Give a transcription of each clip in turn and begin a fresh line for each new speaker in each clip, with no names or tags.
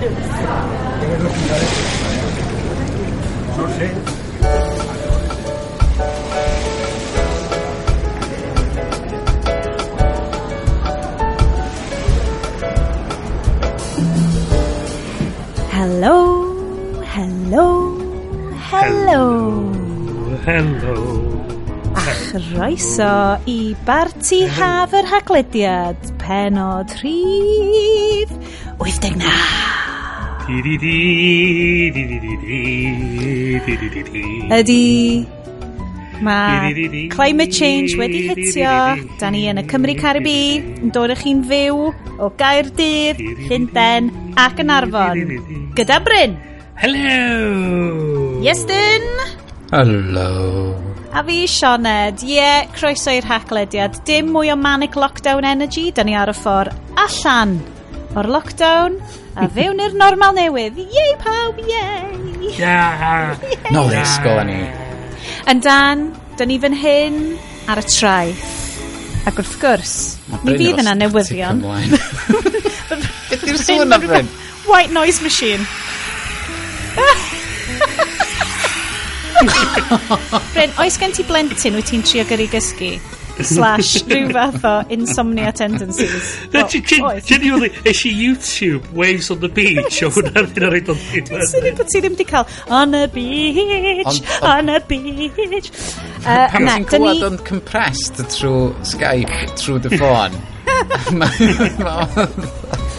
Hello, hello, hello.
Hello.
A chroeso i Barti Haf yr Haglediad, penod rhif 89. Ydy Mae climate change wedi hitio. Da ni yn y Cymru Caribi yn dod ych chi'n fyw o Gaerdydd, Llundain ac yn Arfon. Gyda Bryn.
Hello.
Iestyn.
Hello.
A fi Sioned. Ie, yeah, croeso i'r haclediad. Dim mwy o manic lockdown energy. Da ni ar y ffordd allan o'r lockdown a fewn i'r normal newydd. Yay pawb, yay!
Yeah!
Nôl i'r sgol ni.
Yn dan, da ni fan hyn ar y traeth. Ac wrth gwrs, mi fydd yna newyddion.
Beth yw'r sôn am Bryn?
White noise machine. Bryn, oes gen ti blentyn wyt ti'n trio gyrru gysgu? slash rhyw fath o insomnia tendencies. Na,
genuinely, eis i YouTube Waves on the Beach o hwnna ddim yn rhaid o'n
ddyn. Swn i'n bod ti ddim wedi cael on the beach, on the beach. Uh,
Pan ti'n clywed o'n compressed trwy Skype, trwy dy ffôn.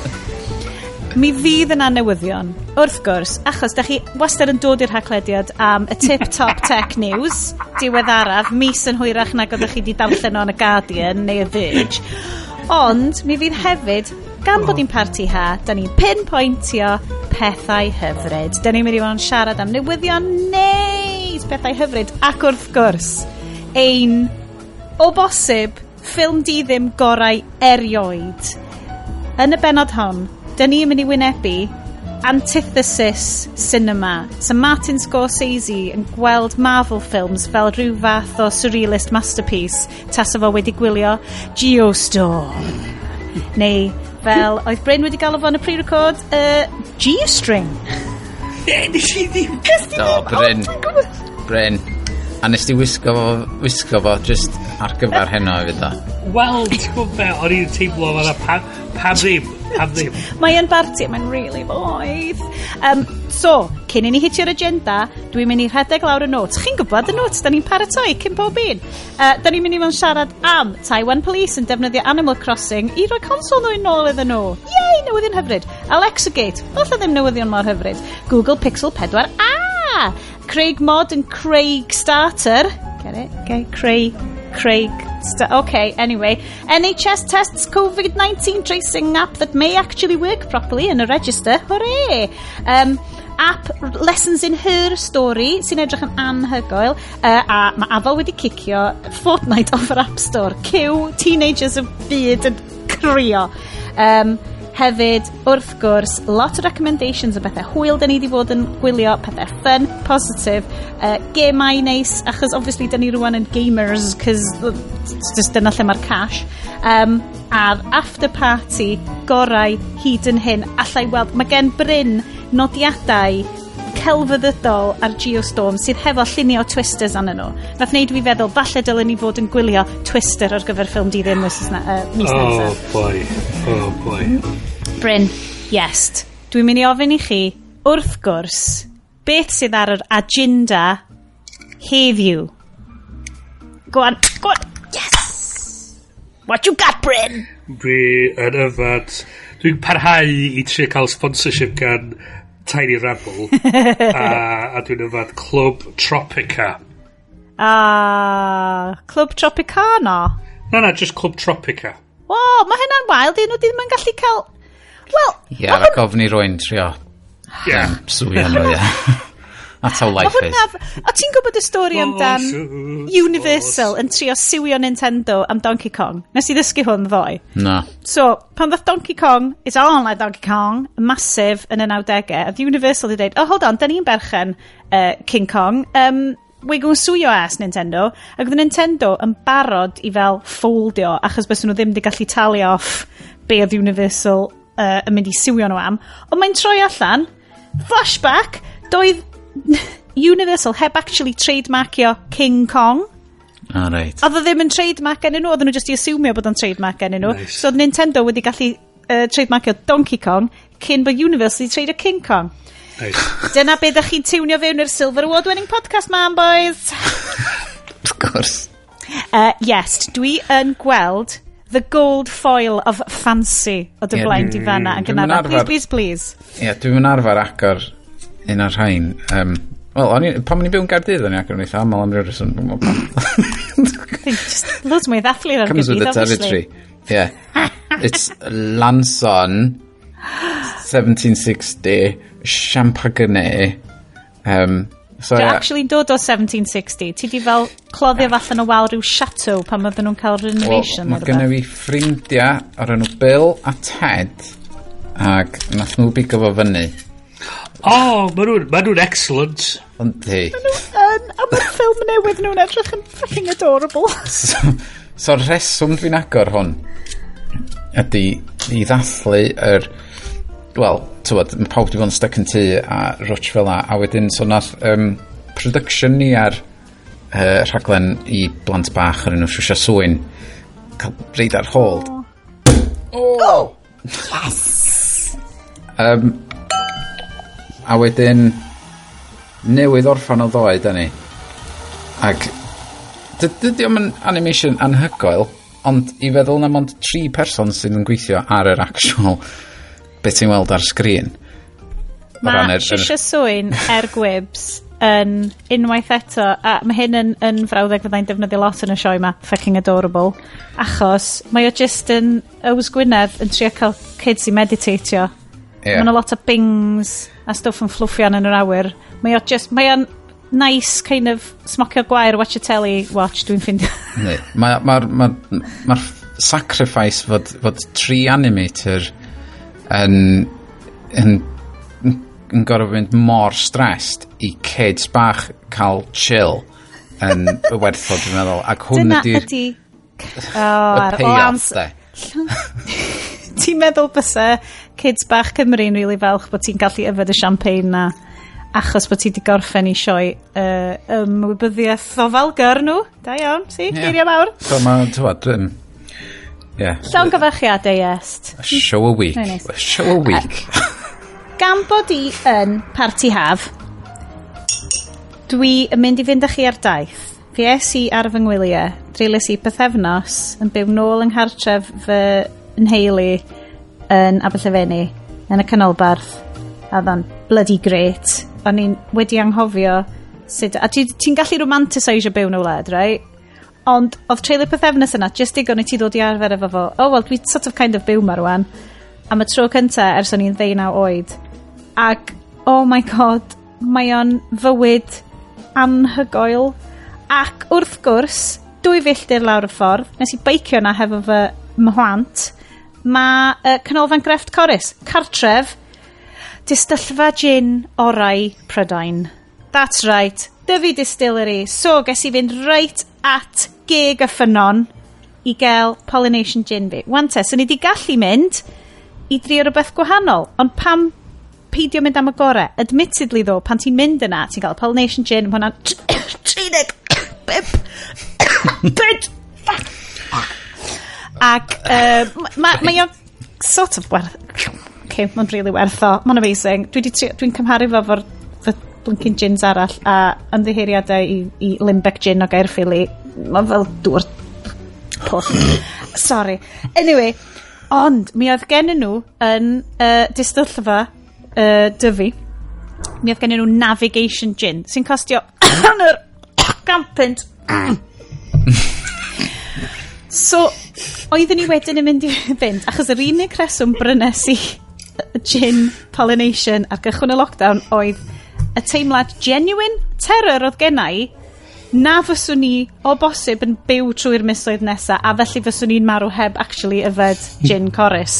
Mi fydd yna newyddion, wrth gwrs, achos da chi wastad yn dod i'r haglediad am y tip-top tech news, diweddaraf, mis yn hwyrach nag oeddech chi wedi darllen o'n y Guardian neu y Verge. Ond mi fydd hefyd gan bod ni'n parti ha, da ni'n pinpointio pethau hyfryd. Da ni'n mynd i fod yn siarad am newyddion neis, pethau hyfryd, ac wrth gwrs, ein, o bosib, ffilm di ddim gorau erioed. Yn y benod hon, da ni'n mynd i wynebu antithesis cinema. So Martin Scorsese yn gweld Marvel films fel rhyw fath o surrealist masterpiece tas fo wedi gwylio Geostorm. Neu fel oedd Bryn wedi galw fo'n y pre-record uh, G-string.
Ne, nes i ddim.
Do, Bryn. Bryn. A nes ti wisgo fo, wisgo fo just ar gyfer heno i fydda.
Wel, ti'n gwybod be, o'n i'n teimlo fel pam ddim Am ddim.
Mae yn barti, mae'n really boeth. Um, so, cyn i ni hitio'r agenda, dwi'n mynd i rhedeg lawr y notes. Chi'n gwybod y notes, da ni'n paratoi cyn pob un. Uh, da ni'n mynd i mewn siarad am Taiwan Police yn defnyddio Animal Crossing i roi consol nhw yn ôl iddyn nhw. Yei, newyddion hyfryd. Alexa Gate, falle ddim newyddion mor hyfryd. Google Pixel 4a. Ah! Craig Mod yn Craig Starter. Get it? Okay, Craig Craig. okay, anyway. NHS tests COVID 19 tracing app that may actually work properly in a register. Hooray! Um, app Lessons in Her Story sy'n edrych yn anhygoel uh, a mae Afel wedi cicio Fortnite off yr App Store cyw teenagers y byd yn crio um, Hefyd, wrth gwrs, lot o recommendations o bethau hwyl da ni wedi bod yn gwylio, pethau fun, positif, uh, gemau neis, achos obviously da ni rwan yn gamers, cys just dyna lle mae'r cash. Um, a'r after party gorau hyd yn hyn, allai weld, mae gen Bryn nodiadau celfyddydol ar Geostorm sydd hefo llunio twisters anyn nhw. Nath wneud fi feddwl, falle dylen ni fod yn gwylio twister ar gyfer ffilm di ddim mis uh,
Oh boy, oh boy.
Bryn, yes. Dwi'n mynd i ofyn i chi, wrth gwrs, beth sydd ar yr agenda heddiw? Go on, go on, yes! What you got, Bryn?
Dwi yn yfad. Dwi'n parhau i trio cael sponsorship gan Tiny Rebel a, a dwi'n yfad Club Tropica.
Ah, Club Tropicana?
Na, na, just Club Tropica.
Wo, wow, mae hynna'n wild dyn nhw ddim yn gallu cael... Wel...
Ie, yeah, ac ofni rwy'n trio.
Ie.
Yeah. Swy am rwy'n. That's how life is.
O ti'n gwybod y stori amdan Universal yn trio siwio Nintendo am Donkey Kong? Nes i ddysgu hwn ddoe.
Na.
So, pan ddoth Donkey Kong, it's all like Donkey Kong, massive yn y 90au, oedd Universal wedi dweud, oh hold on, da ni'n berchen uh, King Kong, um, we gw'n your as Nintendo, ac oedd Nintendo yn barod i fel ffoldio, achos bys nhw ddim wedi gallu talu off be oedd Universal uh, yn mynd i siwio nhw am, ond mae'n troi allan, flashback, doedd Universal heb actually trademarkio King Kong.
Ah, A reit.
Oedd o ddim yn trademark enyn nhw, oedd nhw jyst i asumio bod o'n trademark enyn nhw.
Nice.
So oedd Nintendo wedi gallu uh, trademarkio Donkey Kong cyn bod Universal wedi tradeio King Kong.
Nice.
Dyna beth ydych chi'n tiwnio fewn i'r Silver Award winning podcast, man boys.
of course.
Uh, yes, dwi yn gweld the gold foil of fancy o dy
yeah,
blaen di fanna yn gynnar. Please, please, please.
Ie, yeah, dwi'n arfer agor un o'r rhain. Um, Wel, pan o'n i byw yn Gardydd, o'n i agor yn eitha aml am ryw reswm.
Just loads mwy ddathlu ar
Comes with the territory. Yeah. It's Lanson, 1760, Champagne. Um, so,
Dwi'n
yeah.
actually dod o 1760. Ti di fel cloddio falle o wal rhyw chateau pan oedden nhw'n cael renovation. Well,
mae
gennym
fi ffrindiau o'r enw Bill a Ted ac nath nhw bigo fo fyny
Oh, ma' nhw'n, ma' nhw excellent.
Yndi. Ma' nhw
yn, a mae'r ffilm newydd nhw'n edrych yn fucking adorable.
so, so reswm dwi'n agor hwn ydy i ddathlu yr... Wel, tywod, mae pawb wedi bod yn stuck yn tŷ a rwtch fel na, a wedyn so nath um, production ni ar uh, rhaglen i blant bach ar enw Shusha Swyn cael reid ar hold. Oh! oh. Yes! Um, a wedyn newydd orffan o ddoe da ni. Ac dy- dydi o'm yn animation anhygoel ond i feddwl na mond tri person sydd yn gweithio ar yr actual beth ti'n weld ar sgrin.
Mae Shisha Swyn er gwibs yn unwaith eto, a mae hyn yn, yn frawddeg fyddai'n defnyddio lot yn y sioe yma, fucking adorable, achos mae o just yn Ywys Gwynedd yn trio cael kids i meditatio yeah. Mae yna lot o bings a stwff yn fflwffian yn yr awyr. Mae o just, mae o'n nice kind of smocio gwair, watch a telly, watch, dwi'n
ffeindio. Mae'r ma, ma, ma, ma sacrifice fod, fod tri animator yn, yn, yn, yn gorfod fynd mor stressed i kids bach cael chill yn werthfod, dwi'n meddwl. Ac hwn ydy'r...
Ydy... Oh,
y payoff, de.
ti'n meddwl byse kids bach Cymru'n rili really falch bod ti'n gallu yfed y champagne na achos bod ti wedi gorffen i sioi uh, ymwybyddiaeth o falgar nhw. Da iawn, si, yeah. geiriau mawr.
So ma, tywad, um, yeah.
Llawn gyfachiadau, est.
A show a week.
Nice.
A show a week.
Gan bod i yn party haf, dwi yn mynd i fynd â chi ar daith. Fi es i ar fy ngwyliau, dreulis i pethefnos, yn byw nôl yng nghartref fy yn nheulu yn Aberllefenni yn y canolbarth a ddo'n bloody great. O'n i'n wedi anghofio sut a ti'n ti gallu romantiseisio byw yn y wlad right? Ond oedd treulio pethefnos yna jyst digon i ti ddod i arfer efo fo. Oh well dwi sort of kind of byw ma rwan am y tro cynta ers o'n i'n ddeunaw oed. Ac oh my god mae o'n fywyd anhygoel. Ac wrth gwrs dwy filltir lawr y ffordd nes i beicio na hefo fy mhlant mae uh, canolfan grefft Corus, cartref, distyllfa gin orau Prydain. That's right, dyfu distillery. So, ges i fynd right at gig y ffynon i gael pollination gin fi. Wante, so ni di gallu mynd i drio rhywbeth gwahanol, ond pam peidio mynd am y gore? Admittedly ddo, pan ti'n mynd yna, ti'n cael pollination gin, mae hwnna'n 30, 5, 5, Ac uh, mae ma, ma sort of werth... Okay, mae'n really werth o. Mae'n amazing. Dwi'n dwi cymharu fo fo'r blincin gins arall a ymddiheiriadau i, i Limbeck gin o Gaerffili. Mae'n fel dŵr pwll. Sorry. Anyway, ond mi oedd gen nhw yn uh, distyllfa uh, dyfu. Mi oedd gen nhw navigation gin sy'n costio hanner gampynt. so, Oeddwn ni wedyn yn mynd i fynd, achos yr unig reswm brynes i gin pollination ar gychwyn y lockdown oedd y teimlad genuine terror oedd gennau na fyswn ni o bosib yn byw trwy'r misoedd nesa a felly fyswn ni'n marw heb actually yfed gin hmm. corus.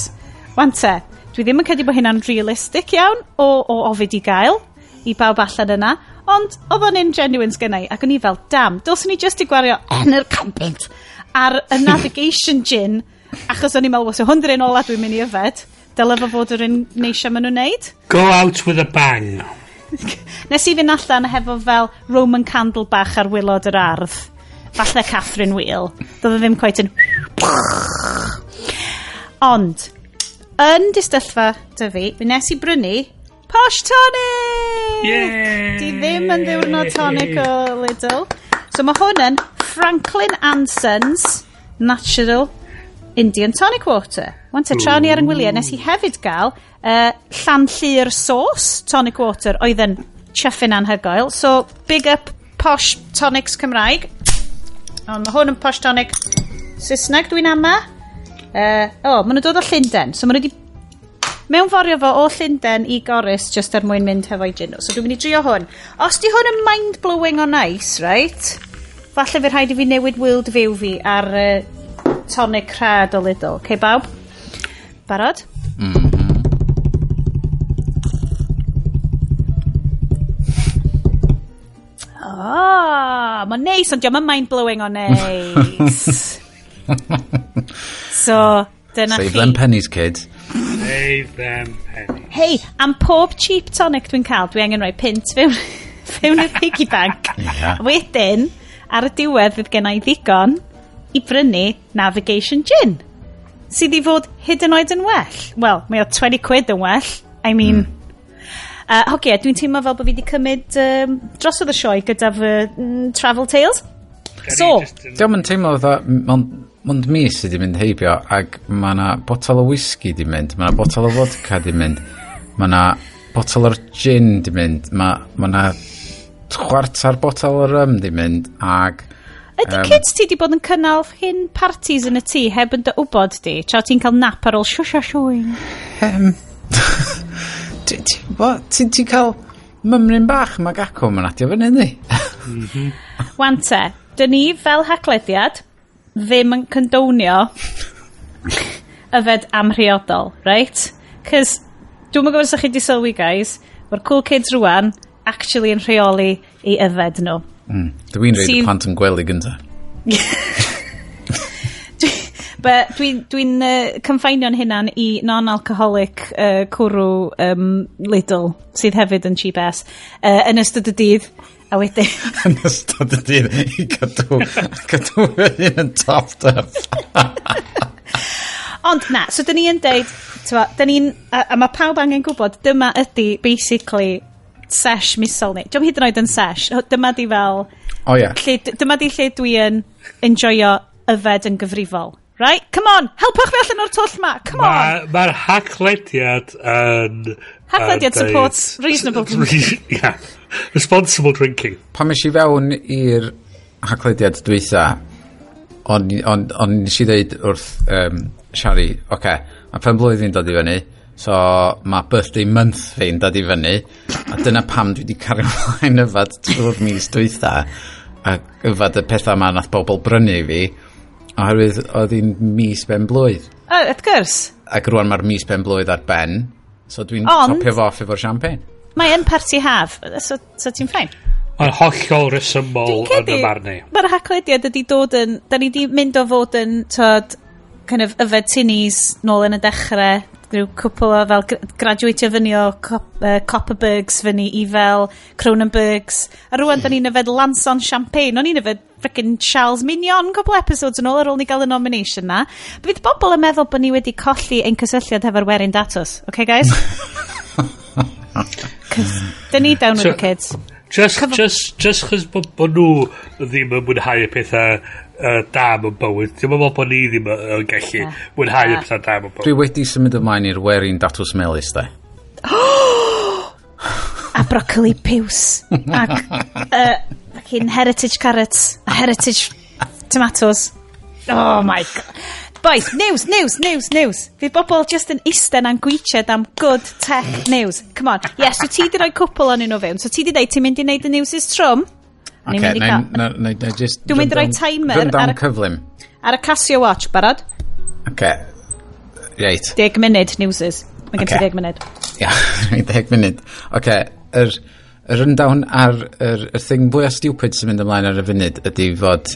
Wan te, dwi ddim yn credu bod hynna'n realistic iawn o, o ofid i gael i bawb allan yna, ond oedd o'n un genuine sgennau ac o'n i fel, dam, dylswn ni just i gwario yn yr campint ar y navigation gin, achos o'n i'n meddwl, so hwn un ola dwi'n mynd i yfed, dyle fo fod yr un neisio maen nhw'n neud.
Go out with a bang.
Nes i fynd allan hefo fel Roman candle bach ar wilod yr ardd. Falle Catherine Wheel. Doedd ddim quite yn... Ond, yn distyllfa dy fi, fi nes i brynu Posh Tonic!
Yay!
Di ddim yn ddiwrnod tonic o Lidl. So mae hwn yn Franklin Anson's Natural Indian Tonic Water. Wan te, tra ni ar yng ngwyliau, nes i hefyd gael uh, llan llir sauce tonic water oedd yn chuffin anhygoel. So, big up posh tonics Cymraeg. Ond mae hwn yn posh tonic Saesneg dwi'n ama. Uh, o, oh, maen nhw'n dod o Llundain. So, maen nhw wedi mewnforio fo o Llundain i Goris just er mwyn mynd hefo'i gin. So dwi'n mynd i drio hwn. Os di hwn yn mind-blowing o nice, right? Falle fe rhaid i fi newid world view fi ar uh, tonic rhad o Lidl. Okay, bawb? Barod? Mm-hmm. Mm. Oh, mae'n neis, ond diolch yn mind-blowing o neis. so, dyna
Save
chi.
Save them pennies, kids.
Save them pennies.
Hei, am pob cheap tonic dwi'n cael, dwi angen rhoi pint fewn, fewn i'r piggy bank.
Ia.
Wedyn, ar y diwedd fydd gen i ddigon i brynu Navigation Gin. Sydd i fod hyd yn oed yn well. Wel, mae o 20 quid yn well. I mean... Mm. Uh, Hogia, e, dwi'n teimlo fel bod fi wedi cymryd um, drosodd y sioe gyda fy mm, Travel Tales. So,
diolch yn teimlo dda, ond mond mis sydd wedi mynd heibio ac mae yna botol o whisky di mynd, mae yna botol o vodka di mynd, mae yna botol o'r gin di mynd, mae yna chwarter botol o rum di mynd ac...
Ydy
um,
kids ti wedi bod yn cynnal hyn parties yn y tŷ heb yn dy wybod di? Tra ti'n cael nap ar ôl siw siw siwing?
Um, ti'n ti cael mymryn bach mae gacw mae'n adio fyny ni? Mhm.
Wante, dyn ni fel haglediad ddim yn condownio yfed amhriodol, right? Cys, dwi'n mwyn gwybod sa'ch chi di sylwi, guys, mae'r cool kids rwan actually yn rheoli i yfed nhw.
Mm. Dwi'n reid y plant yn gwely gynta.
But dwi'n dwi, dwi uh, cynffainio'n hynna'n i non-alcoholic uh, cwrw um, Lidl, sydd hefyd yn cheap ass, uh, yn ystod y dydd. A wedyn...
Yn ystod y dydd i cadw, cadw fy hun yn topped up.
Ond na, so dyn ni yn deud, tyfa, dyn ni'n, a, a mae pawb angen gwybod, dyma ydy basically sesh misol ni. Dwi'n hyd yn oed yn sesh, dyma di fel...
O oh, yeah.
Lle, dyma di lle dwi yn enjoyo yfed yn gyfrifol. Right? Come on, helpwch fi allan o'r twll ma. Come on.
Mae'r ma hachlediad yn... Hachlediad
supports reasonable. Ia.
yeah. Responsible drinking.
Pan mes i fewn i'r haglediad dweitha, ond on, on nes i ddeud wrth um, Shari, oce, okay, mae pen blwyddyn dod i fyny, so mae birthday month fi'n dod i fyny, a dyna pam dwi wedi cario mlaen yfad trwy'r mis dweitha, a yfad y pethau yma nath bobl brynu fi, oherwydd oedd hi'n mis ben blwydd.
Uh, wrth gwrs.
Ac rwan mae'r mis ben blwydd ar ben, so dwi'n topio fo off efo'r champagne.
Mae yn party haf, so, so ti'n ffain?
Mae'n hollol resymol yn y marn i.
Mae'r haclediad ydi dod yn... Da ni di mynd o fod yn, tod, kind of yfed tinnies nôl yn y dechrau, rhyw cwpl o fel graduatio fyny o Cop uh, Copperbergs fyny i fel Cronenbergs. A rwan, mm. da ni'n yfed Lanson Champagne. O'n i'n yfed frickin' Charles Mignon cwpl episodes yn ôl ar ôl ni gael y nomination na. Bydd bobl yn meddwl bod ni wedi colli ein cysylltiad hefo'r werin datws. Okay, guys? Cos, dyn ni down with
so,
the kids.
Just, Cyfo just, just chos bod bo nhw ddim yn mwynhau y pethau uh, da yn bywyd. Dwi'n meddwl bod ni ddim yn gallu yeah. mwynhau y pethau dam
yn
bywyd.
Dwi wedi symud ymlaen i'r werin datws melus, da.
a broccoli piws. Ac uh, heritage carrots. A heritage tomatoes. Oh my god. Boys, news, news, news, news. Fydd bobl just yn isten a'n gwichad am good tech news. Come on. Yes, so ti di rhoi cwpl o'n nhw fewn. So ti di dweud ti'n mynd i wneud y news is trom.
Okay,
mynd i gael...
Na, na, na, just...
Dwi'n mynd i roi timer ar y...
cyflym.
Ar y Casio Watch, barod?
Okay. Reit.
Deg munud news is. Mae gen ti deg munud.
Ia, deg munud. Okay, yr... Yr rundown ar yr, yr thing fwyaf stupid sy'n mynd ymlaen ar y funud ydy fod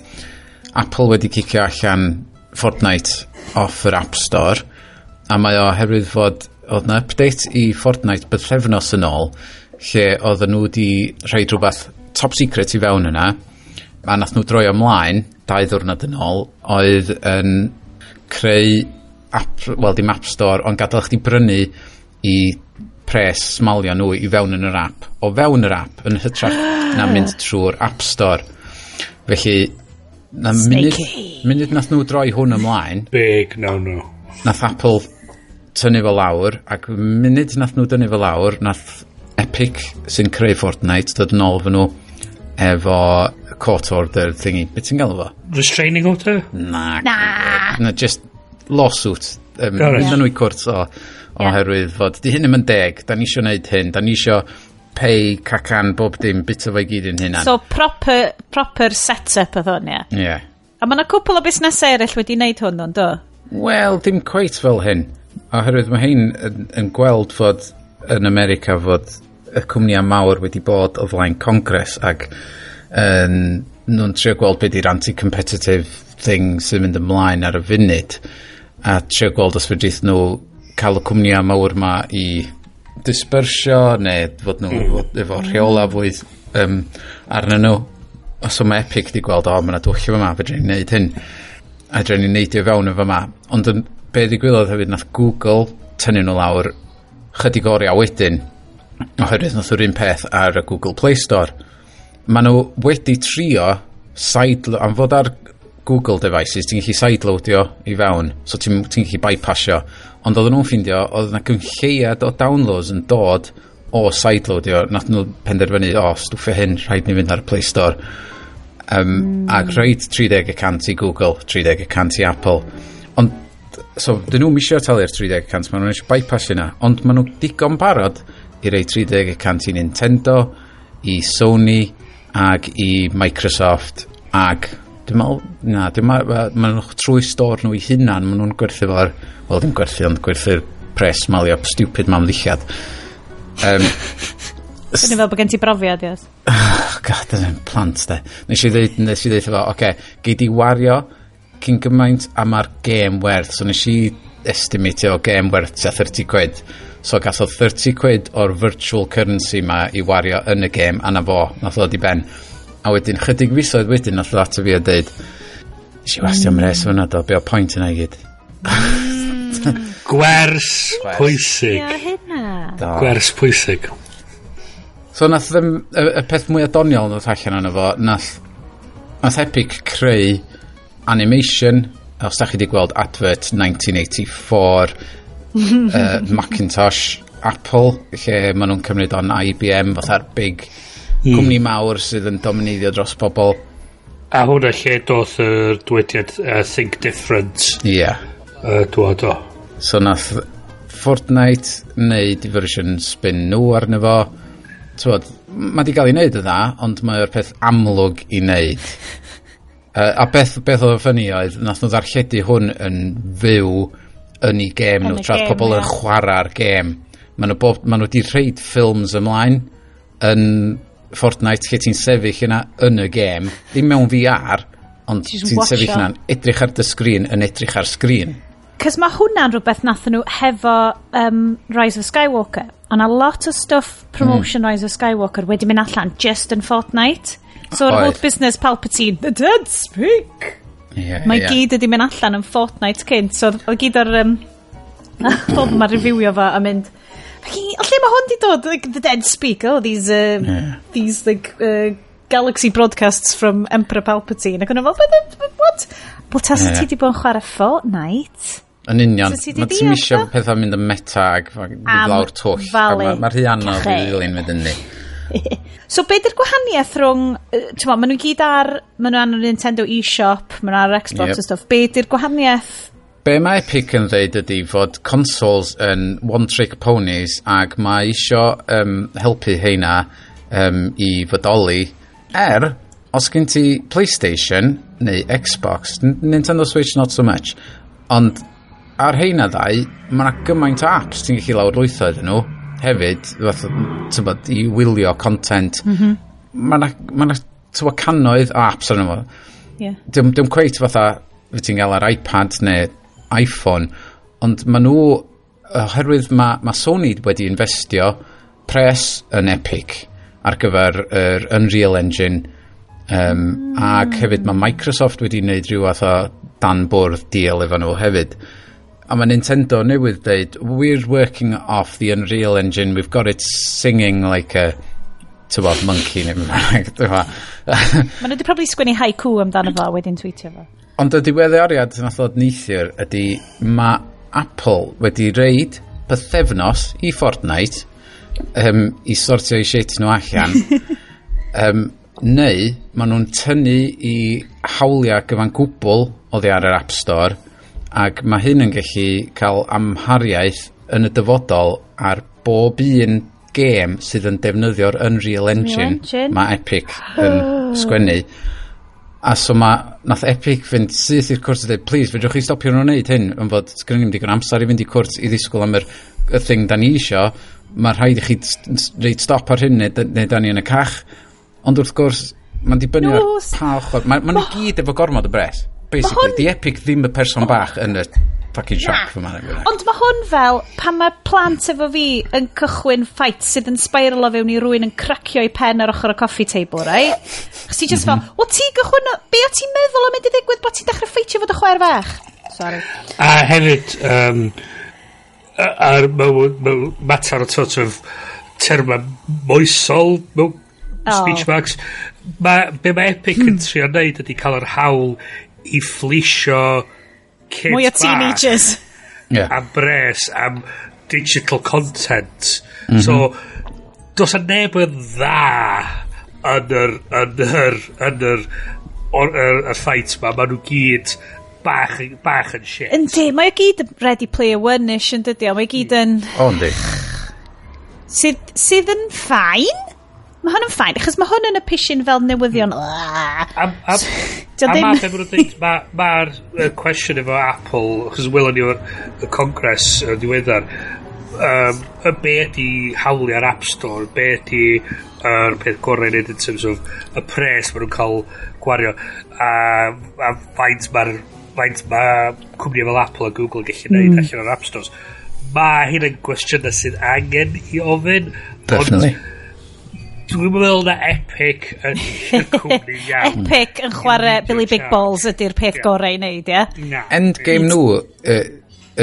Apple wedi cicio allan Fortnite off yr App Store a mae o oherwydd fod oedd na update i Fortnite bythefnos yn ôl lle oedd nhw wedi rhaid rhywbeth top secret i fewn yna a nath nhw droi ymlaen dau ddwrnod yn ôl oedd yn creu app, wel dim app store ond gadael chdi brynu i pres smalio nhw i fewn yn yr app. O fewn yr app yn hytrach na mynd trwy'r app store. Felly na munud, munud nath nhw droi hwn ymlaen.
Big no no.
Nath Apple tynnu fel lawr ac munud nath nhw dynnu fel lawr nath Epic sy'n creu Fortnite dod yn ôl fy nhw efo court order thingy. Beth ti'n gael fo?
restraining order?
na.
Na,
na just lawsuit um, right. nhw i cwrt o oherwydd fod di hyn ddim yn deg da ni eisiau neud hyn da ni eisiau pay, cacan, bob dim, bit o fe gyd yn hynna.
So proper, proper set-up oedd hwn, ie?
Yeah. Ie.
A mae yna cwpl o busnesau eraill wedi wneud hwn, ond do?
Wel, dim cweit fel hyn. Oherwydd mae hyn yn, yn gweld fod yn America fod y cwmnïau mawr wedi bod o flaen Congress ac um, nhw'n trio gweld beth yw'r anti-competitive thing sy'n mynd ymlaen ar y funud a trio gweld os fydrith nhw cael y cwmnïau mawr ma i dispersio neu fod nhw mm. efo rheola fwy um, arnyn nhw. So mae Epic di gweld o oh, mae yna dwyllu fy ma fe dre'n neud hyn. A dre'n ni neidio fewn efo ma ond yn, be ddigwyddodd hefyd nath Google tynnu nhw lawr chydig oriau wedyn oherwydd nath yr un peth ar y Google Play Store. Mae nhw wedi trio side, am fod ar Google devices, ti'n gallu sideloadio i fewn, so ti'n ti gallu bypassio. Ond oedden nhw'n ffeindio, oedd yna gynlleiad o downloads yn dod o sideloadio, nath nhw penderfynu, o, oh, stwffio hyn, rhaid ni fynd ar Play Store. Um, mm. Ac rhaid 30% i Google, 30% i Apple. Ond, so, dyn nhw'n misio talu'r 30%, maen nhw'n eisiau bypassio yna, ond maen nhw digon barod i rei 30% i Nintendo, i Sony, ag i Microsoft, ag Dwi'n meddwl, na, dwi'n meddwl, maen nhw trwy stor nhw i hunan, maen nhw'n gwerthu fel, wel, ddim gwerthu, ond gwerthu'r pres malio stupid mam ddillad. Um,
Dwi'n meddwl bod gen ti brofiad, yes.
Oh, God, yn plant, de. Nes i ddeud, nes i ddeud efo, oce, okay, gei di wario cyn gymaint a mae'r game werth. So nes i estimatio o gêm werth tua 30 quid. So gath o 30 quid o'r virtual currency ma i wario yn y game, a na fo, nath o di ben a wedyn chydig fisoedd wedyn nath ddata fi a deud nes i wastio am res fyna do be o pwynt yna i gyd?
Gwers pwysig.
Ia hynna?
Gwers pwysig.
So nath ddim, y, y peth mwy adoniol nath allan yna fo nath nath Epic creu animation os da chi wedi gweld advert 1984 uh, Macintosh Apple lle maen nhw'n cymryd o'n IBM fatha'r big mm. cwmni mawr sydd yn domineiddio dros pobl.
A hwnna lle doth yr dwediad uh, Think Different.
Ie. Yeah.
Uh, dwad o.
So nath Fortnite wneud fersiwn spin nhw arno fo. Tywod, mae di gael ei wneud y dda, ond mae'r peth amlwg i wneud. uh, a beth, beth oedd y ffynnu oedd, nath nhw ddarlledu hwn yn fyw yn ei gêm nhw,
tra'r
pobl yn chwarae'r gêm. Maen nhw, bob, maen nhw wedi rhaid ffilms ymlaen yn Fortnite lle ti'n sefyll yna yn y gêm, ddim mewn VR, ond ti'n sefyll yna'n edrych ar dy sgrin yn edrych ar sgrin.
Cys mae hwnna'n rhywbeth nath nhw hefo um, Rise of Skywalker. A na lot o stuff promotion mm. Rise of Skywalker wedi mynd allan just yn Fortnite. So
o'r
whole business Palpatine, the dead speak.
Yeah,
mae
yeah.
gyd wedi mynd allan yn Fortnite cynt. So oedd gyd o'r... Um, Pob yma reviewio fo a mynd... O lle mae hwn di dod? Like, the dead speak. Oh, these, uh,
yeah.
these like, uh, galaxy broadcasts from Emperor Palpatine. Ac o'n i'n fel, what? Wel, ta
yeah.
ti di bod yn chwarae Fortnite?
Yn union. Mae ti'n misio pethau mynd yn meta ac fydd lawr twll. Mae'r rhi anodd i ddilyn fydd yn ni.
so be di'r gwahaniaeth rhwng ti'n ma, maen nhw gyd ar maen nhw ar Nintendo eShop maen nhw ar Xbox
yep.
a stuff be di'r gwahaniaeth
be mae Epic yn ddeud ydy fod consoles yn one-trick ponies ac mae isio um, helpu heina um, i fodoli er os gen ti Playstation neu Xbox Nintendo Switch not so much ond ar heina ddau mae yna gymaint o apps ti'n gallu lawr lwytho iddyn nhw hefyd fath, tybod, i wylio content mm -hmm. mae yna ma tywa cannoedd o apps arno fo
yeah.
dim, dim cweit fatha fy ti'n gael ar iPad neu iPhone, ond maen nhw, oherwydd mae ma Sony wedi investio pres yn Epic ar gyfer yr Unreal Engine, um, ac hmm. hefyd mae Microsoft wedi wneud rhyw fath o dan bwrdd deal efo nhw hefyd. A mae Nintendo newydd dweud, we're working off the Unreal Engine, we've got it singing like a tywod, monkey neu beth
bynnag. Mae nhw wedi probably sgwennu haiku amdano fo wedyn tweetio fo.
Ond y diweddariad nath ddod neithiwr ydy mae Apple wedi reid bythefnos i Fortnite um, i sortio i shit nhw allan um, neu maen nhw'n tynnu i hawliau gyfan gwbl oddi ar yr App Store ac mae hyn yn gallu cael amhariaeth yn y dyfodol ar bob un gêm sydd yn defnyddio'r Unreal Engine,
Engine.
mae Epic yn sgwennu a so ma nath Epic fynd syth i'r cwrs a dweud please fedrwch chi stopio nhw'n wneud hyn. Yn fod sgynnu ni'n digon amser i fynd i cwrs i ddisgwyl am yr y thing da ni isio. Mae rhaid i chi reid stop ar hyn neu, neu da ni yn y cach. Ond wrth gwrs mae'n dibynnu no,
ar
pa ochr. Mae'n ma, ma, gyd efo gormod o bres basically.
Hwn...
Di Epic ddim y person bach yn y fucking shop fy man.
Ond mae hwn fel pan mae plant efo fi yn cychwyn ffait sydd yn spiral o fewn i rwy'n yn cracio i pen ar ochr y coffee table, right? Chos ti just fel, mhm. o ti gychwyn, be o ti'n meddwl o mynd i ddigwydd bod ti'n dechrau ffeitio fod y chwer fach? Sorry.
A hefyd, um, a'r mater o sort of terma moesol mewn
oh.
speech marks, ma, be mae Epic yn hmm. trio neud ydy cael yr hawl i fflisio kids
Mwy o teenagers.
Yeah.
Am bres, am digital content. Mm -hmm. So, dos a neb yn dda yn yr, yn yr, yn yr, yr, yr, yr fight ma. ma nhw gyd bach, bach yn shit.
Yndi, mae o gyd yn Ready Player One-ish yn dydio. Mae o gyd hmm. yn...
O, yndi.
Sydd, sydd yn ffain? mae hwn yn ffain, achos mae hwn yn y pishin fel newyddion. Hmm.
Am, am,
am
a ma, be mwyn dweud, mae'r ma, ma cwestiwn efo Apple, achos welon ni o'r Congress y diweddar, um, y be ydi hawliau'r App Store, be ydi yr uh, peth gorau i in terms of y pres maen nhw'n cael gwario, a, a faint mae'r faint mae cwmni fel Apple a Google yn gallu gwneud mm. allan o'r App Stores. Mae hyn yn gwestiynau sydd angen i ofyn.
Definitely.
Ond, Dwi'n meddwl na Epic yn y cwmni iawn.
Epic yn chwarae Billy Big Balls ydy'r peth
yeah.
gorau i wneud, ie?
Yeah?
Endgame nhw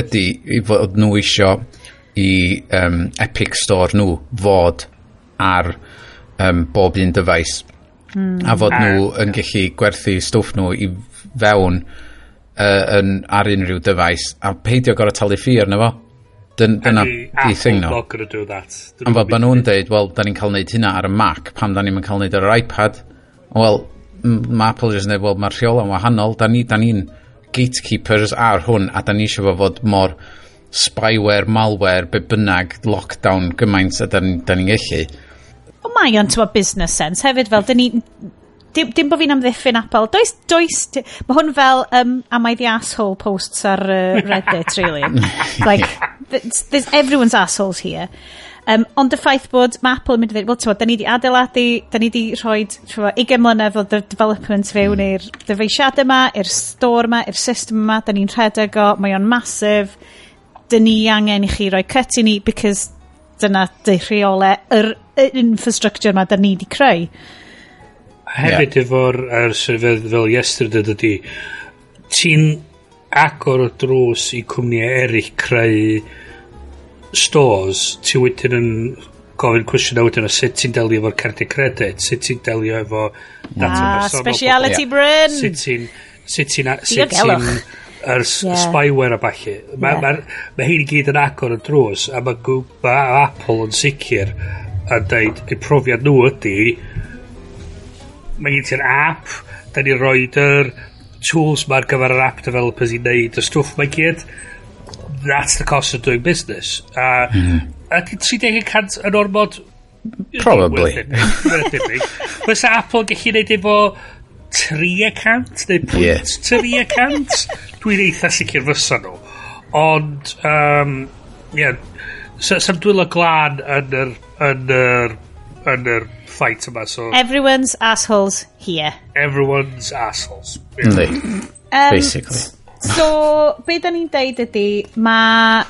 ydy i fod nhw isio i um, Epic Store nhw fod ar um, bob un dyfais mm. a fod ah, nhw yn gallu gwerthu stwff nhw i fewn uh, yn, ar unrhyw dyfais a peidio gorau talu ffi arno fo Dyn, dyna di thing
no.
Ond fod maen nhw'n deud, wel, da ni'n cael neud hynna ar y Mac, pam da ni'n cael neud ar yr iPad. Wel, mae Apple jyst yn dweud, wel, mae'r rheola'n wahanol, da ni'n ni gatekeepers ar hwn, a da ni eisiau fod mor spyware, malware, be bynnag, lockdown gymaint a da ni'n ni gallu.
O mae o'n tywa business sense hefyd, fel da ni... Dim, dim bod fi'n amddiffyn Apple. Does, does... Mae hwn fel, um, am I the asshole posts ar uh, Reddit, really. like, there's, there's everyone's assholes here. Um, ond y ffaith bod mae Apple yn mynd i ddweud, wel, ti'n da ni wedi adeiladu, da ni wedi rhoi 20 mlynedd o the development fewn hmm. i'r dyfeisiad yma, i'r store yma, i'r system yma, da ni'n rhedeg o, mae o'n masif, da ni angen i chi roi cut i ni, because dyna dy rheole, yr, yr infrastructure yma da ni wedi creu.
Hefyd yeah. efo'r er sefydd fel yesterday dydy, ti'n agor y drws i cwmnïau eraill creu stores, ti wedyn yn gofyn cwestiwn a wedyn o sut ti'n delio efo'r cardiau credit, sut ti'n delio efo data
ah,
personol.
Speciality Bryn!
Sut ti'n... Sut ti'n... Sut ti'n... Yr
yeah.
spyware a falle. Mae
yeah.
ma, ma hyn i gyd yn agor y drws a mae ma Apple yn sicr yn dweud, y profiad nhw ydy mae gen ti'r app, da ni rhoi yr tools 'ma ar gyfer yr app developers i wneud y stwff mae gyd, that's the cost of doing business. A hmm. ydy tri deg y cant yn ormod...
Probably.
Fysa Apple gallu neud efo 3% neu pwynt
yeah.
3%? Dwi'n eitha sicr fysa nhw. Ond, um, yeah, sam so, dwi'n glân yn yr, yn yr, yn yr fight yma. So
Everyone's assholes here.
Everyone's assholes.
Really.
um,
Basically.
So, be da ni'n deud ydy, mae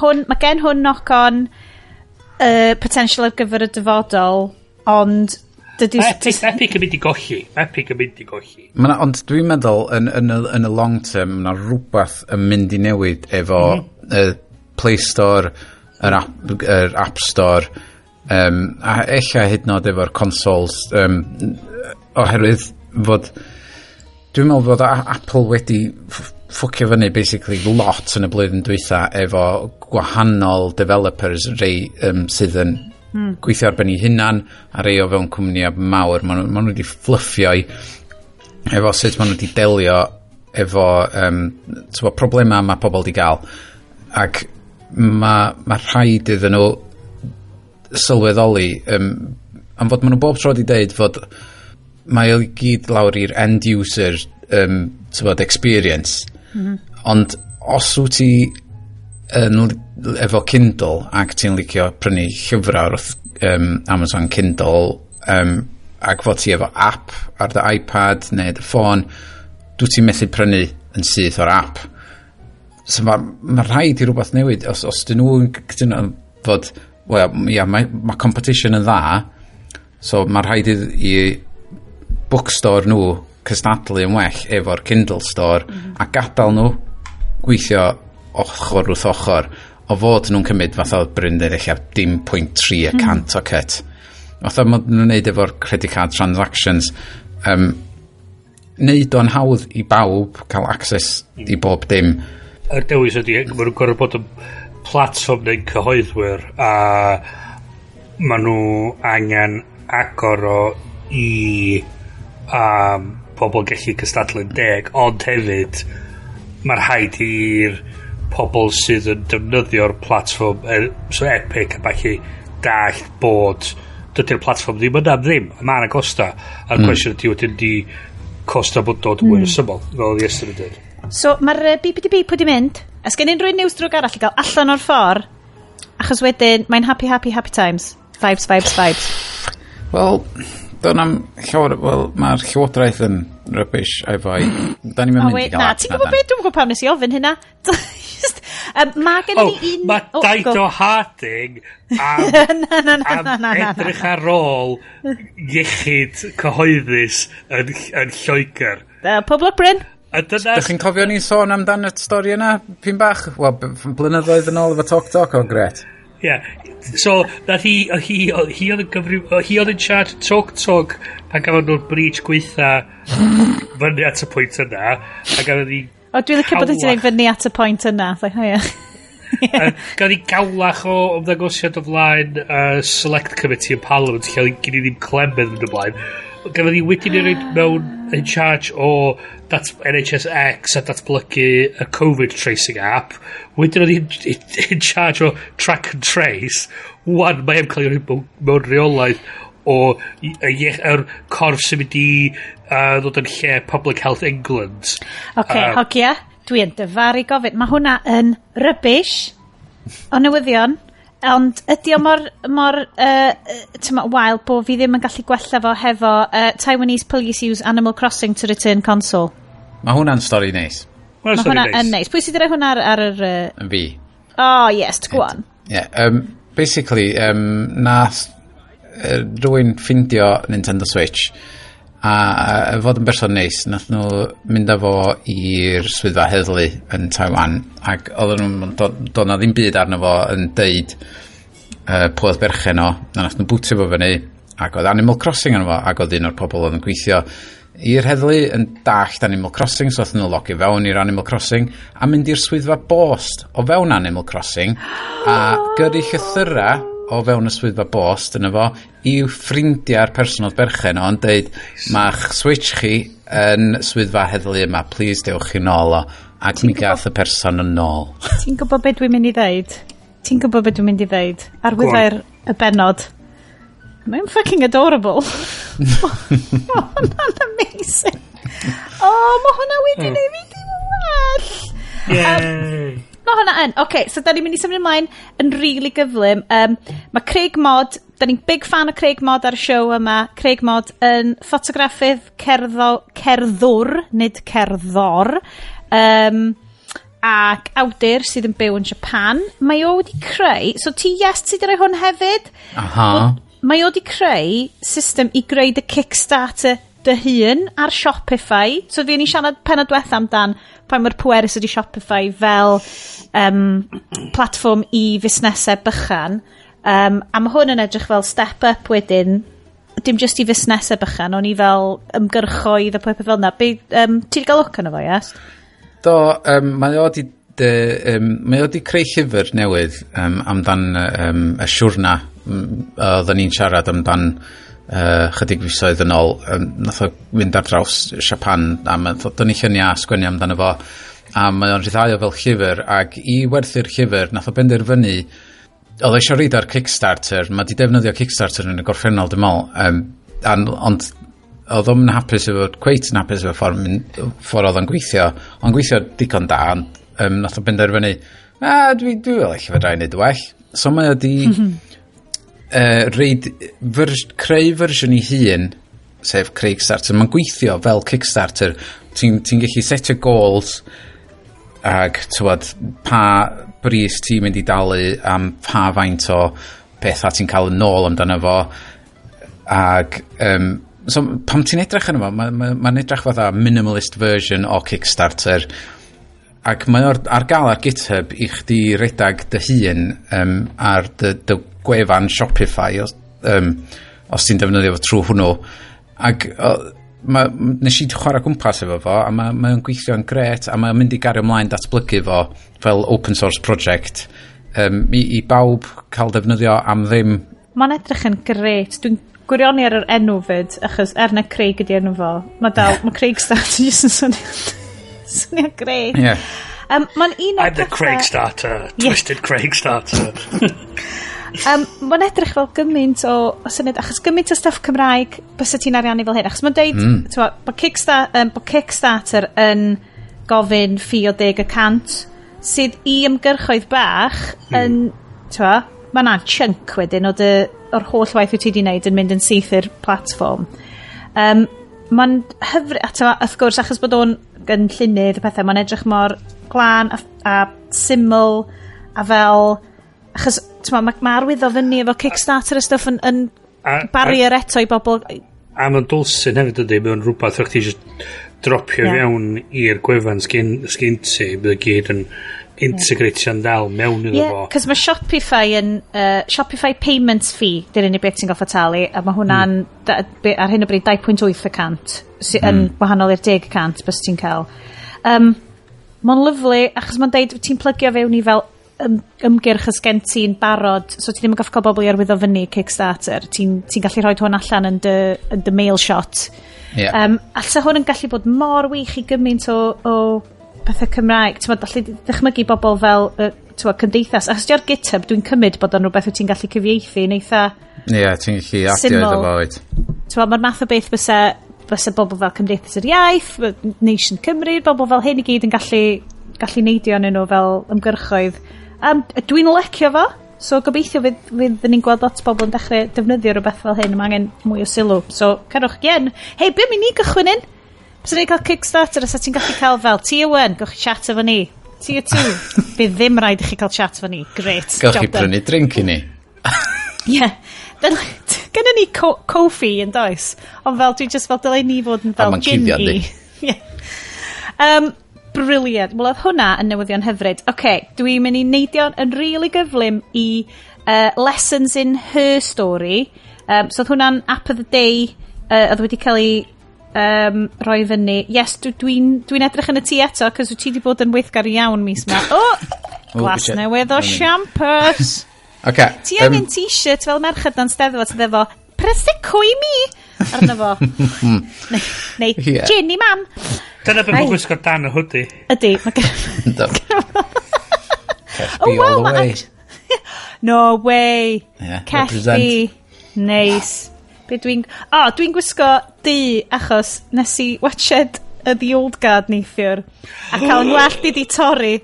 hwn, mae gen hwn knock-on uh, potential ar gyfer y dyfodol, ond dydy...
Epic, epic yn mynd i golli. Epic yn mynd i golli.
Ma na, ond dwi'n meddwl, yn, yn, y, yn y long term, mae rhywbeth yn mynd i newid efo mm -hmm. y Play Store, yr App, yr app Store, um, a ella hyd nod efo'r consoles um, oherwydd fod dwi'n meddwl bod Apple wedi ffwcio fyny basically lot yn y blwyddyn dwytha efo gwahanol developers rei um, sydd yn hmm. gweithio ar ben ei hunan a rei o fewn cwmnïa mawr maen nhw, ma wedi fluffio i efo sut maen nhw wedi delio efo um, tywa, problema mae pobl wedi gael ac mae ma rhaid iddyn nhw sylweddoli um, am fod maen nhw bob tro wedi deud fod mae o gyd lawr i'r end user um, bod, experience mm -hmm. ond os wyt ti yn, efo Kindle ac ti'n licio prynu llyfrau wrth um, Amazon Kindle um, ac fod ti efo app ar dy iPad neu dy ffôn dwi ti'n methu prynu yn syth o'r app so mae ma rhaid i rhywbeth newid os, os dyn nhw'n cytuno fod well, yeah, mae, mae competition yn dda, so mae rhaid i, i bookstore nhw cystadlu yn well efo'r Kindle store mm -hmm. a gadael nhw gweithio ochr wrth ochr o fod nhw'n cymryd fath o brynder eich dim 0.3 y hmm. cant o cut. Oedd o'n nhw'n neud efo'r credit card transactions, um, neud o'n hawdd i bawb cael access i hmm. bob dim.
Y dewis ydy, mae nhw'n gorfod bod yn platform neu'n cyhoeddwyr a ma nhw angen agor o i um, pobl gallu cystadlu'n deg ond hefyd mae'r haid i'r pobl sydd yn defnyddio'r platform er, so epic a falle dall bod dydy'r platform ddim yn am ddim mae yna costa a'r mm. cwestiwn ydy wedyn di costa bod dod mm. mwy o syml fel yesterday did
So mae'r uh, BBDB pwy di mynd? Ys gen unrhyw news drwy arall i gael allan o'r ffordd? Achos wedyn, mae'n happy, happy, happy times. Vibes, vibes, vibes.
Wel, do'n am llawer... Wel, mae'r llywodraeth yn rubbish efo'i... Da ni'n mynd i gael
na, ti'n gwybod beth? Dwi'n gwybod pam nes i ofyn hynna. um, mae gen
i oh, un... Mae oh, Daito Harding am, am edrych ar ôl iechyd cyhoeddus yn, yn Lloegr.
Uh, Pobl Bryn?
Dych chi'n cofio ni'n sôn amdan y stori yna, pyn bach? Wel, blynyddoedd yn ôl efo Tok Tok, o oh, gret.
Ie. Yeah. So, nath hi, hi, hi oedd yn gyfri, hi oedd yn siarad Tok Tok pan gafon nhw'r breach gweitha fyny at y pwynt yna, a gafon ni...
O, dwi'n licio bod ydy'n ei fyny at y pwynt yna, like, o ie.
Gafodd hi gawlach o ymddangosiad o flaen uh, Select Committee yn Parliament, lle oedd i ddim clemedd yn y blaen. Gafodd hi wedyn i roed mewn in charge o dat, NHS a datblygu y Covid tracing app. Wedyn oedd hi'n in charge o track and trace. Wan, mae e'n cael ei wneud mewn reolaeth o yr corff sy'n mynd i uh, ddod yn lle Public Health England.
OK, um, hogia, dwi'n dyfaru gofyn. Mae hwnna yn rybys o newyddion. Ond ydy o mor, mor uh, tyma, wael bod fi ddim yn gallu gwella fo hefo uh, Taiwanese police use Animal Crossing to return console.
Mae hwnna'n stori neis.
Mae hwnna yn neis. Pwy sydd wedi hwnna ar, ar yr... Uh...
Yn fi.
Oh, yes, go on.
Yeah, um, basically, um, nath uh, rwy'n ffindio Nintendo Switch a fod yn berson neis, nath nhw mynd â fo i'r swyddfa heddlu yn Taiwan, ac oedd nhw'n, dod do na ddim byd arno fo yn deud uh, pwyd berchen o, na nath nhw bwtio fo fyny, ac oedd Animal Crossing arno fo, ac oedd un o'r pobl oedd yn gweithio i'r heddlu yn dallt Animal Crossing, so oedd nhw logio fewn i'r Animal Crossing, a mynd i'r swyddfa bost o fewn Animal Crossing, a gyrru llythyrau o fewn y swyddfa bost yna fo i'w ffrindiau'r person oedd berchen o yn deud nice. ma'ch switch chi yn swyddfa heddlu yma. Please dewch chi nôl o. Ac mi gath y person yn nôl.
Ti'n gwybod beth dwi'n mynd i ddeud? Ti'n gwybod beth dwi'n mynd i ddeud? Ar wyddau'r y benod. Mae'n fucking adorable. Oh, hwnna'n amazing. Oh mae hwnna wedi mm. neud fi ddim well.
Yay. Um,
Mae hwnna yn. Oce, okay, so da ni'n mynd i symud ymlaen yn rili really gyflym. Um, mae Craig Mod, da ni'n big fan o Craig Mod ar y siow yma. Craig Mod yn ffotograffydd cerddo, cerddwr, nid cerddor. Um, ac awdur sydd yn byw yn Japan. Mae o wedi creu... So ti yes ti di roi hwn hefyd?
Aha.
Mae o wedi creu system i greu dy Kickstarter dy hun ar Shopify. So fi ni siarad penod diwetha amdan pa mae'r pwerus ydi Shopify fel um, platform i fusnesau bychan. Um, a mae hwn yn edrych fel step up wedyn, dim just i fusnesau bychan, o'n i fel ymgyrchoedd a pethau fel yna. Be, um, ti wedi cael look yn fo, yes?
Do, um, mae o di, de, um, mae o di creu llyfr newydd um, amdan um, y siwrna. Um, oedden ni'n siarad amdan uh, chydig fisoedd yn ôl um, nath o fynd ar draws Japan a mae'n dod yn ei llunia sgwennu amdano fo a mae o'n rhyddhau fel llyfr ac i werthu'r llyfr nath o benderfynu oedd eisiau reid ar Kickstarter mae di defnyddio Kickstarter yn y gorffennol dim ol um, an, ond oedd o'n hapus efo cweit yn hapus efo ffordd, ffordd oedd o'n gweithio o'n gweithio digon da ond um, nath o benderfynu a dwi, dwi fel eich fydra i wneud well. So mae o di mhm uh, reid, fyr, creu fersiwn i hun sef creu Kickstarter. Mae'n gweithio fel Kickstarter. Ti'n ti gallu setio goals ag tywad pa bris ti'n mynd i dalu am pa faint o pethau ti'n cael yn ôl amdano fo. Ag um, so, pam ti'n edrych yn yma mae'n ma, ma, ma edrych fatha minimalist version o Kickstarter ac mae o'r ar gael ar GitHub i chdi redag dy hun um, ar dy, dy gwefan Shopify os, um, os ti'n defnyddio fo trwy hwnnw ac o, ma, nes i chwarae gwmpas efo fo a mae'n ma, ma gweithio'n gret a mae'n mynd i gario ymlaen datblygu fo fel open source project um, i, i bawb cael defnyddio am ddim
Mae'n edrych yn gret. Dwi'n gwirioni ar yr enw fyd, achos er na Craig ydi enw fo. Mae dal, mae Craig Stad jyst yn swnio. Swnio greu.
Yeah.
Um, Mae'n un
I'm the Craig starter. Yeah. Twisted Craig starter.
um, mae'n edrych fel gymaint o, o syniad, achos gymaint o stuff Cymraeg bys ti'n ariannu fel hyn, achos mae'n deud, mm. Bod, Kickstarter, um, bo Kickstarter yn gofyn ffi o deg y cant, sydd i ymgyrchoedd bach mm. yn, twa, mae na chunk wedyn o dy, o'r holl waith wyt ti wedi wneud yn mynd yn syth i'r platform. Um, mae'n hyfryd, a twa, wrth gwrs, achos bod o'n yn llunydd y pethau, mae'n edrych mor glân a, a syml a fel... Achos, ti'n ma, mae arwyddo fyny efo Kickstarter a stuff yn, yn barrier eto i bobl...
A mae'n dwlsyn hefyd ydy, mae'n rhywbeth o'ch ti eisiau dropio yeah. mewn i'r gwefan sgyn, sgyn ti, bydd y gyd yn... Yn integratio'n ddal mewn iddo yeah, fo.
Cos mae Shopify yn, uh, Shopify Payments Fee, dy'r unig beth sy'n goffa talu, a mae hwnna'n mm. ar hyn o bryd 2.8% sy, mm. yn hmm. wahanol i'r 10% bys ti'n cael. Um, mae'n lyflu, achos mae'n deud, ti'n plygio fewn i fel ym, ymgyrch ys gen ti'n barod, so ti ddim yn goffa cael bobl i arwyddo fyny Kickstarter, ti'n ti, ti gallu rhoi hwn allan yn dy, yn dy mail shot. Yeah. Um, a hwn yn gallu bod mor wych i gymaint o, o pethau Cymraeg, ti'n gallu ddechmygu bobl fel uh, twa, cymdeithas. Achos ti ar GitHub, dwi'n cymryd bod o'n rhywbeth wyt ti'n gallu cyfieithu yn eitha...
Ie, yeah, ti'n gallu adio iddo fo, oed.
Ti'n mae'r math o beth bysa, bysa bobl fel Cymdeithas yr Iaith, Nation Cymru, bobl fel hyn i gyd yn gallu, gallu neidio yn nhw fel ymgyrchoedd. Um, dwi'n lecio fo, so gobeithio fydd, fydd ni'n gweld lot bobl yn dechrau defnyddio rhywbeth fel hyn, mae angen mwy o sylw. So, cerwch gen. Hei, be mi ni gychwyn? Os o'n i'n cael Kickstarter, os ti'n gallu cael fel tier 1, gwych chat efo ni. Tier 2, bydd ddim rhaid i chi cael chat efo ni. Great.
Gawch chi prynu drink i ni.
Ie. yeah. Gynna ni Kofi yn does. Ond fel, dwi'n just fel, dylai ni fod yn fel gin i. Yeah. Um, briliant. Wel, oedd hwnna yn newyddion hyfryd. Oce, okay, dwi'n mynd i neidio yn rili really gyflym i uh, Lessons in Her Story. Um, so, oedd hwnna'n App of the Day uh, oedd wedi cael ei um, roi fyny. Yes, dwi'n dwi, dwi, edrych yn y tŷ eto, cos wyt ti wedi bod yn weithgar iawn mis yma. O! Oh, glas newydd o siampers!
okay,
ti um, angen t-shirt fel merched dan steddfod sydd efo Prosecco i mi! Arno fo. neu, neu yeah. gin i mam!
Dyna beth mae'n gwisgo dan y hwdi.
Ydy.
Oh wow.
No way. Yeah, Cash Nice. Be dwi'n... O, dwi'n gwisgo di achos nes i watched y The Old Guard neithiwr a cael ngwallt i 'di torri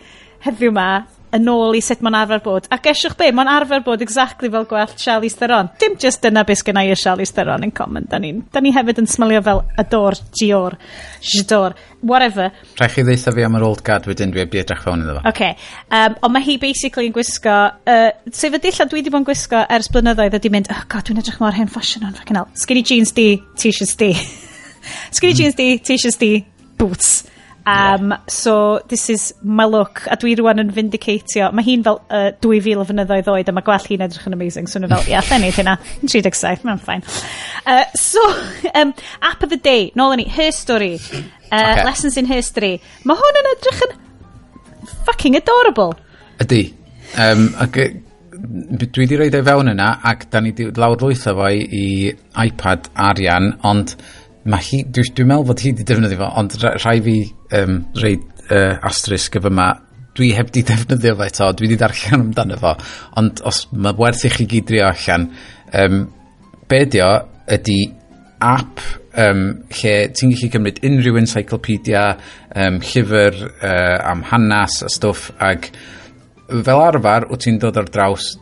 heddiw 'ma yn ôl i sut mae'n arfer bod. Ac esiwch be, mae'n arfer bod exactly fel gwallt Charlize Theron. Dim just dyna beth sgynna i a Charlize Theron yn common. Da ni, da ni hefyd yn smilio fel Ador, Gior, Jador, whatever.
Rhaid chi ddeitha fi am yr old guard wedyn dwi wedi edrych fewn iddo fo.
Okay. Um, ond mae hi basically yn gwisgo, uh, sef y dilla dwi wedi bod yn gwisgo ers blynyddoedd ydi mynd, oh god, dwi'n edrych mor hen ffasiwn o'n fucking hell. Skinny jeans di, t-shirts di. Skinny hmm. jeans di, t-shirts di, boots Um, so, this is my look. A dwi rwan yn vindicatio. Mae hi'n fel uh, 2000 o fynyddoedd oed, a mae gwell hi'n edrych yn amazing. So, nhw fel, ia, yeah, lle hynna. 37, mae'n ffain. Uh, so, um, app of the day, nôl yn ni, her story. Uh, okay. Lessons in history. Mae hwn yn edrych yn fucking adorable.
Ydy. Um, ac dwi wedi rhaid ei fewn yna ac da ni wedi lawr lwytho fo i iPad arian ond mae hi, dwi'n dwi meddwl fod hi wedi defnyddio fo, ond rhai fi um, reid uh, asterisk efo yma, dwi heb di defnyddio fo eto, dwi wedi darllen amdano fo, ond os mae werth i chi gyd drio allan, um, be dio ydy app um, lle ti'n gallu cymryd unrhyw encyclopedia, um, llyfr uh, am hanes a stwff, ag fel arfer, wyt ti'n dod ar draws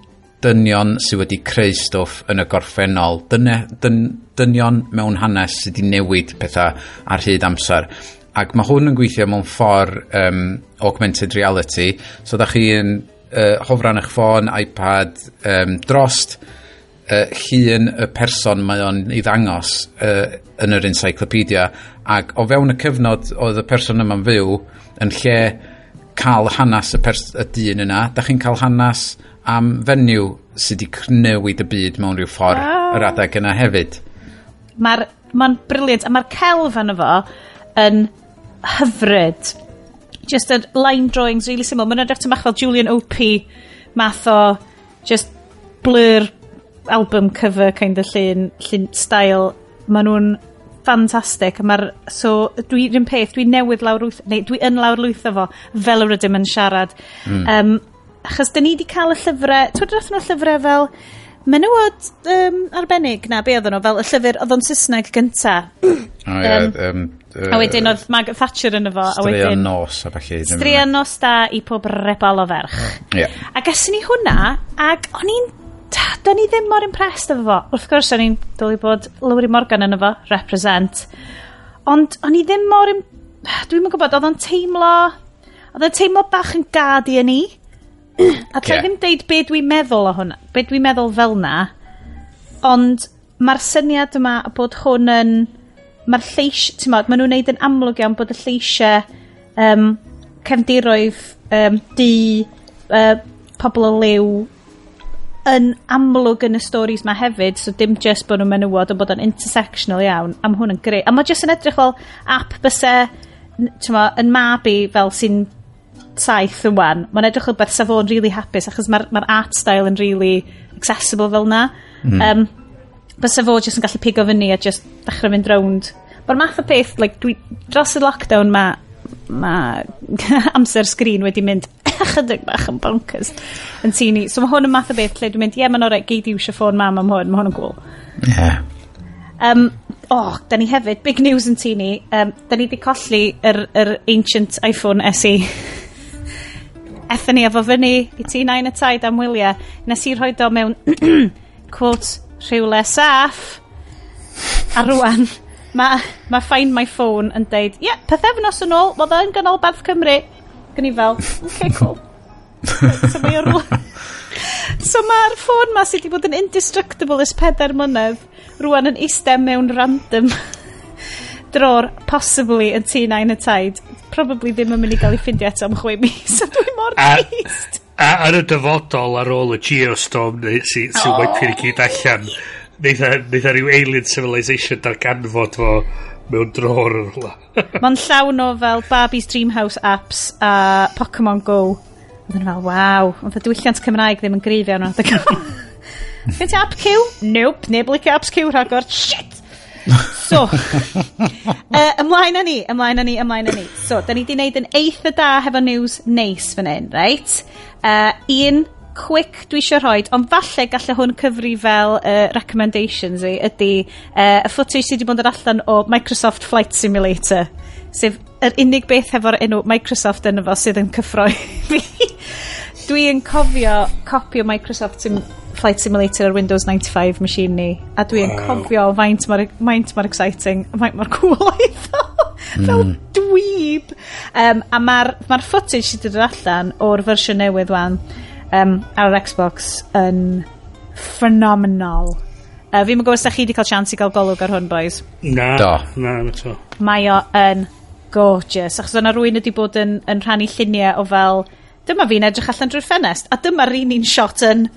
dynion sydd wedi creu stwff yn y gorffennol, dyne, dyn, dynion mewn hanes sydd wedi newid pethau ar hyd amser. Ac mae hwn yn gweithio mewn ffordd um, augmented reality, so da chi'n uh, hofran eich ffôn, iPad, um, drost, uh, hun y person mae o'n ei ddangos uh, yn yr encyclopedia. Ac o fewn y cyfnod oedd y person yma'n fyw yn lle cael hanes y, y dyn yna da chi'n cael hanes am fenyw sydd wedi cnewid y byd mewn rhyw ffordd wow. yr adeg yna hefyd.
Mae'n ma, briliant, a mae'r celf yn efo yn hyfryd. Just a line drawings really simple. Mae'n edrych tymach fel Julian O.P. math o just blur album cover kind of llun, llun style. Mae nhw'n ffantastig. Mae'r, so, dwi'n peth, dwi newydd lawr lwyth, neu dwi yn lawr lwyth efo, fel yr ydym yn siarad. Mm. Um, achos dyn ni wedi cael y llyfrau, twyd roedd nhw llyfrau fel menywod um, arbennig na, be oedd nhw, fel y llyfr oedd o'n Saesneg gynta.
O oh, ia, um,
uh, a wedyn oedd Mag Thatcher yn efo.
Straeon nos a falle.
Straeon nos da i pob rebal o ferch.
Yeah.
A gasyn ni hwnna, ac o'n i'n Da ni ddim mor impressed efo fo. Wrth gwrs, o'n i'n dod i bod Lowry Morgan yn efo, represent. Ond o'n i ddim mor... Im... Dwi'n gwybod, oedd o'n teimlo... Oedd o'n teimlo bach yn gadi yn ni. A tra ddim deud be dwi'n meddwl o hwnna, be dwi'n meddwl fel na, ond mae'r syniad yma bod hwn yn, mae'r lleis, ti'n modd, maen nhw'n neud yn amlwg iawn bod y lleisiau um, cefndiroedd um, di uh, pobl o liw yn amlwg yn y stories ma hefyd, so dim just bod nhw'n menywod ond bod yn intersectional iawn, am hwn yn greu. A mae jyst yn edrych fel app bysau, ti'n yn mab i fel sy'n taith wan, mae'n edrych o beth sa fo'n really hapus, achos mae'r ma art style yn really accessible fel na. Mm. Um, Bysa fo jyst yn gallu pigo fyny a jyst dechrau mynd rownd. Mae'r math o peth, like, dwi, dros y lockdown mae ma amser sgrin wedi mynd chydig bach yn bonkers yn tini. So mae hwn yn math o beth lle dwi'n mynd, ie, yeah, mae'n orau, geid i wisio ffôn mam am hwn, mae hwn yn cool.
Yeah.
Um, oh, da ni hefyd, big news yn tini, um, da ni wedi colli yr, yr ancient iPhone SE. Ethon ni efo fyny i ti nain y taid am wyliau. Nes i rhoi do mewn, quote, rhywle saff. A rwan, mae ma Find My Phone yn deud, ie, yeah, pethefnos yn ôl, oedd yn gynnal Bath Cymru. Gyn i fel, okay, cool. so mae o'r So mae'r ffôn ma sydd wedi bod yn indestructible ys pedair mynydd rwan yn eistedd mewn random dror, possibly, yn T9 y taid probably ddim yn mynd i gael ei ffindio eto am chwe mis, a dwi mor trist.
A, a yn y dyfodol ar ôl y geostorm sy'n sy, sy oh. waipio'r gyd allan, neitha e- e rhyw alien civilization darganfod fo mewn dror yn hwla.
Mae'n llawn o fel Barbie's Dreamhouse apps a Pokemon Go. Oedd yn fel, waw, oedd y diwylliant Cymraeg ddim yn greiddio nhw. Fy'n ti app Q? Nope, neb licio apps Q rhagor. Shit! So, uh, ymlaen â ni, ymlaen â ni, ymlaen â ni. So, da ni wedi wneud yn eitha da hefo news neis fan hyn, reit? Uh, un quick dwi eisiau rhoi, ond falle gallai hwn cyfri fel uh, recommendations i, ydy uh, y footage sydd wedi bod yn allan o Microsoft Flight Simulator, sef yr unig beth hefo'r enw Microsoft yn efo sydd yn cyffroi fi. dwi yn cofio copio Microsoft Simulator Flight Simulator ar Windows 95 machine ni. A dwi'n
wow.
cofio faint mor, e- faint mor exciting, faint mor cool oedd o. Fel hmm. dweeb. Um, a mae'r ma footage sydd wedi allan o'r fersiwn newydd wan um, ar yr Xbox yn phenomenal. Uh, fi'n gwybod os da chi wedi cael chance i gael golwg ar hwn, boys.
Na,
Do.
na, na to.
Mae o yn gorgeous. Achos yna rwy'n wedi bod yn, yn rhannu lluniau o fel, dyma fi'n edrych allan drwy'r ffenest, a dyma'r un un shot yn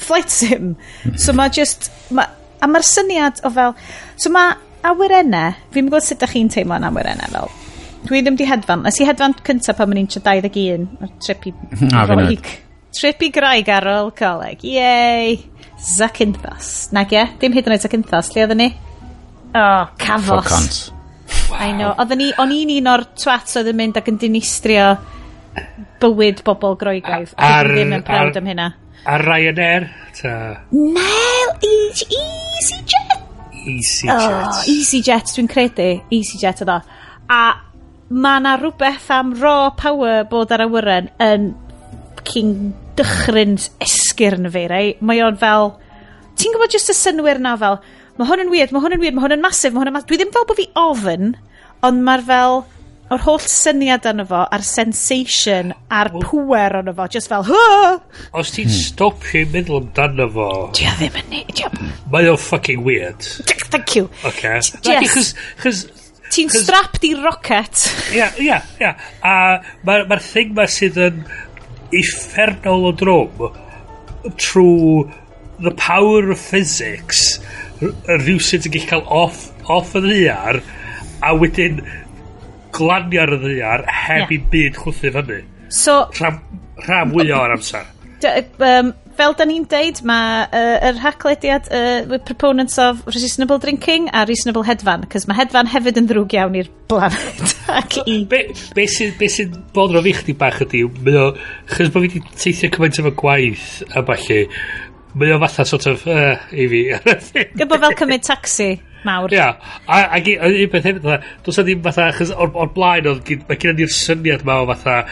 flight sim. so mae just... Ma, a mae'r syniad o fel... So mae awyrennau... Fi'n gwybod sut ydych chi'n teimlo yn awyrennau fel. Dwi ddim di hedfan. Nes i hedfan cyntaf pan mae'n i'n 21 ar trip i Groeg. Trip i graig ar ôl coleg. Yay! Zacynthos. Nag e? Dim hyd yn oed Zacynthos. Lle oedden ni? Oh, cafos.
Focons. Wow.
I know. Oedden ni, o'n i'n un o'r twats oedd yn mynd ac yn dinistrio bywyd bobl Groegaidd.
Ar...
Ddim yn
prawd
am hynna.
Ar Ryanair? Ta.
No, EasyJet.
EasyJet.
Oh, EasyJet, dwi'n credu. EasyJet ydo. A mae yna rhywbeth am raw power bod ar awyren yn cyn dychryn esgyrn fi, rei. Mae o'n fel... Ti'n gwybod jyst y synwyr na fel, mae hwn yn weird, mae hwn yn weird, mae hwn yn masif, mae hwn yn masif. Dwi ddim fel bod fi ofyn, ond mae'r fel o'r holl syniad arno fo, a'r sensation, a'r pwer arno fo, just fel, Hah!
Os ti'n hmm. stopio i meddwl amdano fo...
Di a ddim yn neud,
Mae o'n fucking weird.
Thank you.
Okay.
Yes.
Chos...
Ti'n strapped i rocket.
Ia, ia, ia. A mae'r ma thing ma sydd yn effernol o drwm trwy the power of physics rhywsyd yn gallu cael off, off y ddiar a wedyn glanio ar y ddiar heb
yeah.
i byd chwthu fyny.
So...
Rhan, rhan fwyaf o'r amser.
um, fel da ni'n deud, mae uh, yr haclediad uh, with proponents of reasonable drinking a reasonable hedfan, cos mae hedfan hefyd yn ddrwg iawn i'r blanet. ac i...
Be, be sy'n be sy bod fi chdi bach ydi, mae o, chys bod fi wedi teithio cymaint efo gwaith a falle, mae o fatha sort of, uh, i fi.
Gybo fel cymryd taxi mawr.
Ia, a, a, a un peth hefyd, does na ddim fatha, achos o'r, or blaen, oedd, mae gen i'r syniad ma o fatha,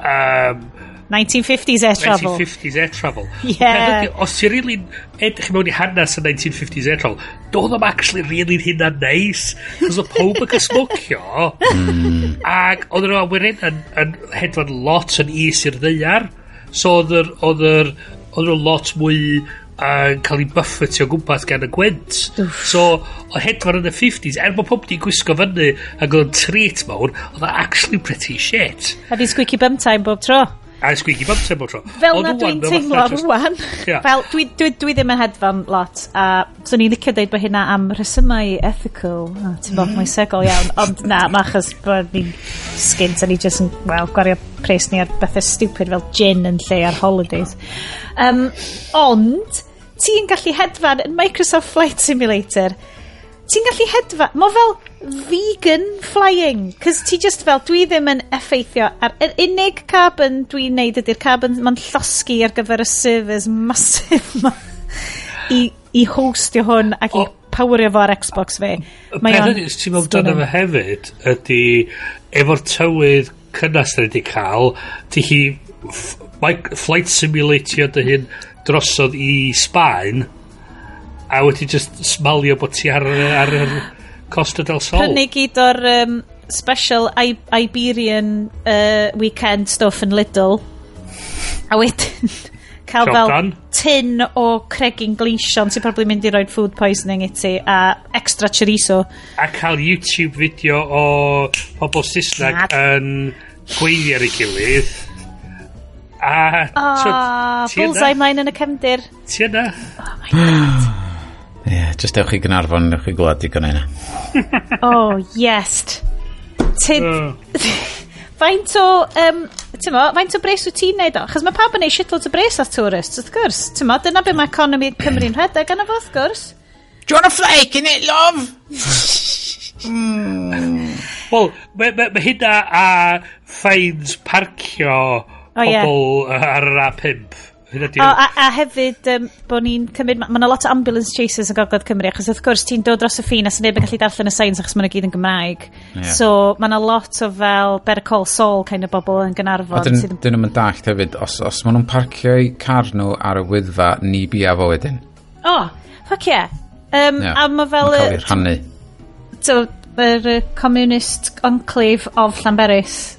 um,
1950s air travel.
1950s air travel. Yeah. Os ti'n really edrych mewn i hanes y 1950s air travel, doedd o'n actually really hynna neis. Cos oedd pob yn cysmocio. Hmm. ac oedd nhw'n awyrin yn, yn hedfan lot yn is i'r ddeiar. So oedd yr... Oedd yr oedd nhw'n lot mwy yn cael ei buffetio gwmpas gan y gwent. So, o hedfan yn y 50s, er bod pob di gwisgo fyny ac o'n treat mawr, oedd o actually pretty shit.
A di squeaky bum time bob tro.
A squeaky bum time bob tro.
Fel na dwi'n teimlo rwan.
Yeah.
Fel, dwi, dwi, dwi ddim yn hedfan lot. A so ni'n licio dweud bod hynna am rhesymau ethical. Oh, Ti'n bod, mm. mae'n segol iawn. Ond na, ma achos bod ni'n skint a ni jyst yn, wel, gwario pres ni ar bethau stupid fel gin yn lle ar holidays. Um, ond, ti'n gallu hedfan yn Microsoft Flight Simulator. Ti'n gallu hedfan, mo fel vegan flying, cos ti just fel, dwi ddim yn effeithio ar yr unig carbon dwi'n neud ydy'r carbon ma'n llosgi ar gyfer y servers masif ma i, i hostio hwn ac i powerio fo ar Xbox fi.
Peth ydy, ti'n meddwl dyna fe hefyd, ydy efo'r tywydd cynnas da ni wedi cael, ti hi Flight Simulator dy hyn drosodd i Sbaen a wedi just smalio bod ti ar, ar, yr Costa del Sol.
Prynu gyd o'r um, special I Iberian uh, weekend stuff yn Lidl. A wedyn cael fel tin o cregin gleision sy'n probably mynd i roed food poisoning i ti a extra chorizo.
A cael YouTube fideo o pobl Saesneg yn gweiddi ar ei gilydd A... O,
bullseye mlaen yn y cefndir.
Ti yna. Oh my god.
Ie, yeah, just ewch i Gynarfon, ewch i gwlad i gynnau yna.
oh, yes. Tid... faint o, um, ti'n mo, faint o bres wyt ti'n neud o? Chos mae pawb yn neud shitloads o bres at tourists, wrth gwrs. Ti'n mo, dyna beth mae economi Cymru'n rhedeg yna fo, wrth gwrs.
Do you want a flake in it, love? mm.
Wel, mae ma, ma hynna a ffains parcio
oh, yeah.
pobl ar yr A5.
O, a, a hefyd, um, bod ni'n cymryd... Mae yna lot o ambulance chasers yn gogledd Cymru, achos wrth gwrs ti'n dod dros y ffin a sy'n neb yn gallu darllen y signs achos mae'n gyd yn Gymraeg.
Yeah.
So, mae yna lot o fel Better Call Saul kind of bobl yn Gynarfon. A
dyn nhw'n yn dallt hefyd, os, os maen nhw'n parcio eu car nhw ar y wyddfa, ni bia fo wedyn.
O, oh, ie. yeah. Um,
yeah.
A mae fel...
Mae'n cael ei rhannu.
Yr so, uh, communist enclave of Llanberis.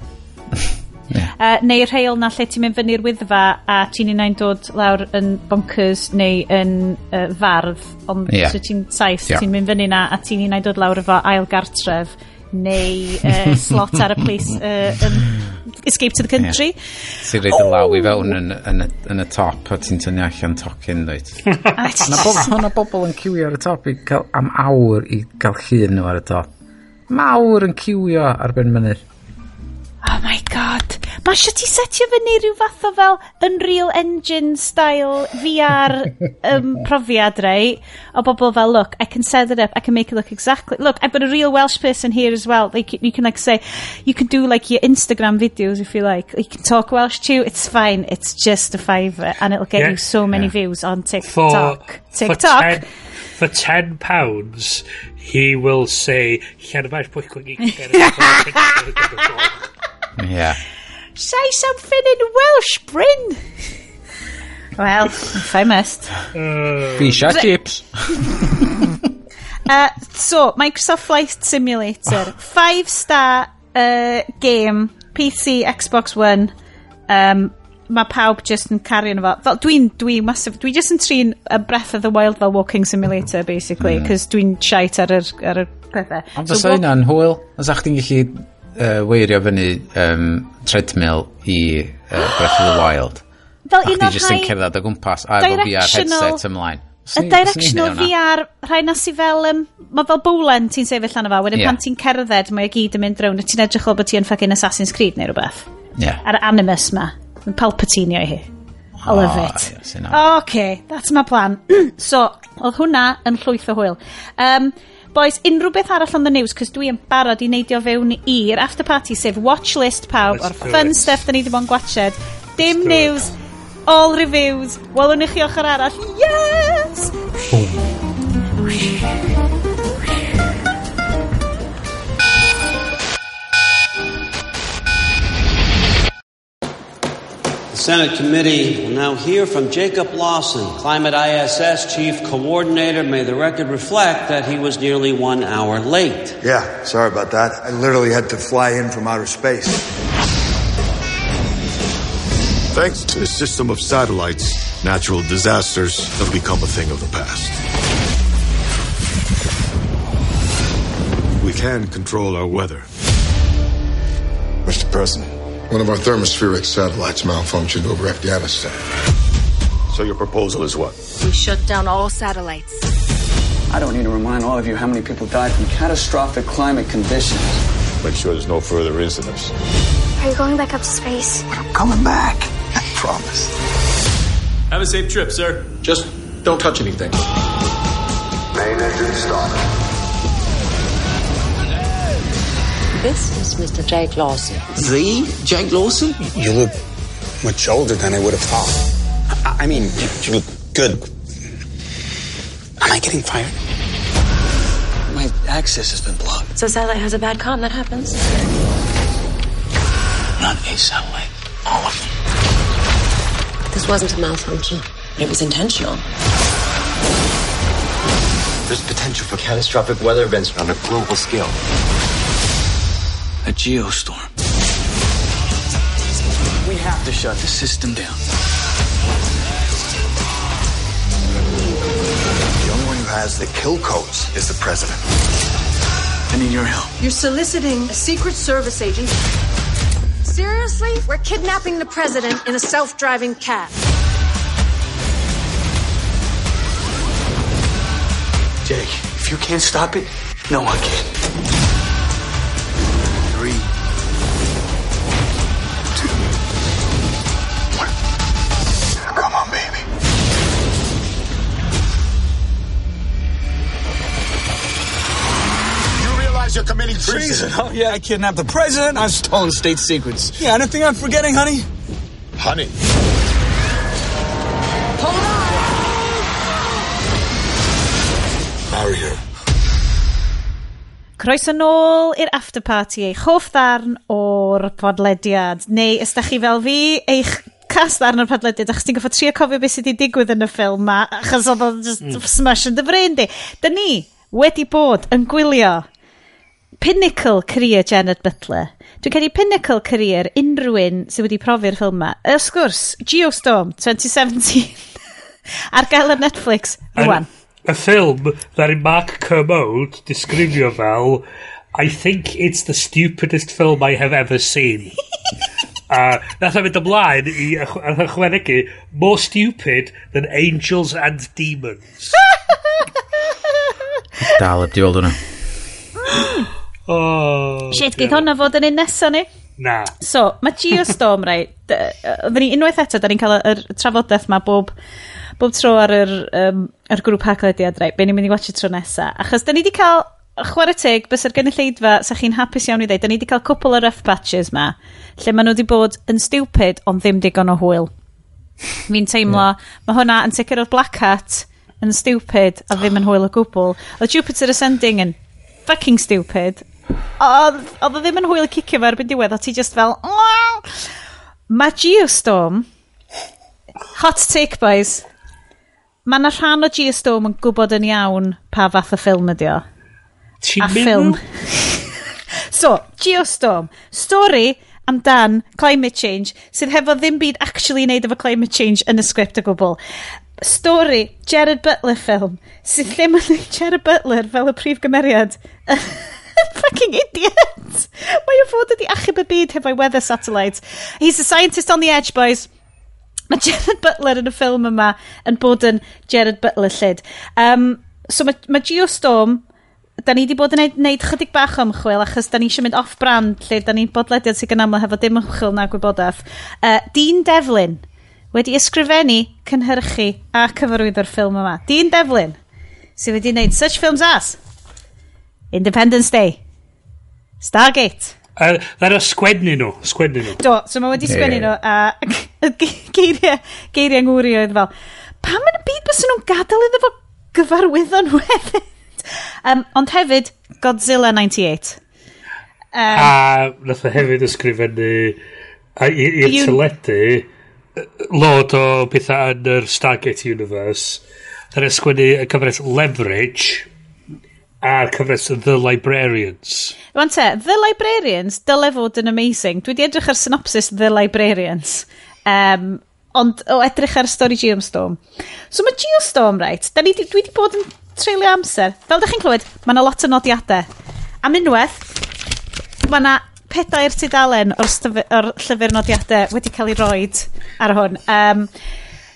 Yeah.
Uh, neu rheol na lle ti'n mynd fyny'r wyddfa a ti'n unai'n dod lawr yn bonkers neu yn uh, fardd, ond
yeah.
so ti'n saith,
yeah.
ti'n mynd fyny na a ti'n unai'n dod lawr efo ail gartref neu uh, slot ar y police uh, um, escape to the country. Yeah.
Ti'n reid y law i fewn yn, yn, yn, y top a ti'n tynnu allan tocyn, dweud. Mae bobl, bobl yn cywio ar y top i cael, am awr i gael llun nhw ar y top. Mawr yn cywio ar ben mynydd.
Oh my god. Mae eisiau ti setio fyny rhyw fath o fel Unreal Engine style VR um, profiad, rei? O bobl fel, look, I can set it up, I can make it look exactly... Look, I've got a real Welsh person here as well. They can, you can like say, you can do like your Instagram videos if you like. You can talk Welsh too, it's fine. It's just a fiver and it'll get
yeah,
you so many
yeah.
views on TikTok.
For,
TikTok.
For ten, for 10 pounds, he will say, Llanfair pwychwyn i
Yeah.
Say something in Welsh, Bryn. Well, if I must. Mm.
Fish a chips.
uh, so, Microsoft Flight Simulator. Five star uh, game. PC, Xbox One. Um, mae pawb just yn cario yn efo. Fel, dwi'n, dwi masif, dwi just yn trin a Breath of the Wild fel Walking Simulator, basically, because mm. dwi'n shite ar yr, ar yr pethau.
Ond fysa hynna'n hwyl? Os a'ch gallu uh, weirio fyny um, treadmill i uh, Breath of the Wild.
Fel un o'r rhai...
jyst yn cerdded o gwmpas a efo VR headset ymlaen.
Y directional VR, rhai na si fel, um, mae fel bowlen ti'n sefyll lan o wedyn
yeah.
pan ti'n cerdded mae o gyd yn mynd rown, ti'n edrych o bod ti'n ffucking Assassin's Creed neu rhywbeth.
Yeah.
Ar y animus ma. Mae'n palpatinio i hi. I love
oh,
it.
Yes,
OK, that's my plan. so, oedd hwnna yn llwyth o hwyl. Um, Boys, unrhyw beth arall on the news, cos dwi yn barod i neidio fewn i'r after party, sef watch list pawb, o'r fun
it.
stuff da ni wedi bod yn gwachod. Dim
news, it.
all reviews, welwn i chi ochr arall. Yes! Boom.
The Senate committee will now hear from Jacob Lawson, Climate ISS Chief Coordinator. May the record reflect that he was nearly one hour late.
Yeah, sorry about that. I literally had to fly in from outer space.
Thanks to a system of satellites, natural disasters have become a thing of the past. We can control our weather.
Mr. President, one of our thermospheric satellites malfunctioned over Afghanistan.
So your proposal is what?
We shut down all satellites.
I don't need to remind all of you how many people died from catastrophic climate conditions.
Make sure there's no further incidents.
Are you going back up to space?
I'm coming back. I promise.
Have a safe trip, sir.
Just don't touch anything.
Main engine started.
This is Mr. Jake Lawson.
The Jake Lawson?
You look much older than I would have thought. I, I mean, you, you look good. Am I getting fired?
My access has been blocked.
So satellite has a bad com, that happens.
Not a satellite. All of them.
This wasn't a malfunction. It was intentional.
There's potential for catastrophic weather events on a global scale. A geostorm. We have to shut the system down.
The only one who has the kill codes is the president.
I need your help.
You're soliciting a Secret Service agent. Seriously? We're kidnapping the president in a self driving cab.
Jake, if you can't stop it, no one can.
treason.
Oh, yeah, I kidnapped the president. I've stolen state secrets. Yeah, anything I'm forgetting, honey?
Honey.
Hold
on! Marry her. Croes yn ôl i'r afterparty eich hoff ddarn o'r podlediad. Neu, ysdach chi fel fi, eich cast ddarn o'r podlediad, achos ti'n goffod trio cofio beth sydd wedi digwydd yn y ffilm ma, achos oedd o'n just mm. smash yn dy brain di. Da ni wedi bod yn gwylio pinnacle career Janet Butler. Dwi'n cael ei pinnacle career unrhyw un sydd wedi profi'r ffilm yma. Ys gwrs, Geostorm 2017 ar gael ar Netflix rwan.
Y ffilm ddaru Mark Kermode disgrifio fel I think it's the stupidest film I have ever seen. A nath o fynd ymlaen i ychwanegu More stupid than angels and demons.
Dal heb di weld hwnna.
Oh,
Shit, geith hwnna fod yn un nesaf ni?
Na.
So, mae Geostorm, rai, oedden ni unwaith eto, da ni'n cael y trafodaeth ma bob, bob tro ar yr, um, ar grŵp haglediad, rai, be ni'n mynd i watch y tro nesa. Achos da ni wedi cael, chwarae teg, bys yr gynulleidfa, sa chi'n hapus iawn i ddeud, da ni wedi cael cwpl o rough patches ma, lle maen nhw wedi bod yn stupid, ond ddim digon o hwyl. Fi'n teimlo, yeah. mae hwnna yn sicr o'r Black Hat, yn stupid, a ddim yn hwyl o gwbl. O Jupiter Ascending yn fucking stupid, Oedd o ddim yn hwyl cicio fe erbyn diwedd, a ti just fel... Mae Geostorm... Hot take, boys. Mae yna rhan o Geostorm yn gwybod yn iawn pa fath o ffilm ydi o.
Ti'n ffilm.
so, Geostorm. Stori amdan climate change sydd hefo ddim byd actually wneud efo climate change yn y sgript o gwbl. Stori Jared Butler ffilm sydd ddim yn Jared Butler fel y prif gymeriad fucking idiot! Mae o fod ydi achub y byd hefo'i weather satellite. He's a scientist on the edge, boys. Mae Gerard Butler yn y ffilm yma yn bod yn Gerard Butler llyd. Um, so mae, mae Geostorm, da ni wedi bod yn neud, neud chydig bach o ymchwil achos da ni eisiau mynd off-brand lle da ni'n bodlediad sy'n gynamol hefo dim ymchwil na gwybodaeth. Uh, Dean Devlin wedi ysgrifennu, cynhyrchu a cyfarwyddo'r ffilm yma. Dean Devlin sydd wedi wneud such films as Independence Day. Stargate.
Uh, Dda'r sgwennu nhw, sgwennu nhw.
Do, so mae wedi sgwennu nhw, a geiriau, geiriau ngwri oedd fel, pam yn y byd bys nhw'n gadael iddo fo gyfarwyddon hefyd? um, ond hefyd, Godzilla 98.
Um, a nath o hefyd ysgrifennu i'r you... teledu lot o bethau yn yr Stargate Universe. Dda'r ysgwennu y cyfres Leverage, a'r cyfres The Librarians.
Wan te, The Librarians, dyle fod yn amazing. Dwi wedi edrych ar synopsis The Librarians. Um, ond o edrych ar stori Geostorm. So mae Geostorm, right, da ni, dwi wedi bod yn treulio amser. Fel ydych chi'n clywed, mae yna lot o nodiadau. Am unwaith, mae yna pedair tudalen o'r, or llyfr nodiadau wedi cael ei roed ar hwn. Um,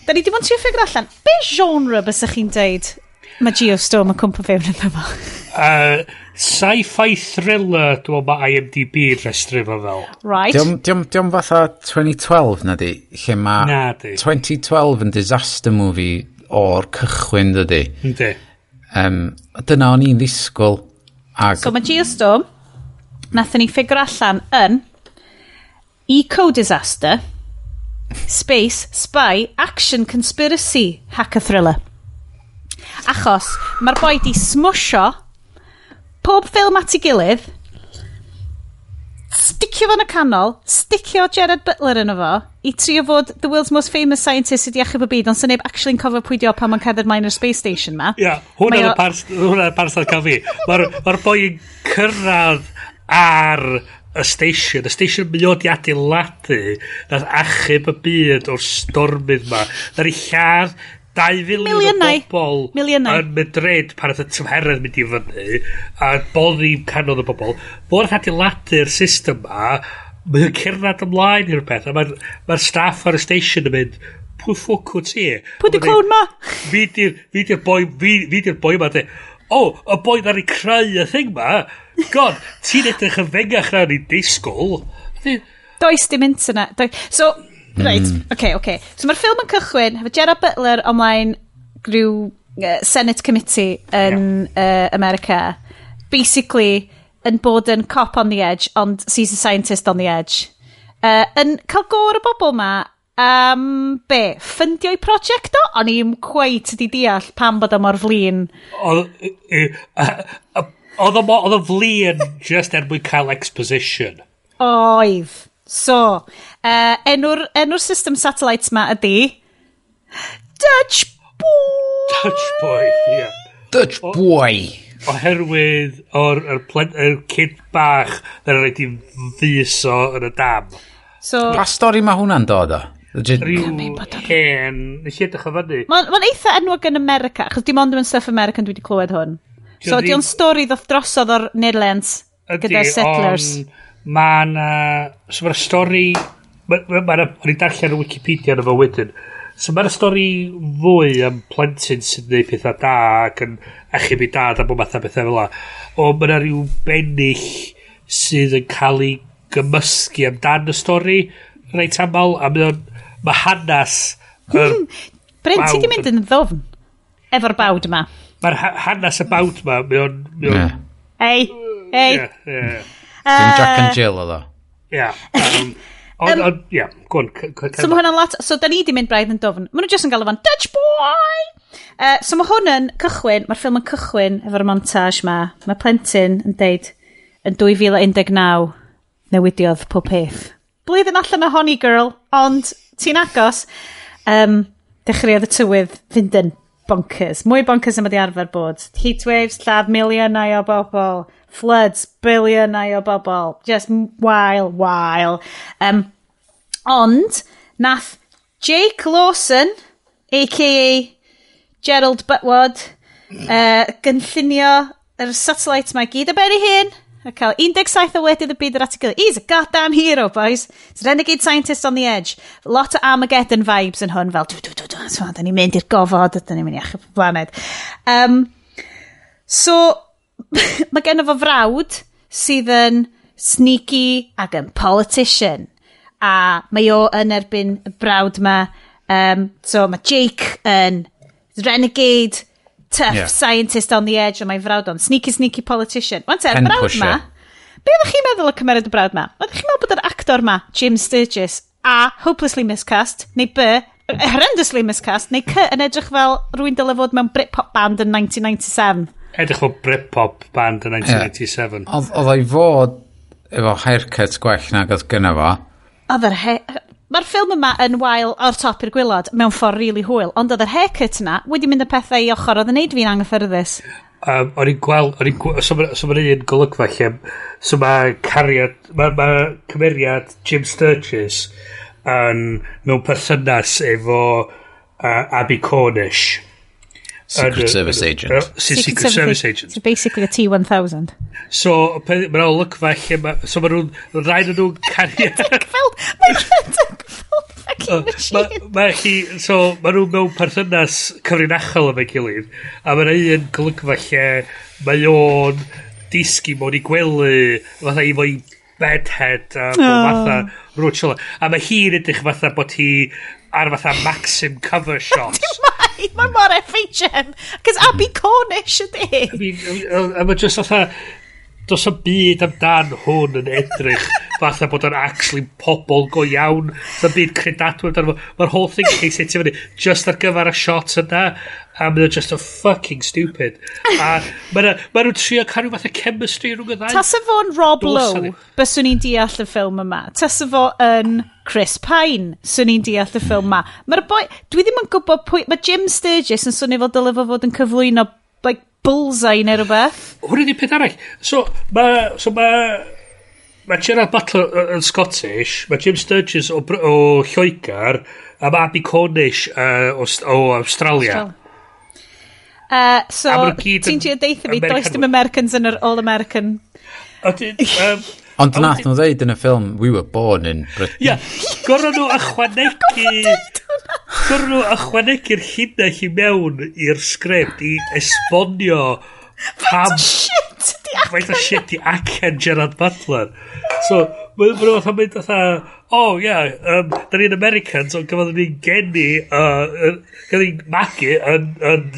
da ni wedi bod yn trio ffigur allan, be genre bys chi'n deud Mae Geostorm yn cwmpa fewn yn yma.
Uh, Sci-fi thriller, dwi'n meddwl mae IMDb yn restru fo fel.
Right.
Diom, diom, diom fatha 2012 na di, lle mae
na, di.
2012 yn disaster movie o'r cychwyn dydy.
Ynddi.
Um, dyna o'n i'n ddisgwyl. Ag...
So mae Geostorm, nathon ni ffigur allan yn Eco-disaster, Space, Spy, Action, Conspiracy, Hacker Thriller. Achos mae'r boi di smwsio pob ffilm at ei gilydd, sticio fo'n y canol, sticio Gerard Butler yn fo, i trio fod the world's most famous scientist sydd i achub y byd, ond sy'n neb actually'n cofio pwydio pan mae'n cerdded mlaen space station ma.
Ia, yeah, hwnna'r pars, hwnna ar cael fi. Mae'r ma boi yn cyrraedd ar y station, y station mynd i adeiladu, nath achub y byd o'r stormydd ma. Na'r i lladd 2 filiwn o bobl
Miliynau.
yn Madrid pan oedd y tymheredd mynd i fyny a boddi canodd o bobl bod adeiladu'r system ma mae'n o'n cerdded ymlaen i'r peth a mae'r ma staff ar y station yn mynd pwy ffwc o ti?
Pwy di clown ma?
Fi di'r boi fi di'r boi ma de oh y boi dda'r i creu y thing ma god ti'n edrych yn fengach na ni disgwyl.
Does dim internet. So Right, oce, mm. okay, oce. Okay. So mae'r ffilm yn cychwyn, hefo Gerard Butler ymlaen rhyw uh, Senate Committee yn yeah. uh, America. Basically, yn bod yn cop on the edge, ond sees a scientist on the edge. Uh, yn cael gor y bobl ma um, be, ffyndio'i prosiect o? O'n i'n cweit ydi deall pam bod o mor flin.
Oedd o flin just er mwyn cael exposition.
Oedd. So, Uh, enw'r enw system satellites ma ydy... Dutch Boy!
Dutch Boy, ie. Yeah.
Dutch Boy!
Oherwydd o'r er, er cyn bach na rhaid i fuso yn y dam.
So,
pa stori mae hwnna'n dod o?
Rhyw hen, nes i edrych o fyny.
Mae'n ma eitha enwog yn America, achos dim ond yn Stuff American dwi wedi clywed hwn. So, di o'n stori ddoth drosodd o'r Netherlands gyda settlers.
Mae'n... ond. So, mae'r stori mae'n ma, ma, o'n i'n darllen yn Wikipedia yn efo wedyn. So mae'r stori fwy am plentyn sy'n gwneud pethau da ac yn achub i dad a bod math o bethau fel la. O, mae yna rhyw bennill sydd yn cael ei gymysgu amdan y stori reit aml a mae o'n mae hanes hmm.
Bryn, ti di mynd yn ddofn efo'r bawd yma
mae'r ha hanes y bawd yma mae o'n yeah.
ei ei
yeah, yeah.
Uh, Jack and uh, Jill oedd o
yeah, um, Ond, um, ie, gwn.
So mae hwnna'n lot... So, da ni di mynd braidd yn dofn. Mae nhw jyst yn galw fan Dutch boy! Uh, so mae hwn yn cychwyn, mae'r ffilm yn cychwyn efo'r montage ma. Mae plentyn yn deud yn 2019 newidiodd pob peth. Blwyddyn allan o Honey Girl, ond ti'n agos. Um, dechreuodd y tywydd fynd yn bonkers. Mwy bonkers yma di arfer bod. Heatwaves, lladd miliynau o bobl floods, biliynau o bobl. Just wael, wael. Um, ond, nath Jake Lawson, a.k.a. Gerald Butwood, uh, gynllunio yr satellite mae gyd a ben ei hun, a cael 17 o wedydd y byd yr atigol. He's a goddamn hero, boys. He's a renegade scientist on the edge. Lot o Armageddon vibes yn hwn, fel, dwi, dwi, dwi, dwi, dwi, ni'n mynd i'r gofod, dwi, ni'n mynd i achub planed. Um, so, mae gen fo frawd sydd yn sneaky ac yn politician. A mae o yn erbyn y brawd ma. Um, so mae Jake yn renegade, tough
yeah.
scientist on the edge, a mae frawd o'n sneaky, sneaky politician. Wan e'r
te,
brawd ma, be oeddech chi'n meddwl o cymeriad y brawd ma? Oeddech chi'n meddwl bod yr actor ma, Jim Sturgis, a hopelessly miscast, neu B, horrendously miscast, neu C, yn edrych fel rwy'n dylai fod mewn Britpop band yn 1997?
edrych o Britpop band yn 1987.
Yeah. Oedd o'i fod efo haircut gwell nag oedd gyna fo.
Oedd yr Mae'r ffilm yma yn wael o'r top i'r gwylod mewn ffordd rili really hwyl, ond oedd yr haircut yna wedi mynd y pethau i ochr oedd yn neud fi'n anghyffyrddus.
Um, o'n i'n gweld, o'n i'n gweld, so mae'n so ma un golygfa lle, so mae cariad, mae ma cymeriad Jim Sturges yn, um, mewn perthynas efo uh, Abby Cornish
Secret
and,
Service
uh,
Agent.
Uh, Secret, Secret Service, Agent.
So basically a T-1000.
So, mae'n olwg fe, so mae nhw'n, rhaid
nhw cario...
Mae hi, so mae nhw mewn perthynas cyfrinachol efo'i gilydd, a mae'n un golygfa lle mae o'n disgu mewn i gwely, fatha i fo'i bedhead a
oh.
fatha rwtiola. A mae hi'n edrych fatha bod hi ar fatha Maxim cover shots.
Mae, mor FHM. Cos Abby Cornish ydi.
I mean, a mae just fatha, does am byd amdan hwn yn edrych fatha bod o'n actually pobl go iawn. Does am byd credadwy amdano fo. Mae'r whole thing case setio fyny just ar gyfer y shot yna a mae just a fucking stupid. A mae nhw'n trio cael rhyw fath o chemistry rhwng y ddau.
Tas fo'n Rob Lowe byswn i'n deall y ffilm yma. Tas fo yn Chris Pine swn i'n deall y ffilm yma. Mae'r boi dwi ddim yn gwybod pwy mae Jim Sturgis yn swnio fel dylai fo fod yn cyflwyno like bullseye neu rhywbeth.
Hwna di peth arall. So, mae... So, mae... Mae Gerard Butler yn Scottish, mae Jim Sturges o, Br o Lloegar, a mae Abby Cornish uh, o, o Australia.
Uh, so, ti'n gyd deitha fi, does dim Americans yn yr All-American.
Um,
Ond oh, nath nhw ddeud yn y ffilm, we were born in Britain.
Ia, gorau nhw ychwanegu... gorau nhw ychwanegu'r llinell i mewn i'r sgript i esbonio pam... Faint o shit di acen Gerard Butler. So, mae'n nhw fatha mynd fatha, oh yeah, um, da ni'n Americans, ond gyfodd ni'n geni, uh, gyfodd ni'n magu yn, yn,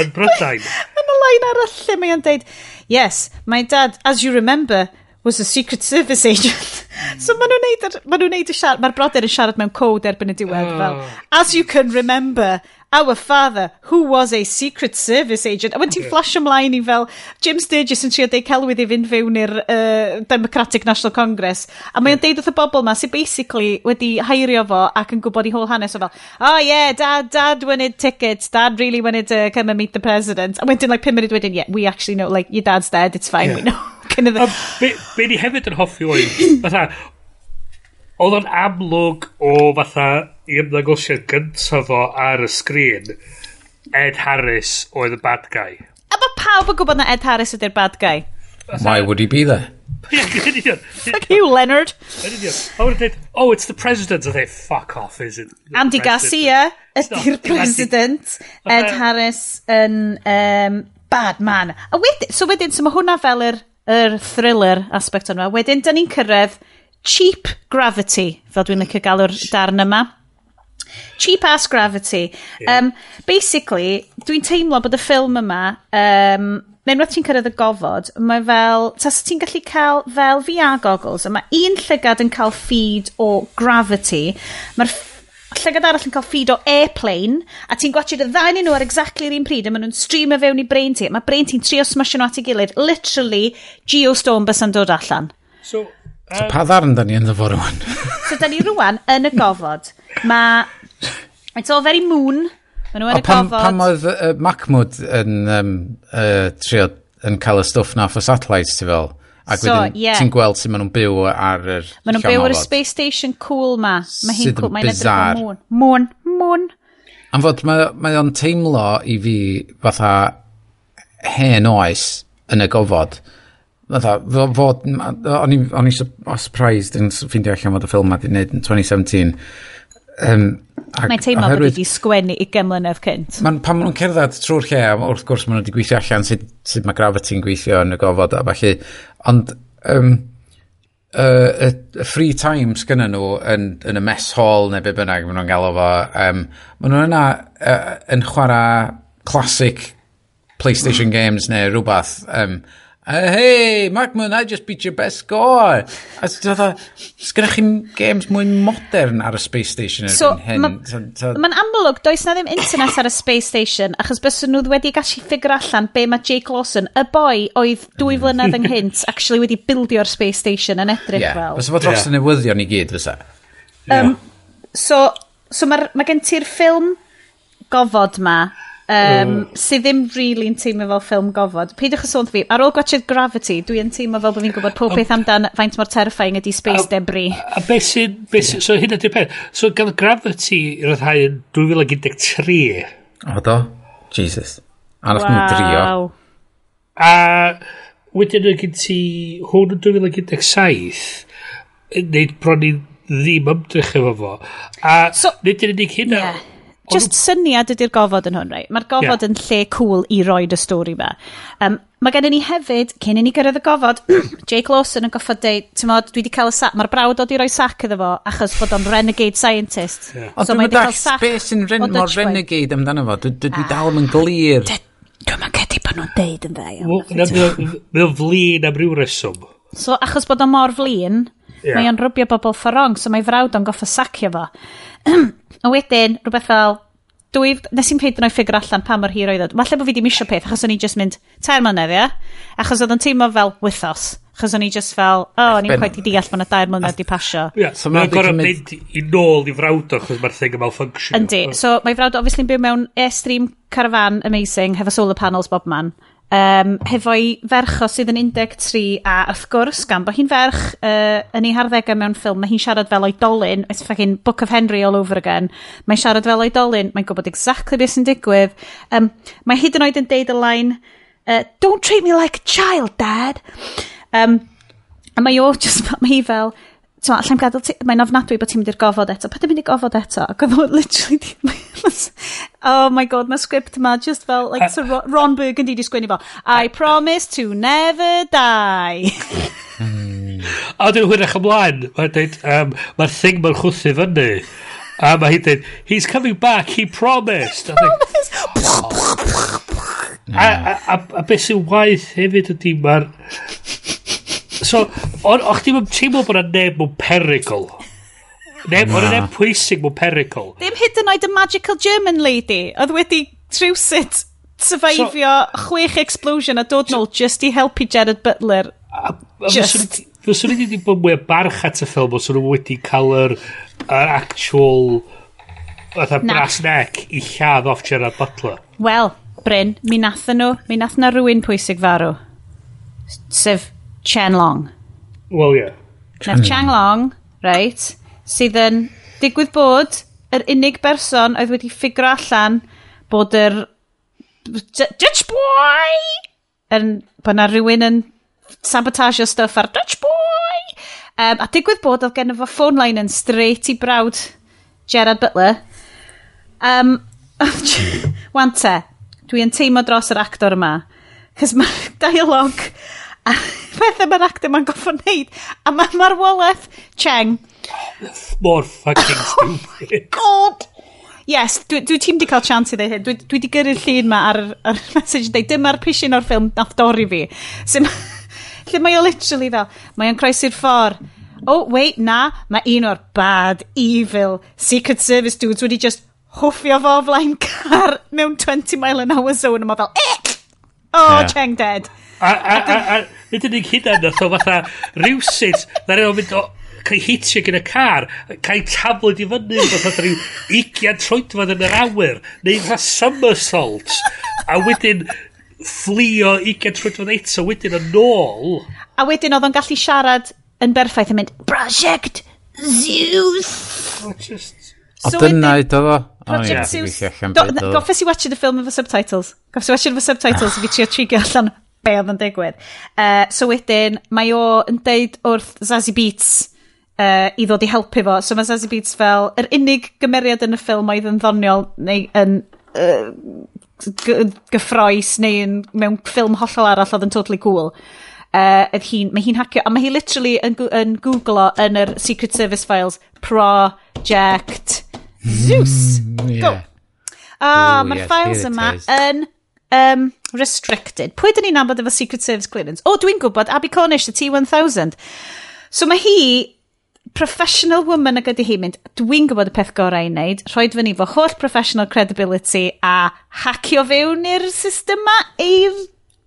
yn Brydain.
Yn y lain arall lle mae'n deud, yes, my dad, as you remember, was a Secret Service agent. So maen nhw'n neud, yr- ma' nhw'n neud y siarad, mae'r brodyr yn siarad mewn cod erbyn y diwedd fel, as you can remember, our father, who was a secret service agent. A when ti'n flash ymlaen i fel, Jim Sturgis yn trio deud celwydd i fynd fewn i'r uh, Democratic National Congress. A mae'n deud wrth y bobl ma sy'n basically wedi hairio fo ac yn gwybod i whole hanes o fel, oh yeah, dad, dad wanted tickets, dad really wanted to come and meet the president. A wedyn like 5 munud wedyn, yeah, we actually know, like, your dad's dead, it's fine,
Yeah.
we know.
cyn
iddo.
Be, be ni hefyd yn hoffi oedd, fatha, oedd o'n amlwg o fatha i ymddangosiad gyntaf fo ar y sgrin, Ed Harris oedd y bad guy.
A mae pawb yn gwybod na Ed Harris ydy'r bad guy.
Why would he be there?
Fuck you, Leonard.
I would have said, oh, it's the president. I think, e, fuck off, is it?
Andy Garcia ydy'r president. Ed Harris yn um, bad man. A wedyn, so wedyn, so mae hwnna fel yr yr thriller aspect yma. Wedyn, dyn ni'n cyrraedd Cheap Gravity, fel dwi'n licio galw'r darn yma. Cheap Ass Gravity. Yeah. Um, basically, dwi'n teimlo bod y ffilm yma, um, mewn wrth ti'n cyrraedd y gofod, mae fel, tas ti'n gallu cael fel VR goggles, a mae un llygad yn cael feed o gravity, mae'r llygad arall yn cael feed o airplane, a ti'n gwachod y ddain nhw ar exactly yr un pryd, a maen nhw'n stream fewn i brain ti. Mae brain ti'n trio smasio nhw at ei gilydd. Literally, Geostorm bys yn dod allan.
So, um,
so pa ddarn da ni yn ddyfor rwan?
so, da ni rwan yn y gofod. Mae... It's all very moon. Mae nhw yn y gofod.
Pam oedd uh, Macmwd yn um, uh, trio yn cael y stwff na for satellites, ti fel? Ac
so,
wedyn
yeah.
ti'n gweld sut maen nhw'n byw ar yr
Maen nhw'n byw ar y space station cool ma. Mae hi'n cool, mae'n edrych mwn. Mwn, mwn.
Am fod, mae, mae o'n teimlo i fi fatha hen oes yn y gofod. Fatha, fod, o'n i'n surprised yn ffeindio allan fod y ffilm ma di wneud yn 2017. Um,
Mae'n teimlo bod wedi sgwennu i gymlynedd cynt.
Man, pan maen nhw'n cerdded trwy'r lle, wrth gwrs maen nhw wedi gweithio allan sut, sut mae gravity'n gweithio yn y gofod a falle. Ond um, y, y free time sgynnyn nhw yn, yn y mess hall neu be bynnag maen nhw'n galw fo, um, maen nhw yna uh, yn chwarae classic PlayStation games neu rhywbeth um, uh, hey, Mark I just beat your best score. A dwi'n dweud, sgynnych chi'n games mwy modern ar y Space Station erbyn so, hyn?
Ma,
so, so...
Mae'n amlwg, does na ddim internet ar y Space Station, achos bys nhw wedi gallu ffigur allan be mae Jake Lawson, y boi oedd dwy flynedd ynghynt, actually wedi bildio'r Space Station yn edrych
yeah,
fel.
Fysa fod dros y yeah. newyddion i gyd, fysa.
Um, so, so mae ma gen ti'r ffilm gofod ma, um, mm. sydd ddim really yn teimlo fel ffilm gofod. Peidiwch y sôn fi, ar ôl gwachod Gravity, dwi yn teimlo fel bod fi'n gwybod pob peth amdan faint mor terrifying ydy space a, debris.
A, a beth sy'n... Be Yeah. So hyn ydy'r peth. So gan Gravity i ryddhau yn 2013.
O do? Jesus. A nath nhw'n drio.
A wedyn yn gyd ti hwn yn 2017 yn neud bron i ddim ymdrech efo fo. A so, nid yn unig hynna,
yeah just syniad ydy'r gofod yn hwn, reit? Mae'r gofod
yeah.
yn lle cool i roed y stori ma. Um, mae gen i ni hefyd, cyn i ni gyrraedd y gofod, Jake Lawson yn goffod deud, ti'n modd, dwi wedi cael y sac, mae'r brawd oedd i roi sac iddo fo, achos bod o'n renegade scientist.
Yeah.
Ond so
dwi'n dall, beth sy'n ren, mor renegade amdano fo, dwi, dwi ah. dal yn glir.
Dwi'n ma'n cedi bod nhw'n deud yn
dda. Mae o'n flin am ryw reswm.
So, achos bod o'n mor flin,
yeah.
mae o'n rwbio bobl fforong, so mae frawd o'n goffa sacio fo a wedyn, rhywbeth fel, dwy, nes i'n peid yn o'i ffigur allan pa mor hir oedd o. Falle bod fi ddim eisiau peth, achos o'n i'n just mynd, tair mlynedd, ia? Achos oedd o'n teimlo fel wythos. Achos o'n i just fel, o, oh, o'n i'n coed i deall bod yna dair mlynedd di pasio.
Ie,
yeah,
so mae'n gorau mynd i nôl i frawd o, chos mae'r thing yn malfunction.
Yndi, so mae frawd obviously yn byw mewn airstream caravan amazing, hefo solar panels bob man um, hefo'i fercho sydd yn 13 a wrth gwrs gan bod hi'n ferch uh, yn ei harddegau mewn ffilm mae hi'n siarad fel oedolyn it's fucking Book of Henry all over again. Mae'n siarad fel oedolyn mae'n gwybod exactly beth sy'n digwydd. Um, mae hyd yn oed yn deud y line uh, don't treat me like a child dad. Um, a mae o just mae hi fel t'ma, allai'm gadael ti... Mae'n ofnadwy bod ti'n mynd i'r gofod eto. Pa â mynd i'r gofod eto. Ac oedd o literally... Di, oh my god, mae sgript yma just fel, like, so Ron Burgundy di sgwini fo. I promise to never die.
A dyn hwyrach ymlaen, mae'n dweud, um, mae'r thing mae'n chwthu fyny. A mae hi'n dweud, he's coming back, he promised. He promised. A, a, a, a beth sy'n waith hefyd ydy mae'r So, o'ch ti'n teimlo bod yna neb mewn perigl? Neb, o'n e neb pwysig mewn perigl.
Ddim hyd yn oed y magical German lady, oedd wedi trwsyd survivio so, chwech explosion a dod nôl just i helpu Gerard Butler.
A, a just. Fyswn i wedi bod mwy barch at y ffilm os o'n nhw wedi cael yr, yr actual fatha brass neck i lladd off Gerard Butler.
Wel, Bryn, mi nath nhw, mi nath na rhywun pwysig farw. Sef Chen Long.
Wel, ie. Yeah.
Nath Chang Long, reit, sydd yn digwydd bod yr unig berson oedd wedi ffigro allan bod yr Dutch boy yn, bod na rhywun yn sabotage o stuff ar Dutch boy um, a digwydd bod oedd gen fo phone line yn straight i brawd Gerard Butler um, wan te dwi'n teimlo dros yr actor yma Cys mae'r dialog a pethau mae'r actor mae'n goffod wneud a mae ma marwolaeth Cheng
mor fucking oh stupid oh
god Yes, dwi, dwi ti'n di cael chance i ddeu hyn. Dwi, dwi di gyrru'r llun ma ar, ar message dweud, dyma'r pishin o'r ffilm nath dorri fi. So, lle mae o literally fel, mae o'n croesi'r ffordd. Oh, wait, na, mae un o'r bad, evil, secret service dudes wedi just hwffio fo flaen car mewn 20 mile an hour zone a mae fel, eh, Oh, yeah. Cheng dead.
A, a, a, a, nid yn unig hynna, nath o fatha rhywsut, na rhywun mynd o, cael hitio gen y car, cael tablet i fyny, fatha rhyw 20 troedfod yn yr awyr, neu fatha somersault, a wedyn fflio 20 troedfod eto, wedyn yn ôl.
A wedyn oedd o'n gallu siarad yn berffaith yn mynd, Project Zeus!
Oh, just...
So o dyna i do fo.
Project Zeus. Goffes i watch the film efo subtitles. Goffes i watch efo subtitles i fi trio trigger allan be oedd yn digwydd. Uh, so wedyn, mae o yn deud wrth Zazie Beats uh, i ddod i helpu fo. So mae Zazie Beats fel, yr unig gymeriad yn y ffilm oedd yn ddoniol neu yn uh, gyffroes neu yn, mewn ffilm hollol arall oedd yn totally cool. Uh, hi, mae hi'n hacio, a mae hi literally yn, yn googlo yn yr Secret Service files, project Zeus! Mm, yeah. Go! Ah, oh, mae'r yes, files yma yn um, restricted. Pwy dyn ni'n nabod efo Secret Service clearance? O, oh, dwi'n gwybod, Abby Cornish, y T-1000. So mae hi, professional woman ag ydy hi mynd, dwi'n gwybod y peth gorau i wneud, rhoi fy fo holl professional credibility a hacio fewn i'r system ma, i'r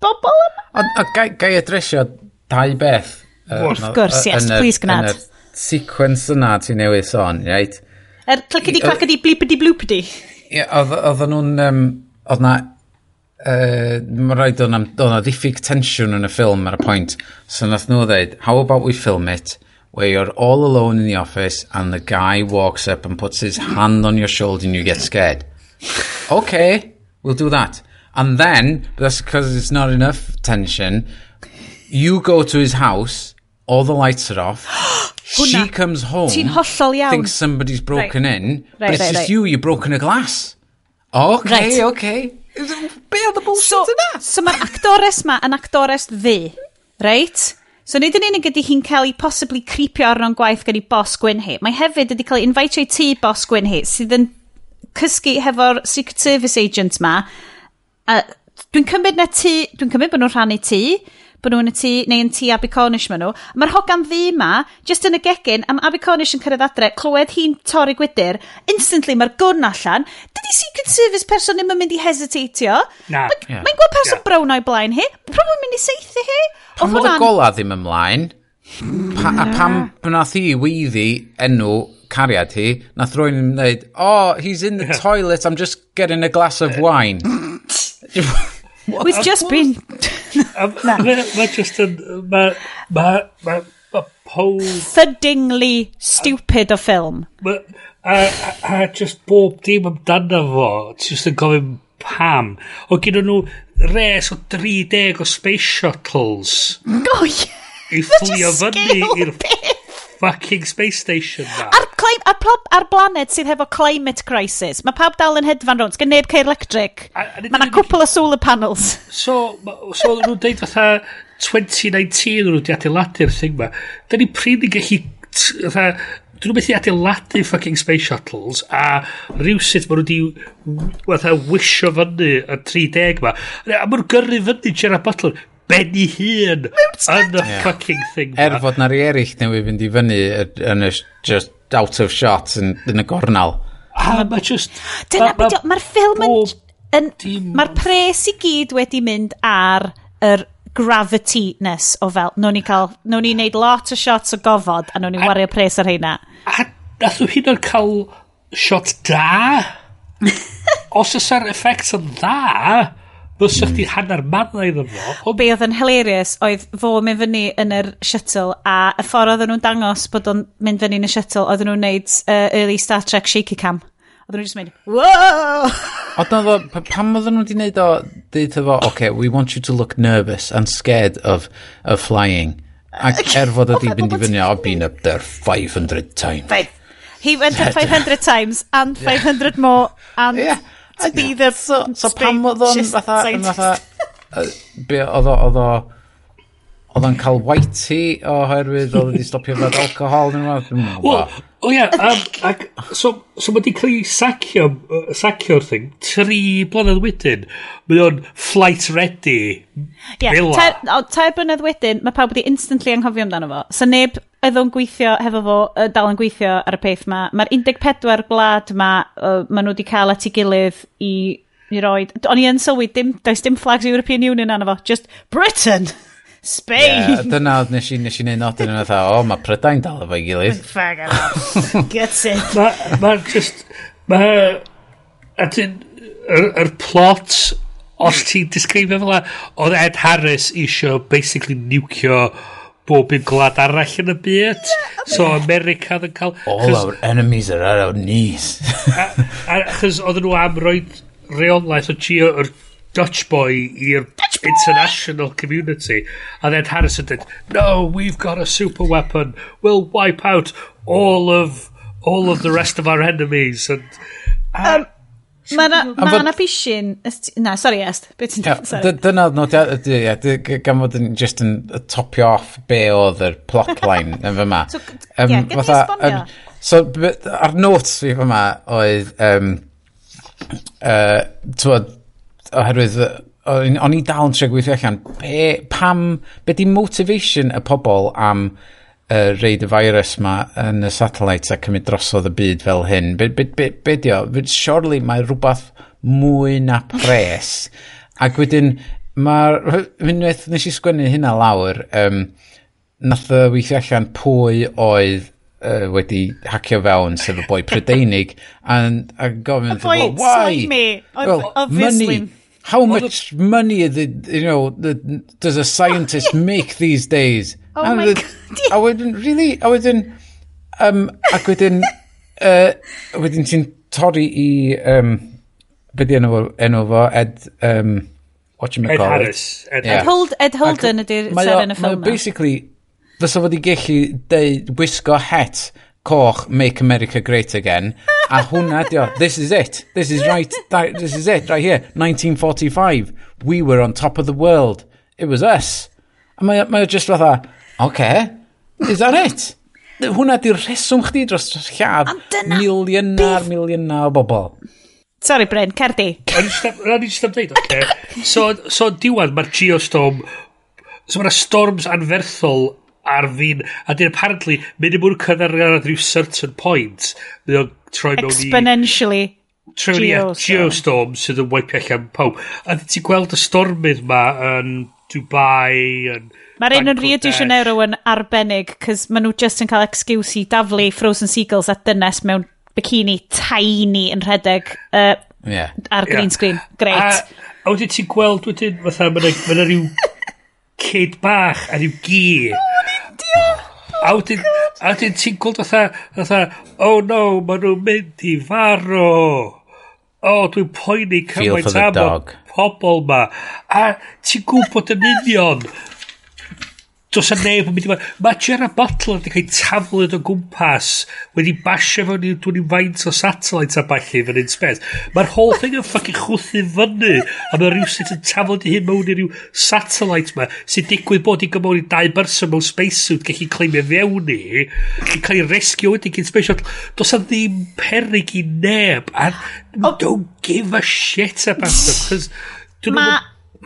bobl yma.
Ond gai, gai adresio dau beth.
Wrth gwrs, yes, please gnad. Yn y
sequence yna ti newydd sôn, right?
Er clacidi clacidi blipidi blwpidi.
Ie, oedd nhw'n... Um, oedd na... Uh, Mae'n rhaid o'n na ddiffyg tensiwn yn y ffilm ar y pwynt. So nath nhw dweud, how about we film it where you're all alone in the office and the guy walks up and puts his hand on your shoulder and you get scared. okay, we'll do that. And then, that's because it's not enough tension, you go to his house, all the lights are off, Hwna. She comes home. Ti'n hollol iawn. Thinks somebody's broken right. in. Right, but it's right, just right. you, you've broken a glass. OK, right. OK. Be oedd y bullshit so, yna?
So mae'r actores ma yn actores ddi. Right? So nid yn unig ydy hi'n cael ei possibly creepio arno'n gwaith gen i bos gwyn hi. Mae hefyd ydy cael ei invite i ti bos gwyn hi sydd yn cysgu hefo'r Secret Service agent ma. Uh, dwi'n cymryd na ti, dwi'n cymryd bod nhw'n rhannu ti bod nhw'n y tŷ, neu yn tŷ Abbey Cornish maen nhw. Mae'r hogan ddi ma, just yn y gegin, am Abbey Cornish yn cyrraedd adre, clywed hi'n torri gwydyr, instantly mae'r gwn allan, dydy Secret Service person ddim yn mynd i hesitatio.
Na.
Mae'n yeah. ma gweld person yeah. brown o'i blaen hi, probably mynd i seithi hi.
Pan fod y gola ddim ymlaen? Pa, a pam wnaeth hi weiddi enw cariad hi, nath rwy'n dweud, oh, he's in the toilet, I'm just getting a glass of wine.
We've just been...
Mae just yn... Mae... Mae... Mae...
Thuddingly stupid o ffilm.
A, a, a just bob dim amdano fo. Just yn gofyn pam. O gyda nhw res o 30 o space shuttles.
Oh, yeah.
I fflio fyny i'r fucking space station na.
Ar, clim, ar, plob, ar blaned sydd hefo climate crisis, mae pawb dal yn hedfan rhwng, gen neb cair electric. Mae yna cwpl o solar panels.
So, so nhw'n deud fatha 2019 nhw wedi adeiladu'r thing ma. Da ni pryd i gallu fatha dyn nhw beth i adeiladu fucking space shuttles a rhywsut maen nhw wedi fatha wisio fyny y 30 ma a maen nhw'n gyrru fyny Gerard Butler ben i hun yn y fucking thing.
Er fod na ri eraill newid fynd i fyny yn y just out of shot yn, yn y gornal.
A mae just...
Dyna beth mae'r ffilm yn... yn mae'r pres i gyd wedi mynd ar yr gravity-ness o fel, nhw'n ni cael, nhw'n ni wneud lot o shots o gofod a nhw'n ni wario pres ar heina.
A nath nhw hyd yn cael shot da? Os ysa'r effect yn dda? Fysa chdi hanner manna iddo fo.
O be oedd yn hilarious oedd fo mynd fyny yn yr shuttle a y ffordd oedden nhw'n dangos bod o'n mynd fyny yn y shuttle oedden nhw'n neud uh, early Star Trek shaky cam. Oedden nhw'n just mynd, wow!
Oedden nhw, pam oedden nhw wedi neud o, dweud fo, okay, we want you to look nervous and scared of, of flying. Ac er fod ydi mynd i fyny, I've been up there 500 times.
He went up 500 times and 500 more and...
Yeah
to be there
so, so pam oedd o'n fatha fatha be oedd oedd oedd o'n cael whitey oherwydd oedd wedi stopio fod alcohol neu rhywbeth
wel o ia ac so so mae di cael ei sacio sacio'r thing tri blynedd wedyn. Mae o'n flight ready. Yeah,
tair, tair blynedd wedyn mae pawb wedi instantly anghofio amdano fo. So neb oedd o'n gweithio hefo fo, dal yn gweithio ar y peth ma, mae'r 14 gwlad ma, uh, maen nhw wedi cael at ei gilydd i, i roed. O'n i yn sylwi, dim, does dim flags European Union anna fo, just Britain! Spain!
Yeah, dyna oedd nes i, nes i neud nodyn yn oedd, o, mae Prydain dal efo'i gilydd.
Fag Gets it.
Mae'n ma just, mae, a dyn, yr, yr plot, os ti'n disgrifio fel la, oedd Ed Harris isio basically nucio bob un gwlad arall yn y byd. So America yn cael...
All our enemies are at our knees.
Achos oedden nhw am roi reolaeth o geo o'r Dutch boy i'r international community. And then Harrison did, no, we've got a super weapon. We'll wipe out all of all of the rest of our enemies. And, uh,
um, Mae na, ma
bod...
na pisin... Na, sori, Est. Be ti'n
dweud? Dyna oedd nodiad... nhw, gan fod yn just yn topio off be oedd yr plotline yn fyma.
So, um, yeah,
gen
esbonio.
Um, so, ar notes fi fyma oedd... Um, uh, Twod, oherwydd... O'n i dal yn trio gweithio allan, be, pam, be di motivation y pobol am uh, reid y virus ma yn y satellites a cymryd drosodd y byd fel hyn. Be, be, be, be di o? Surely mae rhywbeth mwy na pres. Ac wedyn, mae'r... Unwaith nes i sgwennu hynna lawr, um, nath y weithio allan pwy oedd uh, wedi hacio fewn sef y boi Prydeinig a, a gofyn,
y boi
why?
Me.
Well,
obviously.
Money. How much money the, you know, the, does a scientist make these days?
Oh
a,
my god.
A wedyn, really? A wedyn, um, ac wedyn, uh, wedyn ti'n torri i, um, be di enw, enw fo, Ed, um, whatchamacallit?
Ed Harris. Ed,
yeah.
Ed, Hold, Ed Holden ydy'r ser yn y ffilm na.
basically, fysa fod i gellu deud, wisgo het coch Make America Great Again, a hwnna dio, this is it, this is right, this is it, right here, 1945, we were on top of the world, it was us. A mae, mae just fatha, Okay. Is that it? Hwna di'r rheswm chdi dros
lladd
milionar, milionar o bobl.
Sorry, Bryn, cerdi.
Rhaid i am dweud, oce. So, so diwan, mae'r geostorm... So mae'r storms anferthol ar fin... A dyn, apparently, mynd i mwyn cyfarad rhyw certain point. Mae o'n troi mewn i...
Exponentially.
Troi mewn
i
geostorm sydd yn wipio allan pawb. A ti'n gweld y stormydd ma yn... Um, Dubai yn...
Mae'r un yn Rio de Janeiro yn arbennig, cys maen nhw just yn cael excuse i daflu Frozen Seagulls a dynes mewn bikini tiny yn rhedeg uh,
yeah.
ar green
yeah.
screen. Great.
A, a wedyn ti'n gweld wedyn, fatha, mae yna ma rhyw kid bach a rhyw gi. A oh wedyn, a wedyn ti'n gweld fatha, fatha, oh no, maen nhw'n mynd i farw o, dwi'n poeni cymaint am y pobl ma. A ti'n gwybod yn union Dos am neb yn mynd i fod... Mae Gerard Butler wedi cael taflod o gwmpas wedi basio fewn i dwi'n faint o satellites a balli fan un spes. Mae'r whole thing yn ffucking chwthu fyny a mae rhywsyd yn taflod i hyn mewn i ryw satellite ma sy'n digwydd bod i gymryd i dau berson mewn spacesuit gallu cleimio fewn i i cael ei rescue wedi gyn space shuttle. Dos am ddim perig i neb a don't give a shit about them. Because...
Mae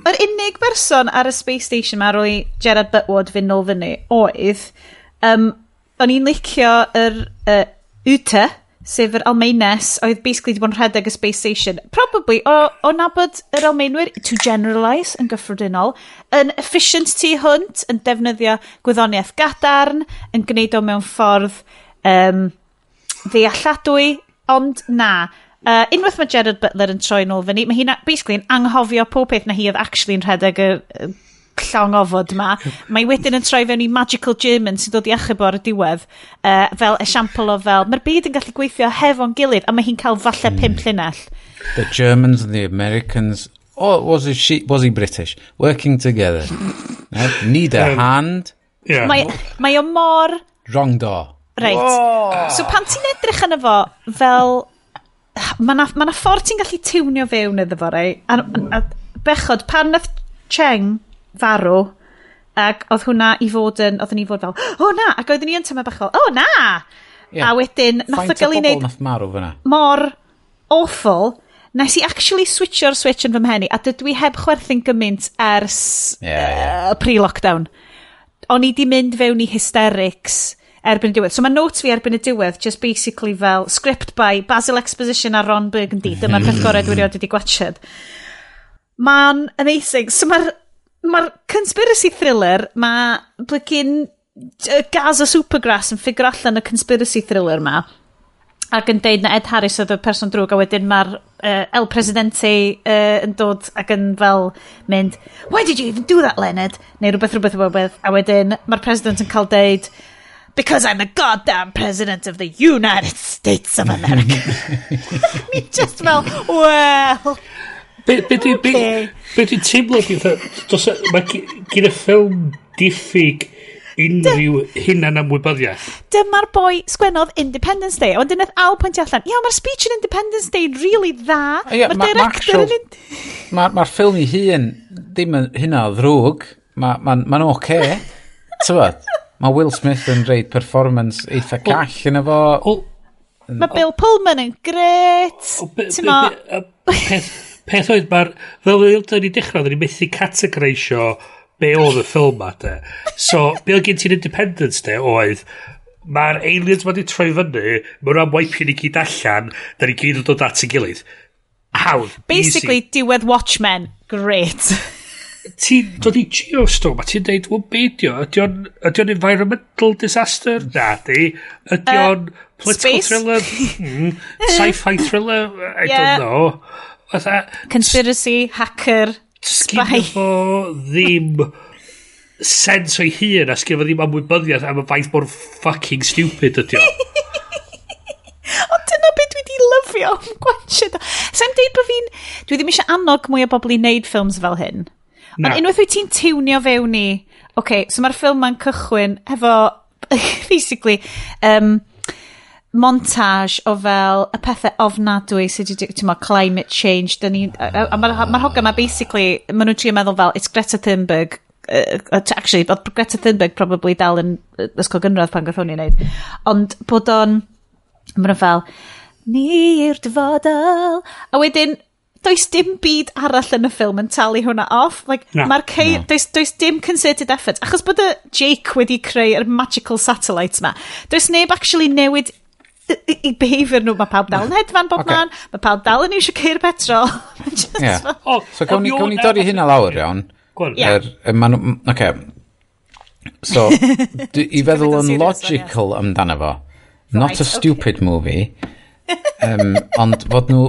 Yr unig berson ar y Space Station mae ar ôl i Gerard Butwood fynd nôl fyny oedd, um, o'n i'n licio yr uh, UTA, sef yr Almaines, oedd basically wedi bod yn rhedeg y Space Station. Probably o, o nabod yr Almaenwyr, to generalise yn gyffredinol, yn efficient tu hwnt, yn defnyddio gwyddoniaeth gadarn, yn gwneud o mewn ffordd um, ddealladwy, ond na. Uh, unwaith mae Gerard Butler yn troi nôl fyny, mae hi'n basically yn anghofio pob peth na hi oedd actually yn rhedeg y, y llong ofod yma. Mae wedyn yn troi fewn i Magical German sy'n dod i achub o'r diwedd uh, fel esiampl o fel, mae'r byd yn gallu gweithio hefo'n gilydd a mae hi'n cael falle mm. pimp llinell.
The Germans and the Americans, or was he, she, was he British, working together. Need a um, hand.
Yeah. Mae, mae o mor...
Wrong door.
Right. Whoa. So pan ti'n edrych yna fo fel Mae na, ma na ffordd ti'n gallu tiwnio fewn iddo fo, rei. A, a, a bechod, pan nath Cheng farw, ac oedd hwnna i fod yn, oedd ni fod fel, o oh, na, ac oeddwn ni yn tyma bach o oh, na! Yeah. A wedyn, nath o gael ei wneud mor awful, nes i actually switcho'r switch yn fy mhenni, a dydw i heb chwerthu'n gymaint ers yeah, yeah. Uh, pre-lockdown. O'n i di mynd fewn i hysterics erbyn y diwedd. So mae notes fi erbyn y diwedd, just basically fel script by Basil Exposition a Ron Burgundy. Dyma'r peth gorau dwi wedi gwachod. Mae'n amazing. So mae'r ma conspiracy thriller, mae blygyn Gaza Supergrass yn ffigur allan y conspiracy thriller ma ac yn deud na Ed Harris oedd y person drwg a wedyn mae'r uh, El Presidente uh, yn dod ac yn fel mynd why did you even do that Leonard neu rhywbeth rhywbeth rhywbeth a wedyn mae'r president yn cael deud because I'm the goddamn president of the United States of America. Mi just fel, well...
Be, be, di, okay. be, be di teimlo di dda, e, mae gyda ffilm diffyg unrhyw hunan ymwybyddiaeth.
Dyma'r boi sgwennodd Independence Day, ond dynaeth Al pwyntio allan, ia, mae'r speech yn Independence Day really dda, mae'r ma, director yn...
Mae'r ma, ffilm i hun ddim yn hynna o ddrwg, mae'n ma, ma, ma oce, okay. Mae Will Smith yn reid performance eitha call yn efo.
Mae Bill Pullman yn gret. Ti'n ma...
Peth oedd mae'r... Fel ydyn ni dechrau, ydyn ni methu categorisio be oedd y ffilm ma, de. So, be oedd gen ti'n Independence, de, oedd mae'r aliens ma di troi fyny, mae'n rhan waipio ni gyd allan, da ni gyd yn dod at y gilydd. How?
Basically, easy. diwedd Watchmen. Great.
ti'n dod i geostorm a ti'n deud, wel beidio, ydy o'n ydy on environmental disaster? Na, di. Ydy o'n uh, political space? thriller? Mm, Sci-fi thriller? I yeah. don't know. Fatha,
Conspiracy, hacker, spy.
fo ddim sens o'i hun a sgifo ddim amwybyddiaeth am y faith mor fucking stupid ydy o.
Ond dyna beth dwi wedi lyfio am gwansio. Sa'n deud bod fi'n... Dwi ddim eisiau annog mwy o bobl i wneud ffilms fel hyn. Ond unwaith wyt ti'n tiwnio fewn i, oce, okay, so mae'r ffilm ma'n cychwyn hefo, basically, um, montage o fel y pethau ofnadwy sydd wedi, ti'n ma, climate change, dyn ni, a, a mae'r ma hogan ma basically, maen nhw'n trio meddwl fel, it's Greta Thunberg, uh, actually, oedd Greta Thunberg probably dal yn ysgol gynradd pan gath hwn i wneud, ond bod o'n, maen nhw fel, ni yw'r dyfodol, a wedyn, does dim byd arall yn y ffilm yn talu hwnna off. Like, no, Mae'r cei... No. Does, does dim concerted effort. Achos bod y Jake wedi creu'r magical satellites ma, does neb actually newid i behaviour nhw. Mae pawb dal yn hedfan bob okay. man. Mae pawb dal yn eisiau ceir petrol.
yeah. oh, so gawn ni, gawn ni dorri hynna lawr iawn. Yeah. Er, er, man, okay. So, i feddwl yn logical amdano fo. Not a stupid movie. um, ond fod nhw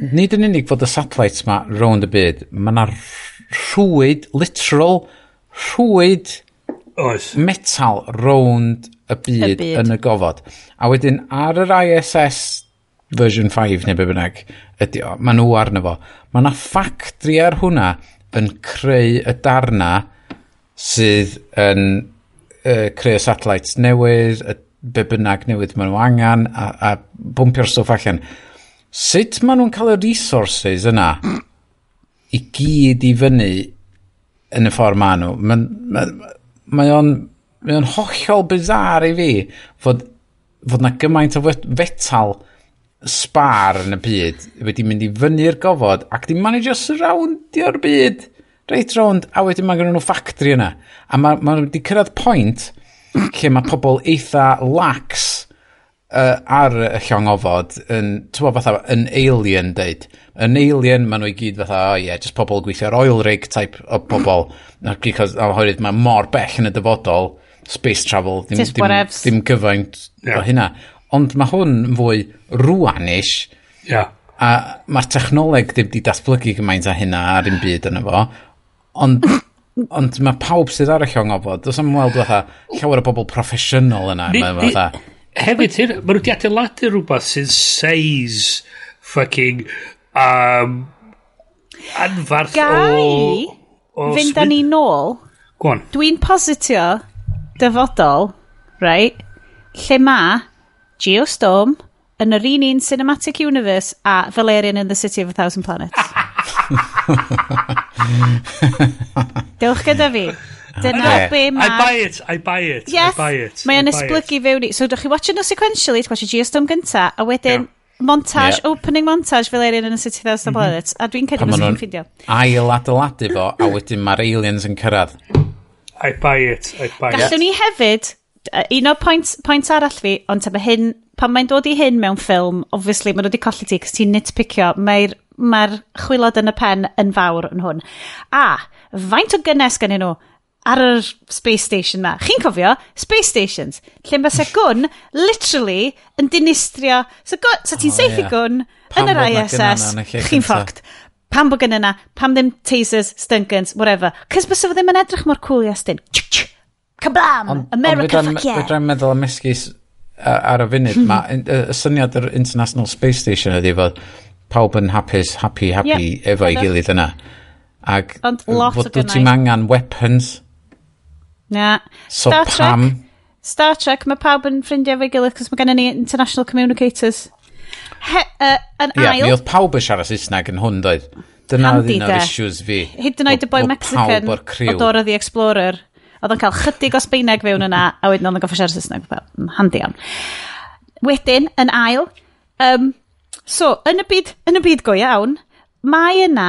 nid yn unig fod y satellites ma round y byd, mae yna rhwyd, literal, rhwyd
Oes.
metal round y byd, y byd yn y gofod. A wedyn ar yr ISS version 5 neu be bynnag ydy o, mae nhw arno fo. Mae yna ffactri ar hwnna yn creu y darna sydd yn uh, creu satellites newydd, y, be bynnag newydd maen nhw angen a, a bwmpio'r stwff allan sut maen nhw'n cael y resources yna i gyd i fyny yn y ffordd maen nhw? Mae ma, ma, ma o'n mae o'n hollol bizar i fi fod, fod na gymaint o fetal spar yn y byd wedi mynd i fyny'r gofod ac di managio surroundio'r byd reit rownd a wedyn mae gen nhw ffactri yna a mae ma nhw wedi cyrraedd pwynt lle mae pobl eitha lax uh, ar y llong ofod yn, ti'n fatha, yn alien deud. Yn alien, maen nhw i gyd fatha, o oh, ie, yeah, just pobl gweithio ar oil rig type o bobl. Because, oherwydd, mae mor bell yn y dyfodol, space travel, ddim, ddim, ddim dim, gyfaint yeah. o hynna. Ond mae hwn yn fwy rwanish.
Yeah.
A mae'r technoleg ddim wedi datblygu gymaint a hynna ar un byd yna fo. Ond ond mae pawb sydd ar y llong ofod, does am weld fatha llawer o bobl proffesiynol yna. Ni, ni
hefyd, hyn, maen nhw wedi adeiladu rhywbeth sy'n seis fucking um, anfarth
Gai, o... o fynd â ni nôl. Gwan. Dwi'n positio dyfodol, right, lle mae Geostorm yn yr un un Cinematic Universe a Valerian in the City of a Thousand Planets. Dewch gyda fi. Dyna okay. be
mae... I buy it, I buy it, yes, I buy it.
Mae o'n esblygu fewn i... So, ydych chi watching o sequentially, ti'n watching GSTOM gynta, a wedyn yeah. montage, yeah. opening montage fel Alien yn y City Thousand mm -hmm. Planets, a dwi'n cedi bod chi'n ffidio.
Ail adeiladu fo, a wedyn mae'r aliens yn cyrraedd.
I buy it, I buy Gallwn
it. Gallwn ni hefyd, un o pwynt, pwynt arall fi, ond ta hyn, pan mae'n dod i hyn mewn ffilm, obviously mae'n dod i colli ti, cys ti'n nitpicio, mae'r mae chwilod yn y pen yn fawr yn hwn. A, faint o gynnes gen nhw? ar yr space station ma. Chi'n cofio? Space stations. Lle mae se gwn, literally yn dinistrio. Segwn, so ti'n oh, seithi yeah. gwn yn yr ISS, chi'n ffogt. Pam bod gen yna, pam ddim tasers, stun whatever. Cys bys efo ddim yn edrych mor cool i astyn. Cablam! America, on, fuck yeah!
Fe dra'n meddwl am esgus ar y funud hmm. Mae Y syniad yr International Space Station ydy fod pawb yn hapus, happy, happy yep, efo i gilydd yna. Ac
Ond lot
fod wyt ti'n angen weapons
Na.
So Star
Trek, pam? Star Trek, mae pawb yn ffrindiau fe gilydd, cos mae gennym ni international communicators. He, uh, yn
yeah, ail... Ie, mi oedd pawb yn siarad Saesneg yn hwn, doedd. Dyna oedd un o'r issues fi.
Hyd yn oed y boi Mexican o dor o The Explorer. Oedd yn cael chydig o Sbeineg fewn yna, a wedyn oedd yn goffa siarad Saesneg. Mm, handi iawn. Wedyn, yn ail, um, so, yn y byd, yn y byd go iawn, mae yna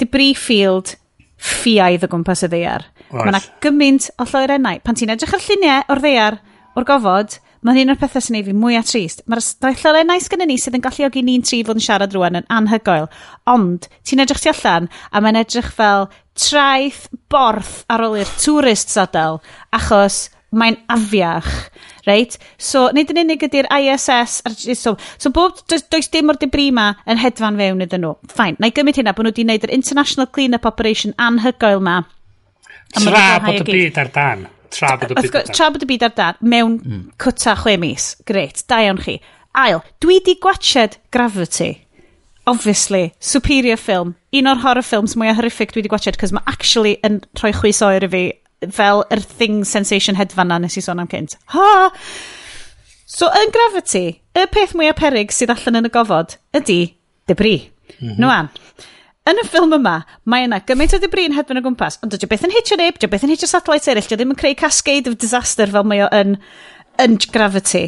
debris field ffiaidd o gwmpas y ddeiar. Right. Mae yna gymaint o lloerennau. Pan ti'n edrych ar lluniau o'r ddeiar, o'r gofod, mae'n un o'r pethau sy'n ei fi mwyaf trist. Mae'r lloerennau sydd ni sydd yn galluogi ni'n tri fod yn siarad rwan yn anhygoel. Ond, ti'n edrych ti allan, a mae'n edrych fel traeth borth ar ôl i'r tourist sadel, achos mae'n afiach, reit? So, nid yn unig ydy'r ISS, ar, so, so bob, does, does dim o'r dibri ma yn hedfan fewn iddyn nhw. Fain, na i gymryd hynna bod nhw wedi gwneud yr International Clean-Up Operation anhygoel ma,
Tra bod y byd ar dan. Tra bod y byd ar dan.
Tra bod y byd ar dan, mewn mm. cwta chwe mis. Gret, da iawn chi. Ail, dwi di gwachod Gravity. Obviously, superior film. Un o'r horror films mwy horrific dwi di gwachod, cos mae actually yn rhoi chwys oer i fi fel yr thing sensation hedfan na nes i sôn am cynt. Ha! So, yn Gravity, y peth mwyaf perig sydd allan yn y gofod ydy debris. Mm -hmm. Nwan, no Yn y ffilm yma, mae yna gymaint o ddibrin hedfan o gwmpas, ond dydy beth yn hitio neb, dydy beth yn hitio satellites eraill, dydy ddim yn creu cascade of disaster fel mae o yn, yn gravity.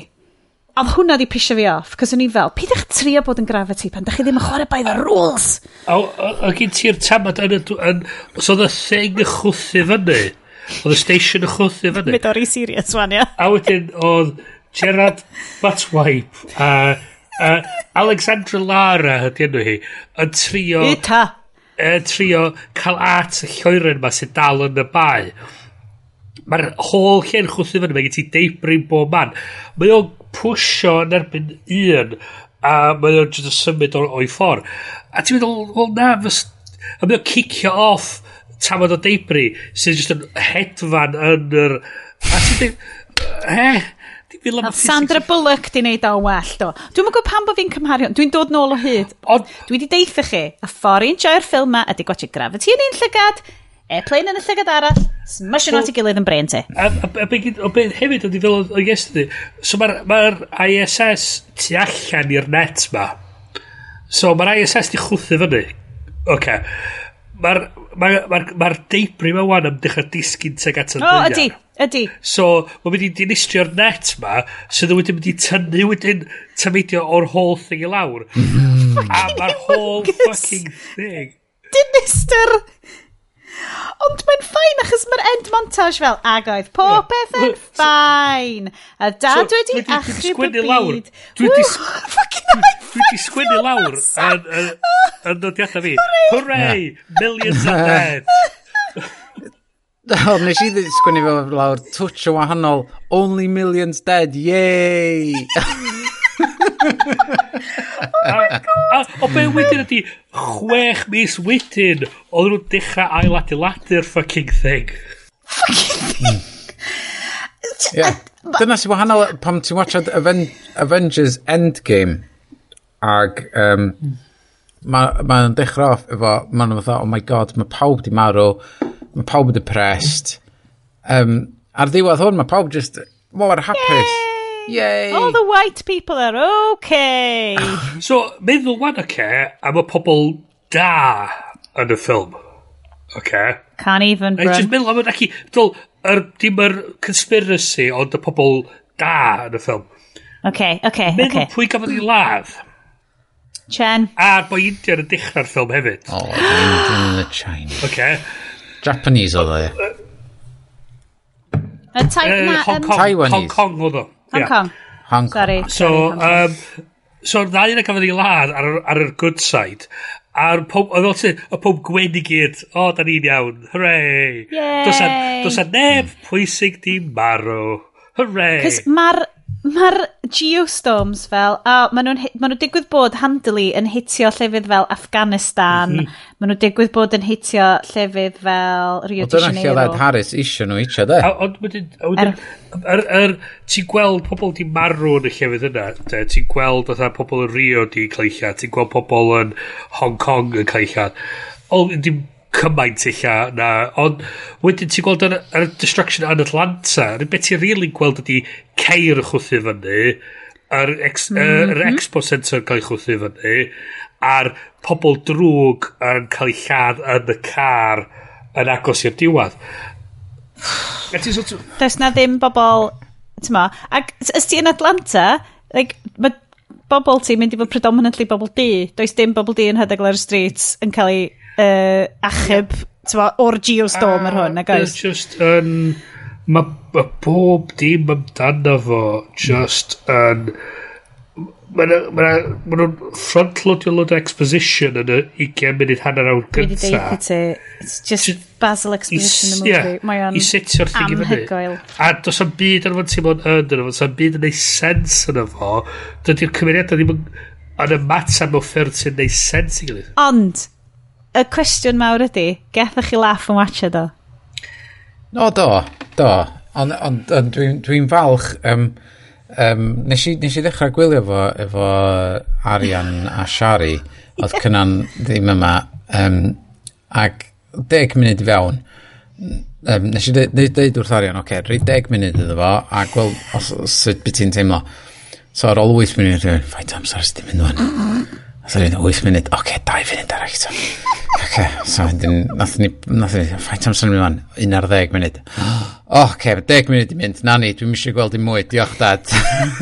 A oedd hwnna di pisio fi off, cos o'n i fel, pyd eich trio bod yn gravity pan da chi ddim yn chwarae by the rules?
O gyd ti'r tamad yn y... So oedd y thing y chwthu fyny. Oedd y station y chwthu fyny.
Mynd o'r i serious wan, ia.
A wedyn oedd Gerard Batwaip a... Uh, uh, Alexandra Lara ydy enw hi, yn trio...
Ita!
Uh, trio cael at y lloeren yma sy'n dal yn y bai. Mae'r holl lle'n chwthu fyny, mae gen ti deibrin bob man. Mae o'n pwysio yn erbyn un, a mae o'n jyst yn symud o'i ffordd. A ti'n meddwl, wel na, fys... A mae o'n cicio off tafod o deibri, sy'n jyst yn hedfan yn yr... A ti'n meddwl, he, eh,
Sandra Bullock di wneud o'n well, do. Dwi'n mwyn gwybod pam bod fi'n cymhario. Dwi'n dod nôl o hyd. Ond... Dwi wedi deitha chi, a ffordd i'n joio'r ffilm ma ydy gwachio Gravity yn un llygad, airplane yn y llygad arall, smashing at i gilydd yn brain ti.
A, beth hefyd ydy fel o yesterday, so mae'r ma ISS tu allan i'r net ma. So mae'r ISS di chwthu fyny. Oce. Okay. Mae'r Mae'r ma, ma, ma deibri ma wan am dechrau disgyn teg at y
O, ydy, ydy.
So, mae'n mynd i dinistrio'r net ma, sydd so wedi mynd i tynnu wedyn tymidio o'r whole thing i lawr. Mm-hmm. a mae'r whole fucking thing.
Dinister Ond mae'n ffain achos mae'r end montage fel agoedd pob peth yn ffain. A dad
so,
wedi achub y byd.
Dwi wedi sgwennu lawr yn nodiadau fi. Hooray! Millions of dead!
O, nes i sgwennu fel lawr twtch o wahanol. Only millions dead, yay!
Oh o be wedyn ydi, chwech mis wedyn, oedd nhw'n dechrau ailadeiladu'r fucking thing.
Fucking thing. Dyna sy'n wahanol pam ti'n watchad Aven Avengers Endgame ag um, mae'n ma dechrau off efo, mae'n fatha, oh my god, mae pawb di marw, mae pawb yn depressed. Um, ar ddiwedd hwn, mae pawb just mor hapus. Yay!
All the white people are okay!
so, meddwl wan, okay, am y pobl da yn y ffilm. Okay.
Can't even, bro.
Just meddwl am y ac i, er, dim yr conspiracy, ond y pobl da yn y ffilm.
Okay, okay,
meddwl
okay.
pwy gafodd i ladd.
Chen.
A'r boi India yn dechrau'r ffilm hefyd.
Oh, Indian in the China.
Okay.
Japanese oedd
o,
ie.
Y
Taiwanese.
Hong Kong oedd o.
Hong Kong.
Hong Kong.
Sorry.
So,
Sorry,
um, so ddau yna cafodd ei ladd ar, ar yr good side. A'r pob, oedd o'n sy'n, y pob gwen i gyd, o, da ni'n iawn, hooray!
E-
e Yay! Does a neb pwysig di marw, hooray!
Cys mae'r Mae'r geostorms fel, a maen nhw'n ma nhw digwydd bod handily yn hitio llefydd fel Afghanistan,
mm
maen nhw digwydd bod yn hitio llefydd fel Rio de
Janeiro. Ond dyna
lle
Harris eisiau nhw eisiau, de?
Ond wedyn, er, er, er, ti'n gweld pobl di marw yn y llefydd yna, de? ti'n gweld oedd pobl yn Rio di cael ei lladd, ti'n gweld pobl yn Hong Kong yn cael ei lladd. Ond dim cymaint eich na ond wedyn ti'n gweld yr ar Destruction yn Atlanta yr beth ti'n rili'n really gweld ydi ceir y chwthu fyny yr, ex, mm -hmm. yr expo center cael ei chwthu fyny a'r pobl drwg yn cael ei lladd yn y car yn agos i'r diwedd
Does na ddim bobl ti'n ma ac ys ti yn Atlanta like, mae bobl ti'n mynd i fod predominantly bobl di does dim bobl di yn hedeg ar y streets yn cael ei uh, achub, tywa, o'r geostorm ar hwn, nag oes?
Just yn... Um, mae ma bob dim amdano fo just yn... Um, mae nhw'n frontloadio load o exposition yn y 20 munud hanner awr gynta.
Dwi wedi ti, it's just, just Basil exposition yn
y
movie. Yeah, mae o'n
setio'r thing i fyny. A does am byd yn o'n teimlo'n yn yn o'n, does am byd yn neud sens yn efo. Dydy'r cymeriadau ddim yn yn y mater mewn ffyrdd sy'n neud sens i gilydd.
Ond, y cwestiwn mawr ydy, gethach chi laff yn watcha do?
No, do, do. Ond on, on, dwi'n dwi falch, um, um, nes, i, nes i ddechrau gwylio fo, efo Arian a Shari, oedd cynnan ddim yma, um, ac deg munud i fewn, um, nes i dweud wrth Arian, oce, okay, rhaid deg munud iddo fo, a gweld os, sut byd ti'n teimlo. So ar ôl 8 munud, rhaid, fai, amser, ysdyn mynd o'n. So dwi'n 8 munud, oce, okay, 2 funud arall. So. Oce, okay, so wedyn, nath ni, nath ni, ffaint amser mi fan, 11 munud. O, oce, 10 munud i mynd, na ni, dwi'n mysio gweld i mwy, diolch dad.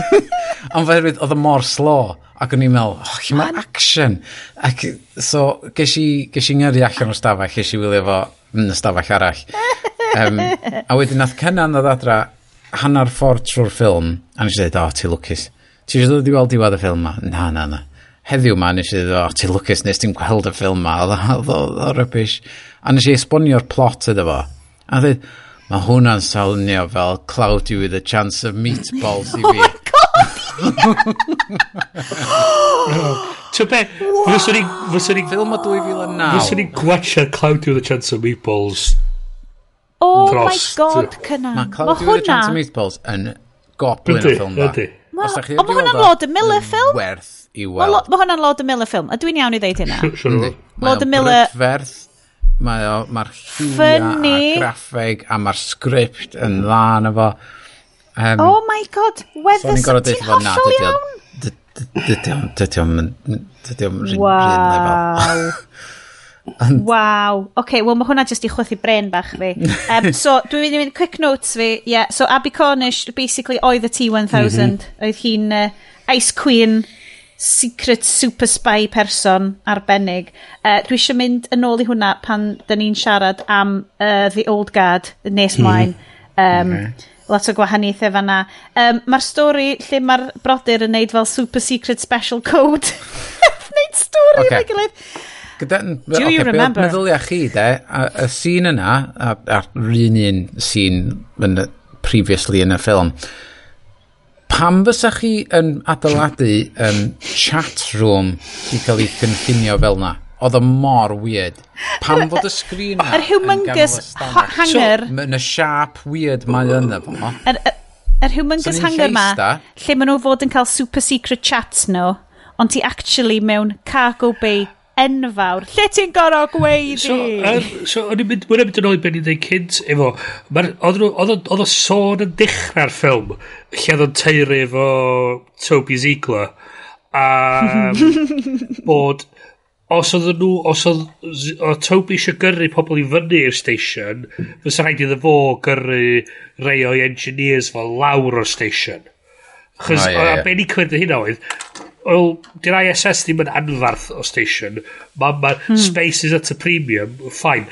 Ond fe oedd y mor slo, ac o'n i'n meddwl, o, chi mae action. Ac, so, ges i, ges i ngyrru allan o'r stafell, ges i wylio fo yn y stafell arall. Um, a wedyn nath cynnan oedd adra, hanner ffordd trwy'r ffilm, a nes i dweud, o, oh, ti lwcus. Ti eisiau dod i weld diwedd y ffilm ma? Na, na, na heddiw ma nes i ddweud, o, ti lwcus nes ti'n gweld y ffilm ma, oedd o rybys. A nes i esbonio'r plot iddo fo. A dweud, mae hwnna'n salnio fel Cloudy with a chance of meatballs i oh fi.
Ti'n be, fyswn i... Fyswn i...
Ffilm o 2009.
Fyswn i gwachio'r Cloudy with a chance of meatballs.
Oh
drost.
my god, cynna.
Mae Cloudy with a chance of meatballs yn goblin
y
ffilm da.
Ydy,
ydy. Mae hwnna'n fod y Miller ffilm?
Werth i weld.
Mae ma hwnna'n Lord and Miller ffilm, a dwi'n iawn i ddeud hynna. Lord and Miller...
Brydferth, mae'r mae
lliwiau
a graffeg a mae'r sgript yn dda na fo. Um,
oh my god,
Weathers, so
ti'n hollol iawn?
Dydy o'n, dydy o'n, dydy o'n rhywun lefel.
And... Wow. OK, wel mae hwnna jyst i chwythu bren bach fi. Um, so, dwi'n mynd i mynd quick notes fi. Yeah, so Abby Cornish, basically, oedd y T-1000.
Mm -hmm.
Oedd hi'n uh, Ice Queen secret super spy person arbennig. Uh, dwi eisiau mynd yn ôl i hwnna pan da ni'n siarad am uh, The Old Guard nes mhm. mlaen. Um,
okay.
Lot o gwahaniaethau fanna. Um, mae'r stori lle mae'r brodyr yn neud fel super secret special code. neud stori okay. gilydd.
Gyda,
Do okay, you remember?
Meddylia chi de, a, y sîn yna, a'r un un sîn previously yn y ffilm, pam fysa chi yn adeiladu um, chat room i cael ei cynllunio fel na? Oedd o mor weird. Pam fod y sgrin na
yr humongous hanger...
So, yn y sharp weird mae yna fo.
Yr, yr humongous
so,
hanger ma, lle maen nhw fod yn cael super secret chats nhw, ond ti actually mewn cargo bay enfawr. Lle ti'n gorau gweud i?
So, er, so o'n i'n mynd, o'n mynd yn ôl i ben i'n dweud cynt efo, oedd o sôn yn dechrau'r ffilm, lle oedd o'n teiri efo Toby Ziegler, a bod, os oedd nhw, os oedd o Toby eisiau gyrru pobl i fyny i'r station, fysa rhaid iddo fo gyrru rei o'i engineers fel lawr o'r station. Chos, oh,
yeah,
yeah. a be ni'n cwyrdd hynna oedd, Wel, di'r ISS ddim yn anfarth o station. Mae ma
hmm.
space is at a premium, fine.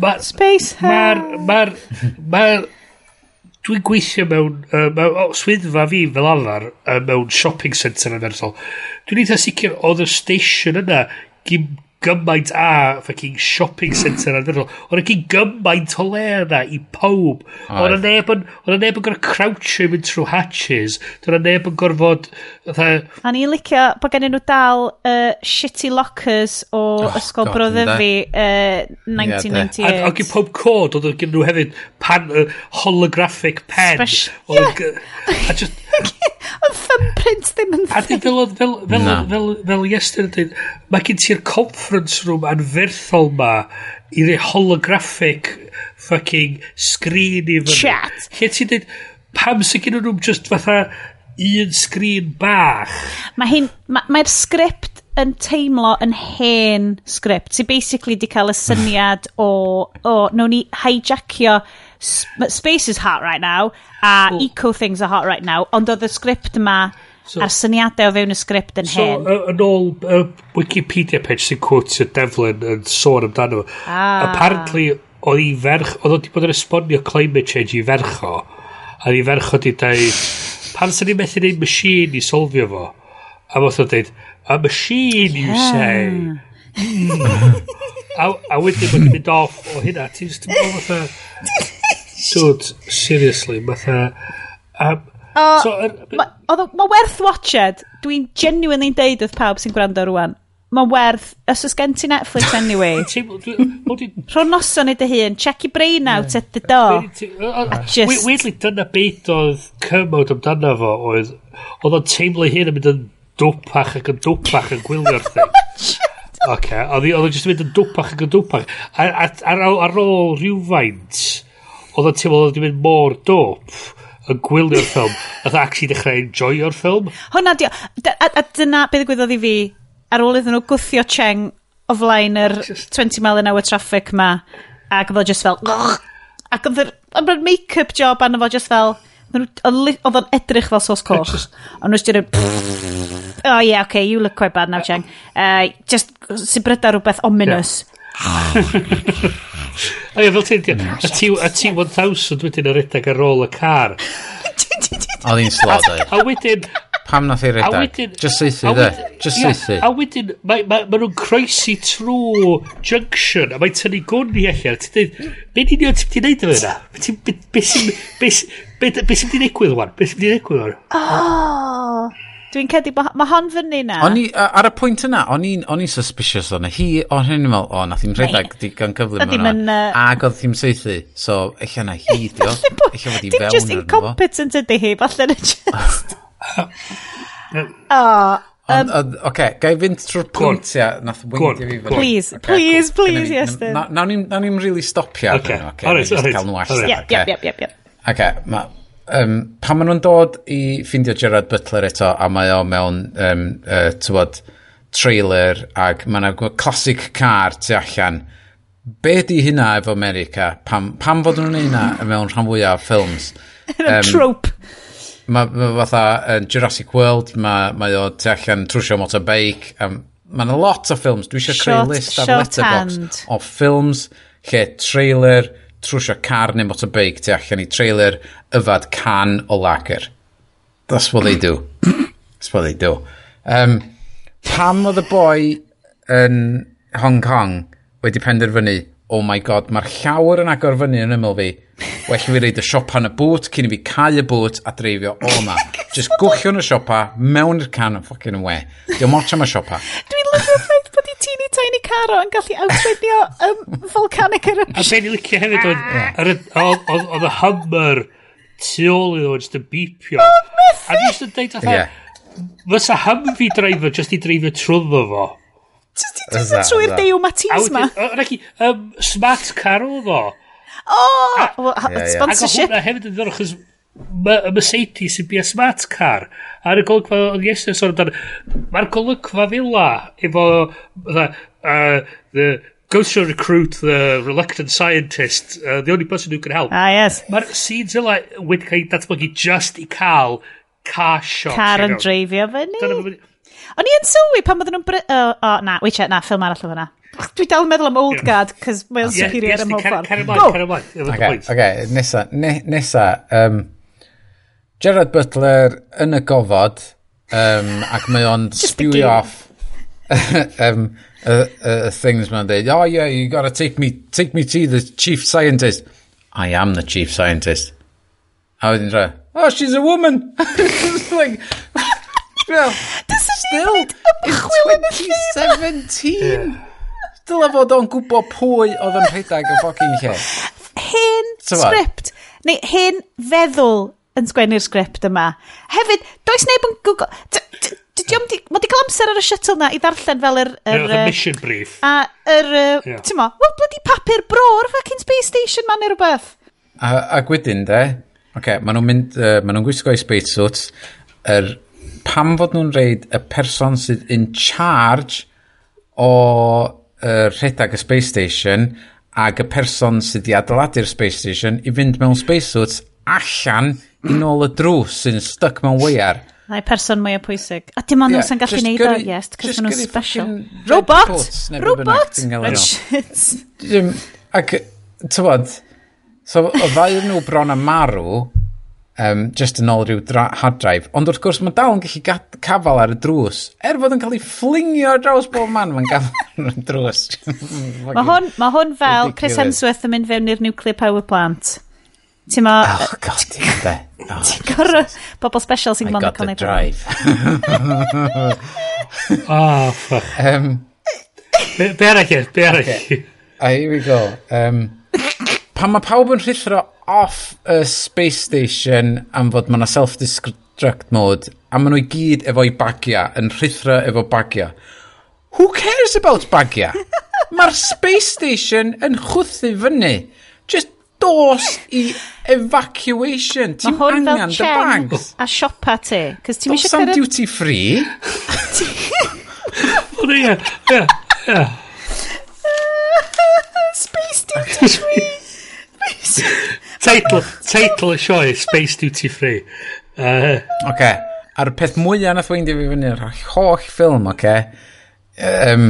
Ma,
space
Mae'r... Mae'r... Mae'r... Dwi'n gweithio mewn... Uh, mewn oh, swyddfa fi fel arfer uh, mewn shopping centre yn Ersol. Dwi'n eitha sicr oedd y station yna gym gymaint a fucking shopping centre arferol. Oedd ac i gymaint o le yna i pob. Oedd y neb yn, oedd y neb yn gorfod crouchio i mynd trwy hatches. Oedd y neb yn gorfod... Tha...
A ni'n licio bod gen nhw dal uh, shitty lockers o
oh,
Ysgol Broddefi uh, 1998.
Yeah, ac i pob cod oedd gen nhw hefyd pan, uh, holographic pen. Special. Yeah. A just...
Yn thumbprint ddim yn thick.
A di fel, fel, fel, fel, fel, fel yesterday, mae gen ti'r conference room anferthol ma i i'r holographic fucking screen i fyny.
Chat.
Lle ti'n dweud, pam sy'n gen nhw'n just fatha un screen bach.
Mae hyn, mae'r ma, ma sgript yn teimlo yn hen sgript. Ti basically di cael y syniad o, o, nawn ni hijacio space is hot right now, a
oh.
eco things are hot right now, ond oedd y sgript yma,
so,
a'r syniadau o fewn y sgript yn
so,
hen.
So, yn ôl y Wikipedia page sy'n cwtio Devlin yn sôn amdano.
Ah.
Apparently, oedd i ferch, oedd wedi bod yn esbonio climate change i ferch o a i ferch o di dweud, pan sy'n ni'n methu neud machine i solfio fo? A fath o dweud, a machine yeah. you ah. say. Mm. a, a wedyn bod yn mynd off o hynna, ti'n just yn bod fatha... Dude, seriously, matha... Um,
o,
so, er,
ma, o, ma werth watched. Dwi'n genuinely deud wrth pawb sy'n gwrando rwan. Mae werth, os oes gen ti Netflix anyway. Rho noson i dy hun, check your brain out at the door. just...
Weirdly, dyna beth oedd cymod amdano fo, oedd oedd o'n teimlo hyn yn mynd yn dwpach ac yn dwpach yn gwylio'r thing. Oh Oce, okay. oedd o'n just yn mynd yn dwpach ac yn dwpach. Ar, ar, ar, ar ôl rhywfaint, oedd o'n teimlo oedd o'n mynd mor dop yn gwylio'r ffilm. Oedd actually dechrau enjoyo'r ffilm.
Hwna, di a, a dyna beth ddigwyddodd i fi ar ôl iddyn nhw gwthio Cheng o flaen yr 20 mile an hour traffic ma ac oedd o just fel ac oedd yr make-up job arno fo just fel oedd o'n edrych fel sos coch ond nhw'n styrir oh yeah okay you look quite bad now Cheng. Uh, just sy'n bryda rhywbeth ominous.
Yeah. A ie, fel ti'n... A ti, a ti 1000 wedyn yn redeg ar ôl y car.
Oedd hi'n slod oedd.
A wedyn...
Pam nath i redag? Just seithi
dde.
Just seithi.
A wedyn, mae ma, ma nhw'n croesi trwy junction, a mae'n tynnu gwn i allan. Ti'n dweud, be'n union ti'n di wneud o fyna? Be sy'n di digwydd wan? Be sy'n di digwydd wan?
Oh. Dwi'n cedi, mae ma hon fyny na.
O'n i, ar y pwynt yna, o'n i'n on suspicious o'na. hi, o'n hyn i'n meddwl, o, nath i'n rhedeg digon cyflym yna.
Yn, uh...
Ag oedd hi'n seithi, so eich yna hi, dio. Eich fod i fewn arno fo.
just incompetent ydy hi, falle na just...
o, Um, Oce, okay, ga i fynd trwy'r pwynt, ia, nath weindio fi
fyny.
Please,
okay,
please,
cool.
please, Iestyn.
Nawn ni'n really stopio. Oce,
okay.
alright,
alright.
Cael nhw allan.
Yep, yep, yep, yep.
Oce, um, pan maen nhw'n dod i ffindio Gerard Butler eto, a mae o mewn, um, uh, tywod, trailer, ac mae yna classic car tu allan. Be di hynna efo America? Pam, pam fod nhw'n hynna mewn rhan fwyaf ffilms?
um, trope.
Mae ma fatha uh, Jurassic World, mae ma o tu allan trwsio motorbike. Um, mae yna lot o ffilms. Dwi eisiau creu list ar letterbox hand. o ffilms lle trailer, trwsio car neu motorbike tu allan i trailer yfad can o lager. That's what they do. That's what they do. Um, pam oedd y boi yn Hong Kong wedi penderfynu, oh my god, mae'r llawr yn agor fyny yn ymyl fi. Well fi reid y siopa yn y bwt cyn i fi cau y bwt a dreifio o yma. Just gwchio yn y siopa, mewn i'r can, ffocin yn we. Diolch mort am y siopa.
Dwi'n lyfio teeny tiny caro yn gallu awtryddio um, volcanic eruption.
A be'n i licio hefyd oedd, ah. oedd y hummer tu ôl iddo yn just beepio. Oedd methu! A jyst yn deud oedd, fysa Humvee driver just i dreifio trwyddo fo.
Just
i
dreifio
trwy'r
dew
matins ma.
A wedyn, um, smart car oedd o.
O!
Sponsorship.
Ac o hwnna hefyd yn ddorol, mae y Mercedes yn bia smart car. Ar golygfa, oedd Iesyn sôn amdano, mae'r golygfa fila efo, the, uh, the goes to recruit the reluctant scientist, uh, the only person who can help.
Ah, yes.
Mae'r scenes yla wedi cael ei datblygu just i cael car shot.
Car yn dreifio fyny. O'n i yn sylwi pan bydden nhw'n... O, oh, na, weithiau, na, ffilm arall o fyna. Dwi dal yn meddwl am Old Guard, cos mae'n superior ym
mhob
ffordd.
Car ymlaen, car ymlaen.
Oce, nesa, nesa, um, Gerard Butler yn y gofod um, ac mae o'n spewio off um, y, y, things ma'n dweud, oh yeah, you gotta take me, take me to the chief scientist. I am the chief scientist. A wedyn dra, oh, she's a woman. it's like, well, still, it's 2017. still a fod o'n gwybod pwy oedd yn rhedeg y ffocin lle.
Hen script, neu hen feddwl yn sgwennu'r sgript yma. Hefyd, does neb yn Google... Mae di cael amser ar y shuttle na i ddarllen fel yr... yr
yeah,
uh,
mission brief.
A yr... Uh,
yeah.
Ti'n mo, wel, bloody papur bro'r fucking space station man neu rhywbeth.
A, a gwydyn, de, oce, okay, maen nhw'n mynd, uh, maen nhw'n gwisgo i space suits, Er, pam fod nhw'n reid y person sydd in charge o uh, rhedeg y space station ac y person sydd i adeiladu'r space station i fynd mewn space suits allan i nôl y drws sy'n stuck mewn weiar.
Na'i person mwyaf pwysig. A dim ond
yeah,
sy'n gallu neud o, yes, cos maen nhw'n special. Robot! Robot! Red
oh,
shit!
Ac, tywod, so o ddau nhw bron a marw, um, just yn ôl rhyw hard drive, ond wrth gwrs mae dal yn gallu cafal ar y drws, er fod yn cael ei fflingio ar draws bob man, mae'n gafal ar y drws.
mae hwn, ma hwn fel Chris Hemsworth yn mynd fewn i'r nuclear power plant. Ti'n ma...
Oh, god, ti'n de. Oh,
ti'n gorau bobl special sy'n
gwneud
Conor
Drive.
oh, fuck.
Um,
be, be arall? Be arall yw?
Ah, here we go. Um, pan mae pawb yn rhithro off y space station am fod mae self-destruct mode a maen nhw i gyd efo'i bagia yn rhithro efo bagia who cares about bagia mae'r space station yn chwthu fyny just dos i evacuation. Ti'n angen
the
bags.
A siopa ti. Cos ti'n eisiau cyrraedd...
duty free.
Wel, ie, ie, ie.
Space duty free.
Title, title y sioe, Space Duty Free. Uh,
okay. A'r peth mwyaf nath weindio fi fyny, yr holl ffilm, oce, okay? um,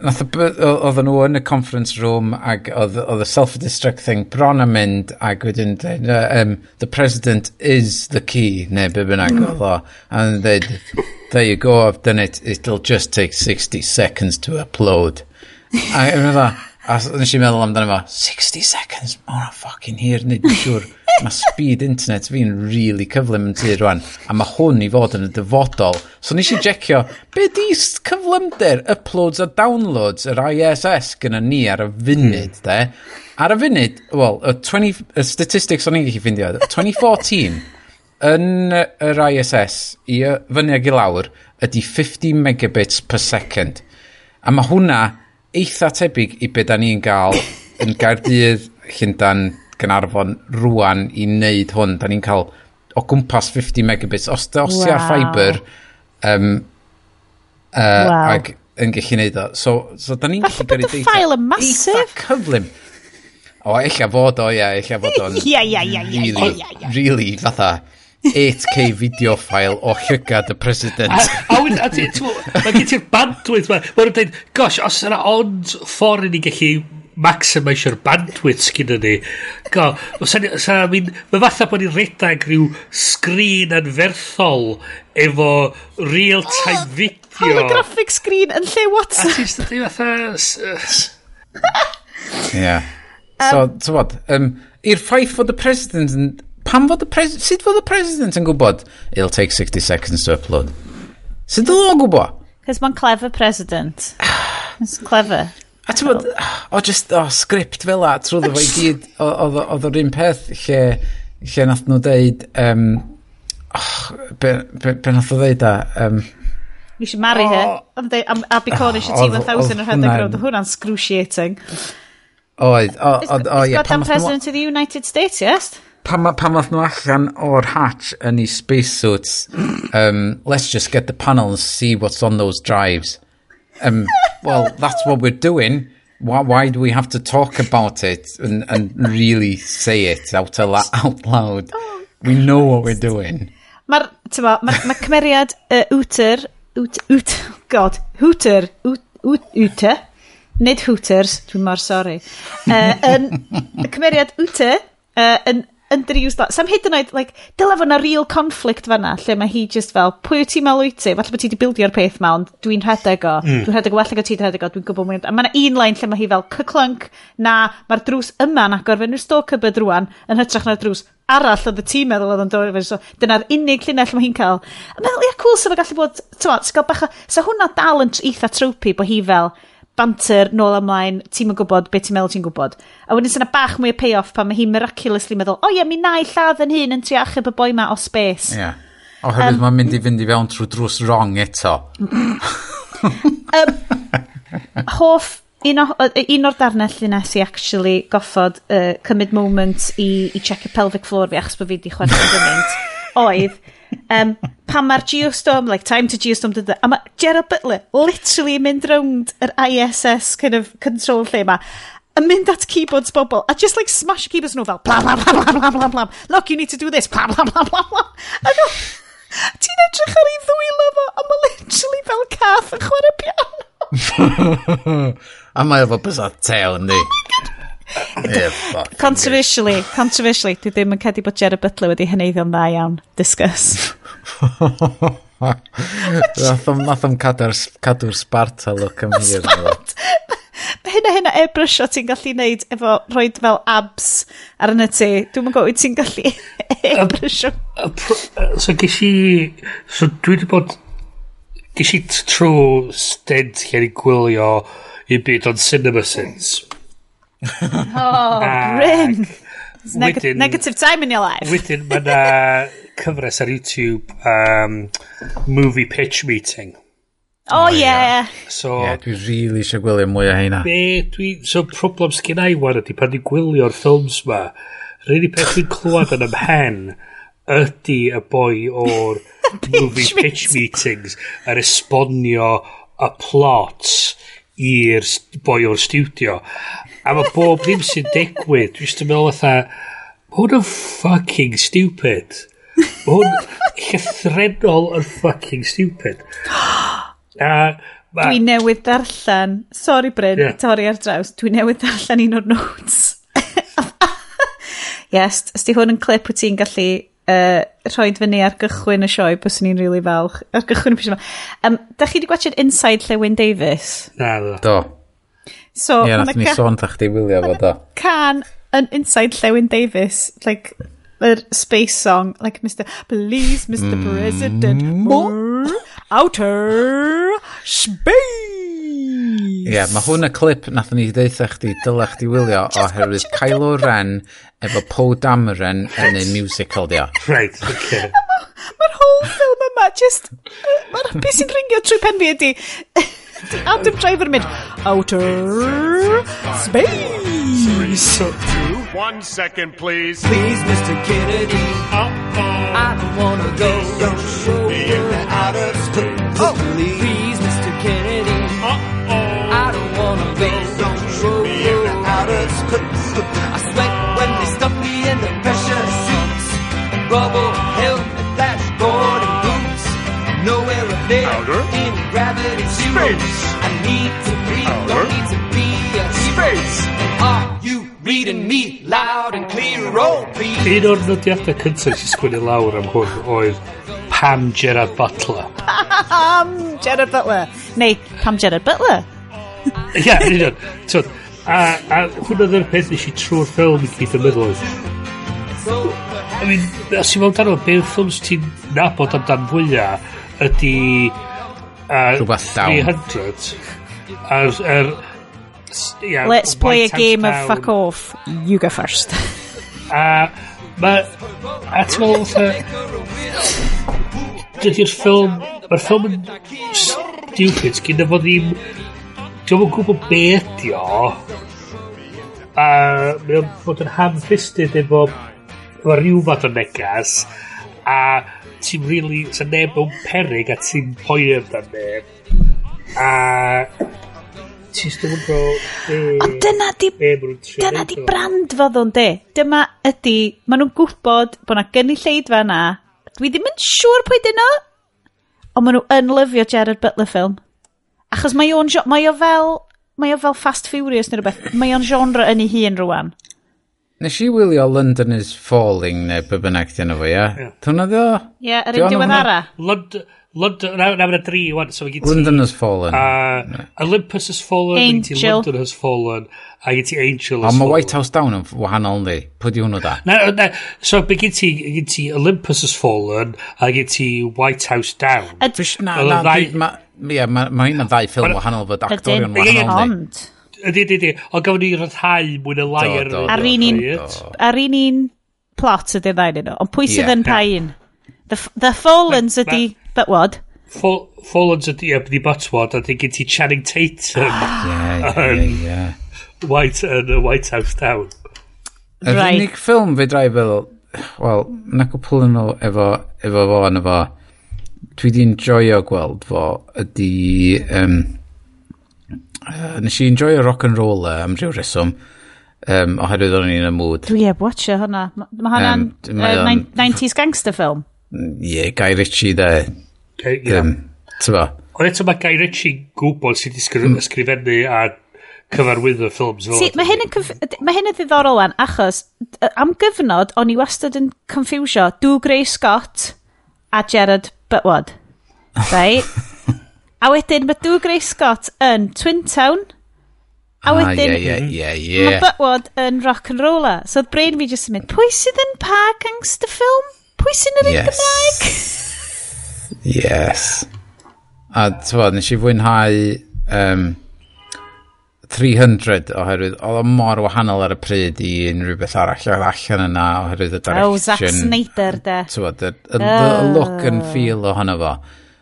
Nath oedden nhw yn y conference room ac oedd y self-destruct thing bron yn mynd ac wedyn dweud, um, the president is the key, neu be bynnag hmm. oedd o. And dweud, there you go, I've done it, it'll just take 60 seconds to upload. A yw'n meddwl, A nes i meddwl amdano fo, 60 seconds, mae hwnna ffocin hir, nid yn siŵr. Mae speed internet fi'n really cyflym yn tu rwan, a mae hwn i fod yn y dyfodol. So nes i jecio, be di cyflymder uploads a downloads yr ISS gyda ni ar y funud, hmm. de? Ar y funud, wel, y, 20, y statistics o'n i'n gallu ffindio, 2014, yn yr ISS, i fyny ag i lawr, ydy 50 megabits per second. A mae hwnna eitha tebyg i be da ni'n gael yn Gaerdydd, Llyndan Gynarfon, rwan i wneud hwn. Da ni'n cael o gwmpas 50 megabits. Os da os
wow.
fiber, um, uh,
wow.
ag yn gallu wneud o. So, so da ni'n gallu gyrru
deitha. ffail yn masif.
Eitha cyflym. O, eich fod o, ia, eich fod o'n...
Ia, ia, ia, ia, ia, ia.
Really, fatha. 8K video file o llygad y president.
A, a, a ti, mae gen ti'r bandwidth ma. Mae nhw'n dweud, gosh, os yna ond ffordd i ni gallu maximisio'r bandwidth sgyn ni. Go, os yna, mae fatha bod ni'n redag rhyw sgrin anferthol efo real-time
oh,
video.
Holographic screen yn lle WhatsApp.
A ti'n dweud fatha...
Ie. Um, so, ti'n bod, um, i'r ffaith fod y president yn pam fod y president Sut fod y president yn gwybod it'll take 60 seconds to upload? Sut oedd o'n gwybod?
Cos mae'n clever president. It's clever.
A ti'n bod, o just, o, script fel la, trwy efo i gyd, oedd o'r un peth lle, lle nath nhw deud, um, oh, be, be, be nath nhw deud a, um,
You should marry oh, her. A be Cornish
a
T-1000 yn rhedeg roedd. Hwna'n scruciating.
Oedd, oedd, oedd, oedd.
He's got president of the United States, yes?
Pan ma- nhw allan o'r hatch yn ei spacesuits, um, let's just get the panel and see what's on those drives. Um, well, that's what we're doing. Why, why do we have to talk about it and, and really say it out, out loud? We know what we're doing.
Mae'r, ma, mae'r ma cymeriad uh, Wter, Wt, god, Hooter, Wt, Wt, Wter, nid Hooters, dwi'n mor sori, uh, yn, cymeriad Wter, uh, yn underused that. Sam hyd yn oed, like, dyle fo na real conflict fanna, lle mae hi just fel, pwy wyt ti'n meddwl wyt ti? Falle bod ti wedi bildio'r peth ma, ond dwi'n rhedeg o.
Mm.
Dwi'n rhedeg o well ag o ti'n rhedeg o, dwi'n gwybod mwy. A mae yna un line lle mae hi fel cyclunk, na, mae'r drws yma'n yn agor fe'n i'r stalker byd rwan, yn hytrach na'r drws arall oedd y tîm meddwl oedd yn dod so dyna'r unig llinell mae hi'n cael a meddwl ia cool sef so gallu bod t'wa, gael bach o, so hwnna dal yn eitha tropi bod hi fel banter nôl ymlaen, ti'n yn gwybod beth ti'n meddwl ti'n gwybod. A wedyn sy'n bach mwy o payoff pan mae hi miraculously meddwl, o oh, ie, yeah, mi na i lladd yn hun yn tri achub y boi ma o space.
Ie. Yeah. Oherwydd
um,
mae'n mynd i fynd i fewn trwy drws wrong eto.
um, hoff, un, o, un o'r darnau llunes i actually goffod uh, cymryd moment i, i check y pelvic floor fi achos bod fi wedi chwerthu'n gymaint, oedd Um, pan mae'r geostorm, like, time to geostorm, dydde, a mae Gerald Butler literally mynd rownd yr ISS kind of control lle ma, yn mynd at keyboards bobl, a just like smash keyboards nhw fel, blam, blam, blam, blam, blam, blam, look, you need to do this, blam, blam, blam, blam, blam. go, ti'n edrych ar ei ddwy lyfo, a mae literally fel cath yn chwarae piano.
a mae efo bysau teo, yndi? Oh my god,
Controversially, controversially, dwi ddim yn cedi bod Gerard Butler wedi hynnyddio'n dda iawn. Discuss.
Nath o'n cadw'r Sparta look yn mynd.
Hynna, hynna airbrush o ti'n gallu neud efo roed fel abs ar yna ti. Dwi'n mwyn gofyd ti'n gallu airbrush o.
So ges i... So dwi wedi bod... Ges i trwy stent lle ni gwylio i byd o'n cinema sense
Oh, grim! Neg negative time in your life.
Wedyn mae yna cyfres ar YouTube um, movie pitch meeting.
Oh, oh yeah. yeah.
So,
yeah, dwi really eisiau gwylio mwy o heina.
Be, dwi, so problem sgyn i wan ydy pan dwi'n gwylio'r ffilms ma, rydyn peth dwi'n clywed yn ymhen ydy y boi o'r movie pitch meetings yn esbonio y plot i'r boi o'r studio A mae bob ddim sy'n digwydd. Dwi'n just yn meddwl fatha, hwn yn fucking stupid. Hwn llythrenol yn fucking stupid. A... Ma...
Dwi newydd darllen, sorry Bryn,
yeah.
torri ar draws, dwi newydd darllen un o'r notes. yes, ysdi hwn yn clip wyt ti'n gallu uh, rhoi fyny ar gychwyn y sioe, bys ni'n rili really falch. Ar gychwyn y pwysau yma. Um, da chi wedi gwachod Inside Llewyn Davis?
Na, do.
Do.
So,
Ie, nath ni sôn ta chdi wylio fo do.
Can yn Inside Llewyn Davis, like, yr space song, like, Mr. Please, Mr.
Mm.
President, more outer space.
Ie, yeah, mae hwn y clip nath ni ddeitha chdi, dyla chdi wylio, oherwydd Kylo Ren efo Poe Dameron yn ei musical, dio.
Right, okay.
Mae'r ma whole film yma, just, mae'r beth sy'n ringio trwy pen fi ydi, Adam Driver yn outer space.
One second, please.
Please, Mr. Oh. Kennedy.
Uh-oh.
I don't wanna go. Don't show me in the outer space. Oh, please, Mr. Kennedy.
Uh-oh.
I don't wanna go. Don't show me in the outer space. there Outer. in gravity zero. Space. I need to breathe, Outer. don't need to be a space. Are you reading me loud and clear, oh please?
Un o'r nodiadau cyntaf sy'n sgwini lawr am hwn oedd Pam Gerard Butler.
Pam Gerard Butler. Neu Pam Gerard Butler.
Ia, yn union. Tyd, a, a hwnna ddim peth nes i trwy'r ffilm i gyd yn meddwl oedd. I mean, os i mewn dan o, beth ffilms ti'n nabod amdan fwyaf, ydy Uh,
Rhywbeth llawn.
300. A'r... Er, yeah,
Let's play a game
down.
of fuck off. You go first.
a ma... A ti'n meddwl, fatha... Dydy'r ffilm... Mae'r ffilm yn stupid. Gynna fod ddim... Dwi'n yn gwybod be ydi o. A mae'n bod yn ham-fisted efo... Efo rhyw fath o negas. A ti'n really, sa neb o'n perig a ti'n poeni amdan neb. A ti'n stwm yn be,
Ond dyna di, dyna di brand fodd o'n de. Dyma ydi, maen nhw'n gwybod bod na gynulleidfa yna. Dwi ddim yn siŵr pwy dyn nhw. ond maen nhw yn lyfio Gerard Butler ffilm. Achos mae o'n, mae o fel, mae o fel Fast Furious neu rhywbeth. Mae o'n genre yn ei hun rwan.
Nes i wylio London is Falling neu be bynnag dyn nhw, ia? Dyna ddo?
Ie, yr un
diwedd
ara.
London, London, na, na, na dri, wan, so gen ti...
London has fallen.
Uh, Olympus has fallen, Angel. gen ti London has fallen, a gen ti Angel has fallen.
Ond mae White House Down yn wahanol ni, pwy di hwnnw da?
Na, na, so be gen ti, gen ti Olympus has fallen, a gen ti White House Down.
Na, na, ma, ie, mae yn ddau ffilm wahanol fod actorion wahanol ni.
Ond...
Ydy, ydy, ydy. O gafon ni rhyddhau mwy na lai ar yr
Ar un un... Ar un un plot ydy'r ddain yno. Ond pwy sydd yn pa un? The, the Fallens ydy... But what?
Fallens ydy, ie, bydd i Butwad, a di gen ti Channing Tatum.
Ie, ie, ie.
White, yn uh, White House Town.
Yr
right.
unig ffilm fe drai fel, wel, na cwpl yn nhw efo, efo fo yn efo, dwi di enjoyo gweld fo, ydy, um, uh, nes i enjoy rock and roll am rhyw reswm um, oherwydd o'n i'n y mood.
Dwi eb watcha hwnna. Mae hwnna'n
um,
uh,
on...
90s gangster film.
Mm, ie, yeah, Guy Ritchie de.
Okay, yeah.
um, Tyfa.
Ond eto mae Guy Ritchie gwbl sydd wedi mm. ysgrifennu a cyfarwyddo ffilms fel See,
mae hyn, yn mae hyn yn ddiddorol an, achos am gyfnod o'n i wastad yn confusio Dw Grey Scott a Gerard Butwood Right? A wedyn mae Dw Grey Scott yn Twin Town. A
ah,
wedyn...
Ie, ie, ie,
Mae Butwad yn rock and roller. So oedd brain fi jyst yn mynd, pwy sydd yn pa gangster ffilm? Pwy sy'n yr un
yes.
Gymraeg?
yes. A tyfod, nes i fwynhau um, 300 oherwydd, oedd o mor wahanol ar y pryd i unrhyw beth arall oedd allan yna oherwydd y direction.
Oh, Zack Snyder, de.
Tyfod, y, y, y look and oh. feel ohono fo.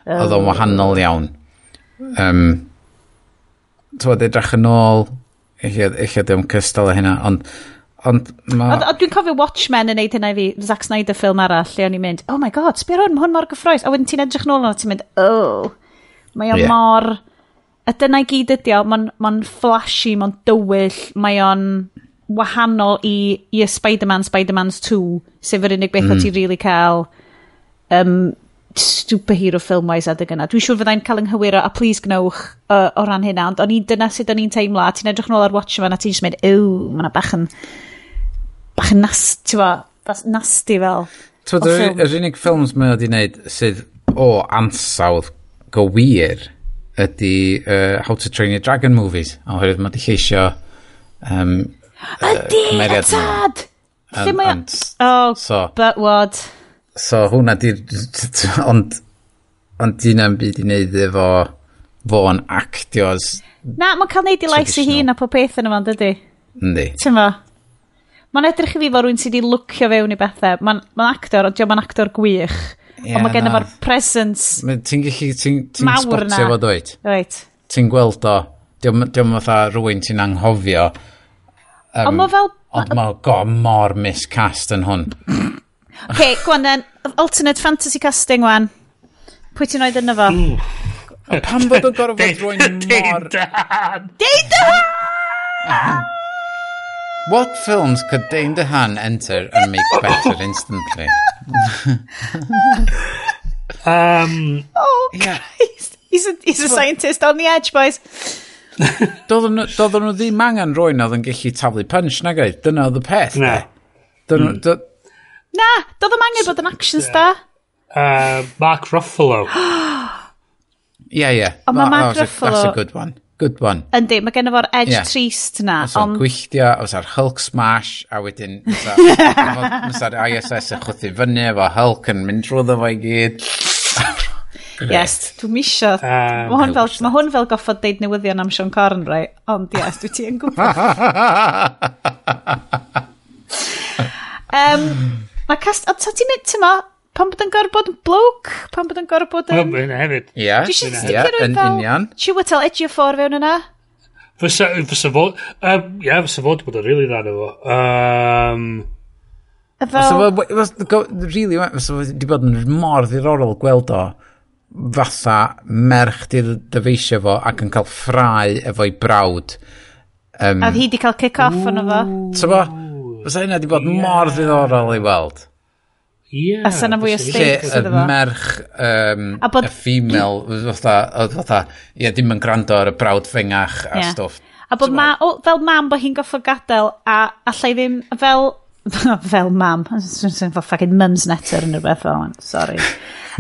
Oedd o'n oh. wahanol iawn um, tywed, edrach yn ôl, eich ddim cystal o hynna, ond Ond ma...
A, a dwi'n cofio Watchmen yn neud hynna i fi, Zack Snyder ffilm arall, lle o'n i'n mynd, oh my god, sbio hwn, hwn mor gyffroes. A wedyn ti'n edrych nôl yna, ti'n mynd, oh, mae o'n
yeah.
mor... A dyna i gyd ydi o, mae'n ma flashy, mae'n dywyll, mae o'n wahanol i, i y Spider-Man, Spider-Man's 2, sef yr unig beth mm. o hmm. ti'n really cael um, superhero film wise adeg yna. Dwi'n siŵr fyddai'n cael ynghywiro a please gnewch uh, o ran hynna, ond o'n i dyna sut o'n i'n teimlo, a ti'n edrych yn ôl ar watch fan a ti'n mynd, ew, mae'na bach yn, bach yn nast, ti'n bach nasty fel.
Twyd, yr unig ffilms mae wedi wneud sydd o ansawdd go wir ydy uh, How to Train Your Dragon movies, oherwydd mae wedi lleisio um,
Ydy,
uh, y
tad! Lle mae... Oh,
so,
but what?
so hwnna di ond ond di na'n byd i wneud efo fo'n actios
na mae'n cael neud i lais i hun a pob peth yn y fan dydy
yndi.
Fa mae'n edrych i fi fo rwy'n sydd wedi lwcio fewn i bethau mae'n ma actor ond diolch mae'n actor gwych.
Yeah,
ond mae gen efo'r presence
ti'n gallu ti'n ti spotio fo dweud?
Right.
ti'n gweld o. Diolch di fatha rwy'n ti'n anghofio.
Um, ond mae fel
ond mae mor miscast yn hwn
okay, gwan then, alternate fantasy casting wan. Pwy ti'n oed yna fo?
A Pam fod yn gorfod fod rwy'n mor...
Dein Dehan!
What films could Dane DeHaan enter and make better instantly?
um,
oh,
yeah.
Christ. He's a, he's a scientist on the edge, boys.
Doedden nhw ddim angen rwy'n oedd yn gallu taflu punch, na gael. Dyna oedd y peth.
Na.
Dyna,
Na, doedd ddim angen bod yn action star.
Uh, Mark Ruffalo.
Ie, ie.
Ond
mae
Mark
Ruffalo... That's a good one. Good one.
Yndi, mae gen efo'r edge
yeah.
trist na.
Os o'n gwylltio, os o'r Hulk smash, a wedyn os o'r ISS yn chwthu fyny efo Hulk yn mynd drwy ddefo i gyd.
yes, dwi'n misio.
Um,
mae hwn fel, ma hwn fel goffod deud newyddion am Sean Corn, rai. Ond yes, dwi ti yn gwybod. um, Mae cast... Ond ta ti'n mynd, ti'n ma, pan bod yn gorfod bod yn blwc, pan bod yn gorfod bod yn...
Wel, hynna hefyd.
Ie, yn union.
Chiwetel edrych ffordd fewn yna.
Fysa, fysa fod... Um, Ie, fysa fod bod yn rili dda na fo.
Um,
Fel...
Fysa fod... Rili, fysa fod wedi bod yn mor ddiddorol gweld o fatha merch di'r dyfeisio fo ac yn cael ffrau efo'i brawd. Um,
a hi di cael kick-off yn efo.
Ta fo? Fysa hynna di bod yeah. mor ddiddorol i weld.
Ie.
A syna fwy o stakes ydw fo.
merch, um,
a bod...
y female, oedd fatha, ie, dim yn gwrando ar y brawd fengach a
yeah.
stwff.
A bod ma, o, fel mam bod hi'n goffo gadael, a allai ddim, fel, fel mam, sy'n fel fucking mum's netter yn rhywbeth fel, sorry.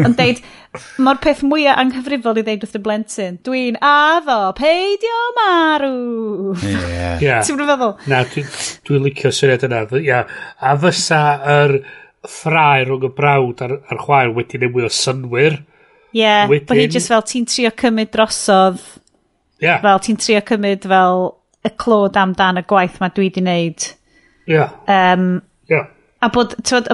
Yn deud, Mae'r peth mwyaf anghyfrifol i ddeud wrth y blentyn. Dwi'n addo, peidio marw.
Ie.
Yeah.
yeah. Ti'n feddwl?
Na, dwi'n dwi licio syniad yna. Ia, a fysa yr ffrau rhwng y brawd a'r, ar chwaer wedi newid o synwyr.
Ie, yeah, bod hi just fel ti'n trio cymryd drosodd.
Yeah.
Fel ti'n trio cymryd fel y clod amdan y gwaith mae dwi wedi wneud.
Ie. Yeah.
Um,
yeah.
A bod, tywed,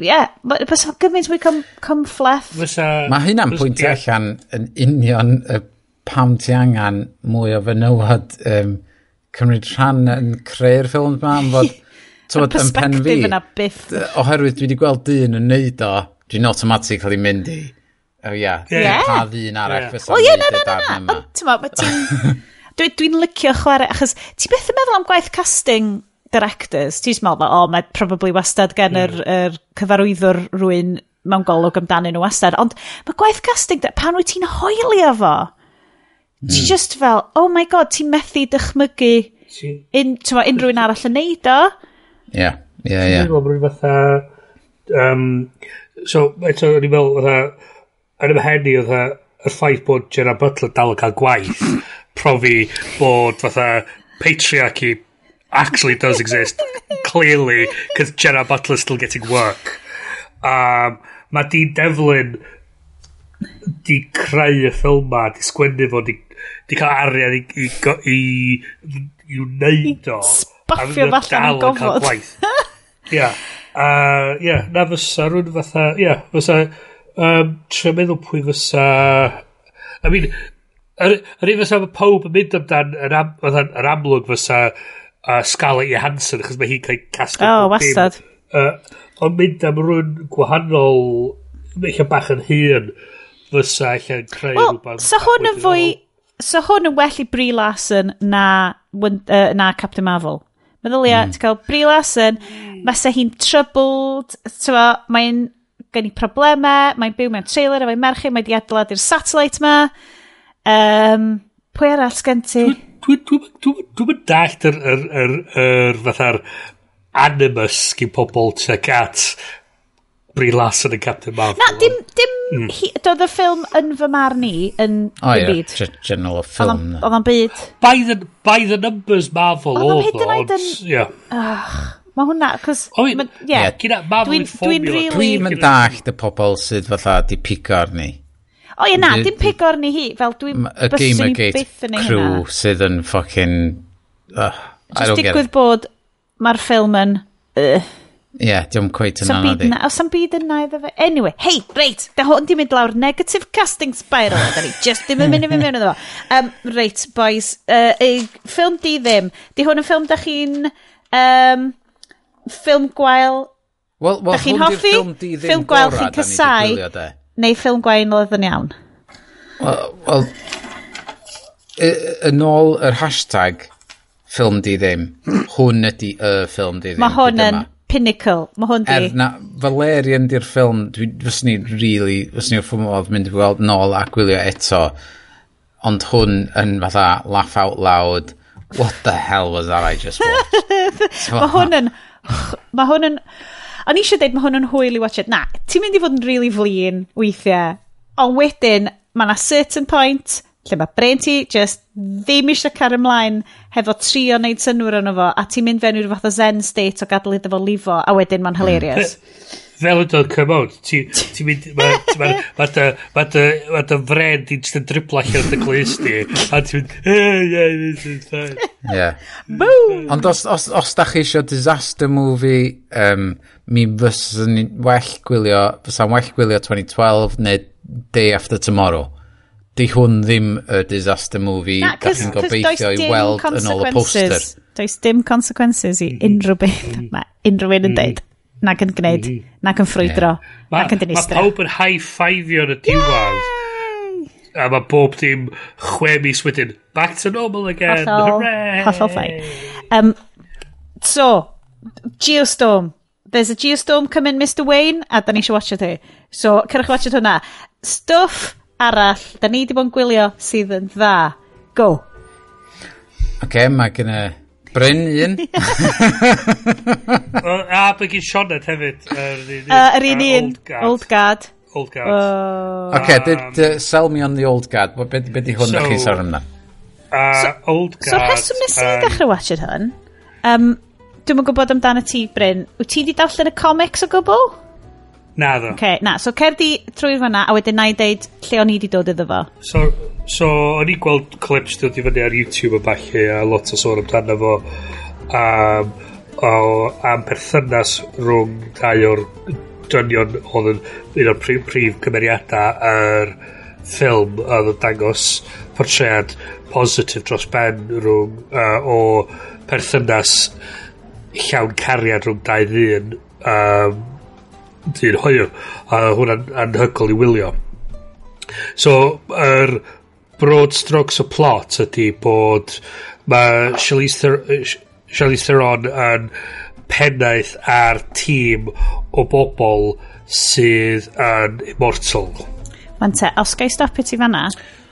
ie, yeah, fysa gymaint mwy cym, cymffleth.
Fysa...
Mae hynna'n pwyntio
yeah.
allan yn union y pam ti angen mwy o fenywod um, cymryd rhan yn creu'r ffilm yma am fod tywod yn pen fi.
yna
byth. Oherwydd dwi wedi gweld dyn yn neud o, dwi'n automatically mynd i. O ia, pa ddyn arall fysa
yn
neud y darn yma.
Ond ti'n... Dwi'n licio chwarae, achos ti beth yn meddwl am gwaith casting directors, ti'n meddwl, o, oh, mae probably wastad gen yr, mm. yr er cyfarwyddwr rwy'n mewn golwg amdanyn nhw wastad. Ond mae gwaith casting, pan wyt ti'n hoelio fo, mm. ti'n just fel, oh my god, ti'n methu dychmygu
si.
un, unrhyw un arall yn neud o.
Ie, ie, ie.
Ti'n meddwl bod fatha... Um, so, eto, o'n i'n meddwl, fatha, yn ymhenni, fatha, y ffaith bod Gerard Butler dal yn cael gwaith profi bod fatha patriarchy actually does exist, clearly, because Gerard Butler's still getting work. Um, mae Dean Devlin di creu y ffilm ma, di sgwennu fo, di, di cael arian i, i, i, i wneud o.
Sbaffio
falla'n
gofod.
Ia. Ia, uh, na fysa rhywun fatha, ia, yeah, fysa, um, tre meddwl pwy fysa, I mean, yr un fysa mae pob yn mynd amdan yr am, amlwg fysa, uh, Scarlett Johansson achos mae hi'n cael casglu oh,
wastad
uh, ond mynd am rhywun gwahanol eich bach yn hun fysa eich yn creu
well,
rhywbeth
so hwn yn fwy so hwn yn well i Brie Larson na, uh, na Captain Marvel Meddylia, mm. ti'n cael Brie Larson, hmm. masa hi'n troubled, mae'n gen i problemau, mae'n byw mewn trailer, mae'n merchu, mae'n di adlad i'r satellite ma. Um, pwy arall sgen ti?
dwi'n dwi, dwi, dwi dallt yr, yr, yr, yr fatha'r animus gyn pobl tuag at Brie Larson yn Captain Marvel.
Na, dim, dim mm. hi, doedd y ffilm yn fy marn i yn oh,
y
byd.
O ie,
general
ffilm.
Oedd o'n byd.
By the, by the numbers Marvel
oedd
o'n
hyd yn oed yn...
Yeah.
Mae hwnna, cos...
O,
ie,
yeah. yeah.
dwi'n really...
Dwi'n mynd dach dy pobl sydd fatha di pico arni.
O ie na, dim pigor ni hi, fel dwi'n byswn i byth yn ei hynna.
crew sydd yn ffocin... Uh,
Just digwydd bod mae'r ffilm yn... Uh,
Ie, yeah, diolch cweith yn anodd
i. Os am byd yna iddo fe. Anyway, hei, reit, da hwn di mynd lawr negative casting spiral. da ni just ddim yn mynd i mewn iddo fo. Um, reit, boys, uh, e, ffilm di ddim. Di hwn yn ffilm da chi'n... Um, ffilm gwael
Wel, well,
da chi'n hoffi,
ffilm, di ddim
ffilm gwael chi'n casau, neu ffilm gwein oedd yn iawn?
Wel, well, yn ôl yr hashtag ffilm di ddim, hwn ydi y ffilm di ddim.
Mae hwn yn pinnacle, mae hwn di...
Er na, Valerian di'r ffilm, fes ni really, fes ni'r ffilm oedd mynd i weld nôl a gwylio eto, ond hwn yn fatha laugh out loud, what the hell was that I just watched?
mae hwn yn... Mae hwn yn... O'n i eisiau dweud mae hwn yn hwyl i watch it. Na, ti'n mynd i fod yn really flin weithiau. Ond wedyn, mae yna certain point lle mae brain ti just ddim eisiau car ymlaen hefo trio wneud synwyr yno fo, a ti'n mynd fewn i'r fath o zen state o gadael iddo fo lifo, a wedyn mae'n hilarious.
Fel ydo'n come out, ti'n ti mynd, mae dy ma fren di'n just yn driblo allan dy glis di, a ti'n mynd, yeah, this is fine.
Yeah.
Boom!
Ond os, os, os da chi eisiau disaster movie, um, mi fyswn i'n well gwylio, fysa'n well gwylio 2012 neu Day After Tomorrow. Di hwn ddim y disaster movie
Na, cys, gallen
gobeithio i weld yn ôl y poster.
Does dim consequences i mm-hmm. unrhyw beth mm-hmm. mae unrhyw un yn mm-hmm. deud nac yn gwneud, nac yn ffrwydro,
yeah.
nac yn
dynistra.
Mae
pawb yn high-fiveio yn y diwedd. A mae bob dim chwe mis wedyn, back to normal again,
hollol,
hooray!
Hollol fai. Um, so, Geostorm, there's a geostorm coming, Mr Wayne, a da ni eisiau watch ti. So, cerwch watch hwnna. stuff arall, da ni di bod yn gwylio sydd yn dda. Go!
Oce, okay, mae gen i Bryn un.
a, be gyn Sionet hefyd. Yr un
uh, un,
Old Guard.
Old Guard. Uh,
Oce, okay, um, sell me on the Old Guard. Be, be di hwn
so,
da chi sawr yna?
Uh,
so, old
Guard.
So, rheswm nes i ddechrau um, watchad hwn, um, dwi'n yn gwybod amdano ti, Bryn. Wyt ti wedi darllen y comics o gwbl?
Na ddo.
Okay, na, so cer di trwy'r fanna, a wedyn na i deud lle o'n i wedi dod iddo fo.
So, so o'n i gweld clips dod i fyny ar YouTube a falle, a lot o sôn amdano fo, um, o, am perthynas rhwng dau o'r dynion oedd yn un o'r prif, prif cymeriadau yr ffilm oedd yn dangos portread positif dros ben rhwng uh, o perthynas llawn cariad rhwng dau ddyn um, dyn hoiw a hwnna'n anhygol i wylio so yr er broad strokes o plot ydy bod mae Charlize, Ther Charlize Theron yn pennaeth ar tîm o bobl sydd yn immortal
Fante, os gai stopio ti fanna?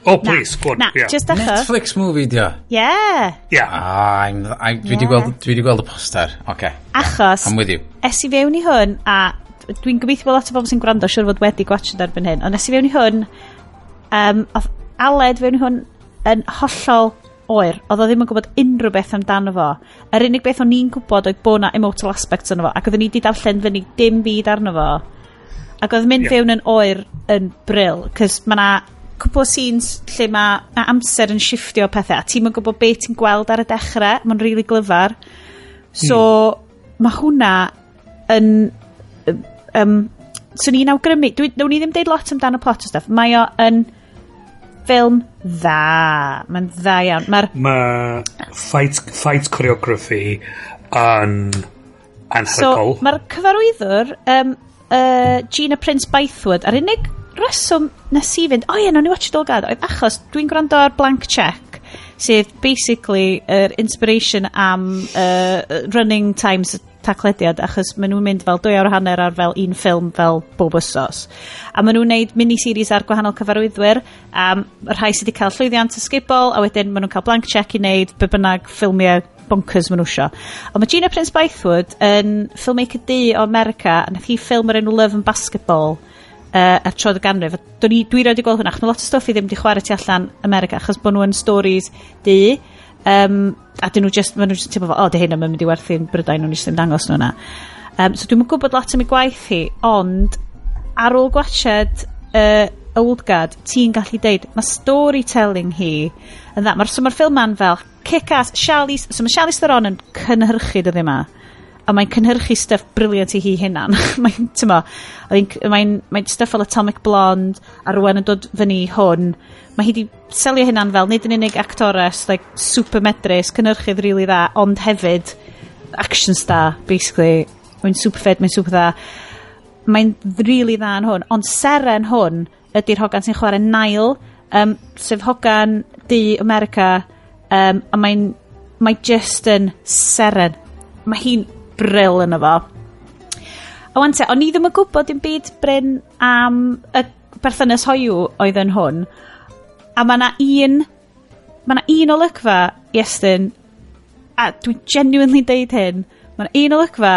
Oh, please, go on.
Na,
yeah.
just achos.
Netflix movie, dio?
Yeah.
Yeah.
Ah, I'm, I'm, dwi wedi
yeah.
gweld, dwi wedi gweld y poster. Oce. Okay.
Achos.
I'm with you.
es i fewn i hwn, a dwi'n gobeithio bod lot o bobl sy'n gwrando, siwr fod wedi gwachod erbyn hyn, ond es i fewn i hwn, um, oedd Aled fewn i hwn yn hollol oer, oedd o ddim yn gwybod unrhyw beth amdano fo. Yr unig beth o'n i'n gwybod oedd bod na emotional aspects yno fo, ac oeddwn ni wedi darllen fyny dim byd arno fo. Ac oedd mynd
yeah.
fewn yn oer yn bryl, cys mae na cwpl o scenes lle mae, mae amser yn shiftio pethau, a ti'n gwybod beth ti'n gweld ar y dechrau, mae'n rili really glyfar. So, hmm. mae hwnna yn... Um, so ni'n awgrymu, dwi, nawn ni ddim deud lot amdano plot o stuff, mae o yn ffilm dda. Mae'n dda iawn. Mae'r...
Mae fight, fight choreography yn anhygol.
So, mae'r cyfarwyddwr, um, uh, Gina Prince Bythwood ar unig reswm nes i fynd, o ie, no ni watch Dolgad, oedd achos dwi'n gwrando ar Blank Check, sydd basically yr er inspiration am uh, running times taclediad, achos maen nhw'n mynd fel dwy awr hanner ar fel un ffilm fel bob ysos. A maen nhw'n neud miniseries ar gwahanol cyfarwyddwyr, a um, rhai sydd wedi cael llwyddiant ysgubol, a wedyn maen nhw'n cael blank check i wneud be bynnag ffilmiau bonkers maen nhw isio. Ond mae Gina Prince Bythwood yn filmmaker du o America, a nath hi ffilm o'r enw Love and Basketball, uh, a troedd y ganrif. Dwi, dwi rhaid i gweld hwnna, achos lot o stwff i ddim wedi chwarae tu allan America, achos bod nhw yn stories du, um, a dyn nhw just, maen nhw just teimlo fel, o, oh, dy hyn yma'n mynd i werthu'n Brydain, nhw'n eisiau ddim dangos nhw'na. Um, so dwi'n gwybod lot am ei gwaith hi, ond ar ôl gwachod uh, Old Guard, ti'n gallu deud, mae storytelling hi yn dda. Mae'r so ma ffilm ma'n fel kick-ass, Charlize, so mae Charlize Theron yn cynhyrchu dyddi yma a mae'n cynhyrchu stuff briliant i hi hunan. mae'n, tymo, mae'n, mae stuff fel Atomic Blonde, a rwan yn dod fyny hwn. Mae hi di selio hynna'n fel nid yn unig actores, like, super medrus, cynhyrchydd rili really dda, ond hefyd action star, basically. Mae'n super fed, mae'n super dda. Mae'n rili really dda yn hwn, ond seren hwn ydy'r hogan sy'n chwarae Nile, um, sef hogan di America, um, a mae'n mae just yn seren. Mae hi'n bril yn efo. A wan te, o'n i ddim yn gwybod dim byd Bryn am y berthynas hoiw oedd yn hwn. A mae yna un, mae yna un olygfa, Iestyn, a dwi'n genuinely deud hyn, mae yna un olygfa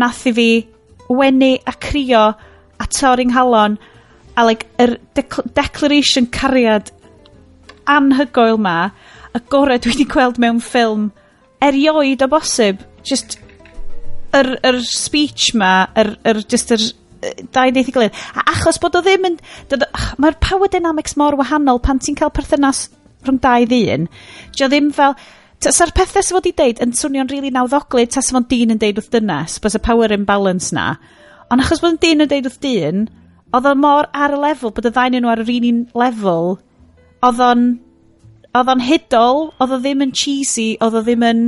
nath i fi wenu a crio a torri'n halon a like, yr decl declaration cariad anhygoel ma, y gorau dwi wedi gweld mewn ffilm erioed o bosib, just yr, yr speech ma, yr, yr, just yr, dau neith i gilydd. A achos bod o ddim yn... Mae'r power dynamics mor wahanol pan ti'n cael perthynas rhwng dau ddyn. Dio ddim fel... Sa'r pethau sef wedi deud yn swnio'n rili really nawddoglu, tas fo'n dyn yn deud wrth dynas, bys y power imbalance na. Ond achos bod yn dyn yn deud wrth dyn, oedd o mor ar y lefel, bod y ddain nhw ar yr un lefel, oedd o'n... Oedd o'n hudol, oedd o ddim yn cheesy, oedd o ddim yn...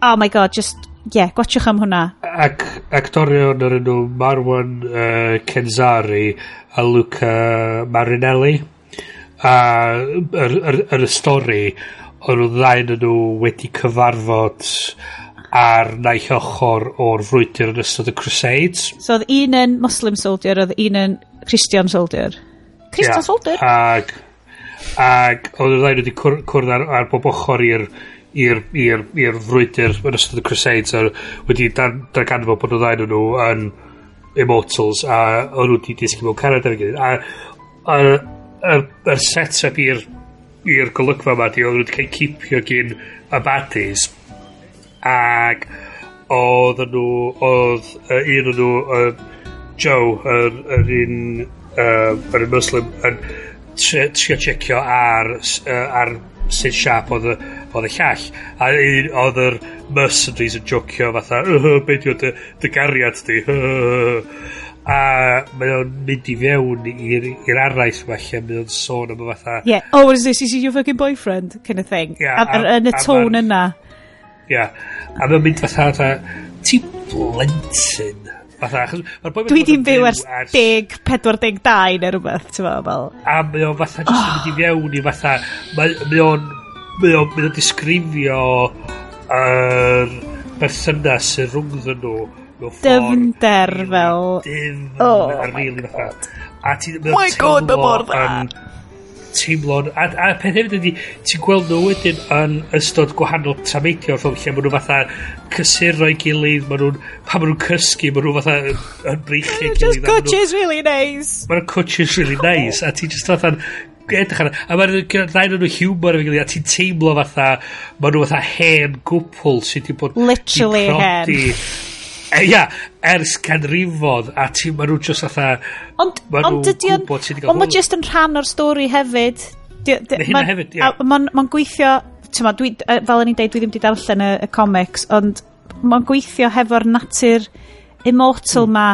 Oh my god, just yeah, gwachwch am hwnna.
Ac actorion yr enw Marwan uh, Kenzari a Luca Marinelli. A yr, yr, yr y stori, o'n nhw ddain yn nhw wedi cyfarfod ar naill ochr o'r frwydr yn ystod y Crusades.
So oedd un yn Muslim soldier, oedd un yn Christian soldier. Christian
yeah,
soldier?
Ag, ag oedd y ddain wedi cwrdd ar, ar bob ochr i'r i'r i'r i'r frwydr yn ystod y Crusades a wedi dan, darganfod bod y ddau nhw yn Immortals a o'n nhw wedi disgyn mewn Canada a a'r er, yr set-up i'r i'r golygfa yma di oedd nhw wedi cael cipio gyn y baddies ac oedd nhw oedd uh, un o'n nhw uh, Joe yr, yr un uh, yr Muslim yn trio checio ar, uh, ar sut siap oedd y, oedd y llall. A un oedd yr mercenaries yn jocio fatha uh, be di diw'n dy, gariad di? A mae o'n mynd i fewn i'r araith ma lle mae o'n sôn am y fatha
yeah oh what is this? Is he your fucking boyfriend? Kind of thing.
Yeah,
a,
a,
yn y tôn yna.
Yeah a mae'n mynd fatha fatha ti blentyn. Fatha,
Dwi di'n byw ers 10, 42 neu rhywbeth, ti'n meddwl?
A mae o'n fatha, jyst yn mynd i oh. fewn i fatha, mae o'n mae o'n mae o disgrifio yr berthynas sy'n rhwngddyn nhw
dyfnder fel dyfnder
rili fatha. A
Oh my god mae mor dda
teimlo'n a, a peth hefyd ydy ti'n gweld nhw wedyn yn ystod gwahanol trameidio ffilm lle maen nhw fatha cysuro i gilydd maen nhw'n Pa maen nhw'n cysgu maen nhw fatha yn
breichu
gilydd just
coaches really nice.
maen nhw'n coaches really nice a ti'n just fatha'n edrych ar... A mae'n rhaid nhw humor efo'i gilydd, a ti'n teimlo fatha, mae nhw fatha hen gwpl sydd wedi bod...
Literally hen.
E, ia, e, yeah, ers canrifodd, a ti, mae nhw just fatha...
Ond, ond dydy o'n... Ond mae just yn rhan o'r stori hefyd.
Hynna hefyd,
ia. Mae'n ma gweithio... Tyma, dwi, fel o'n i'n deud, dwi ddim wedi darllen y, y comics, ond mae'n gweithio hefo'r natur immortal mm. ma,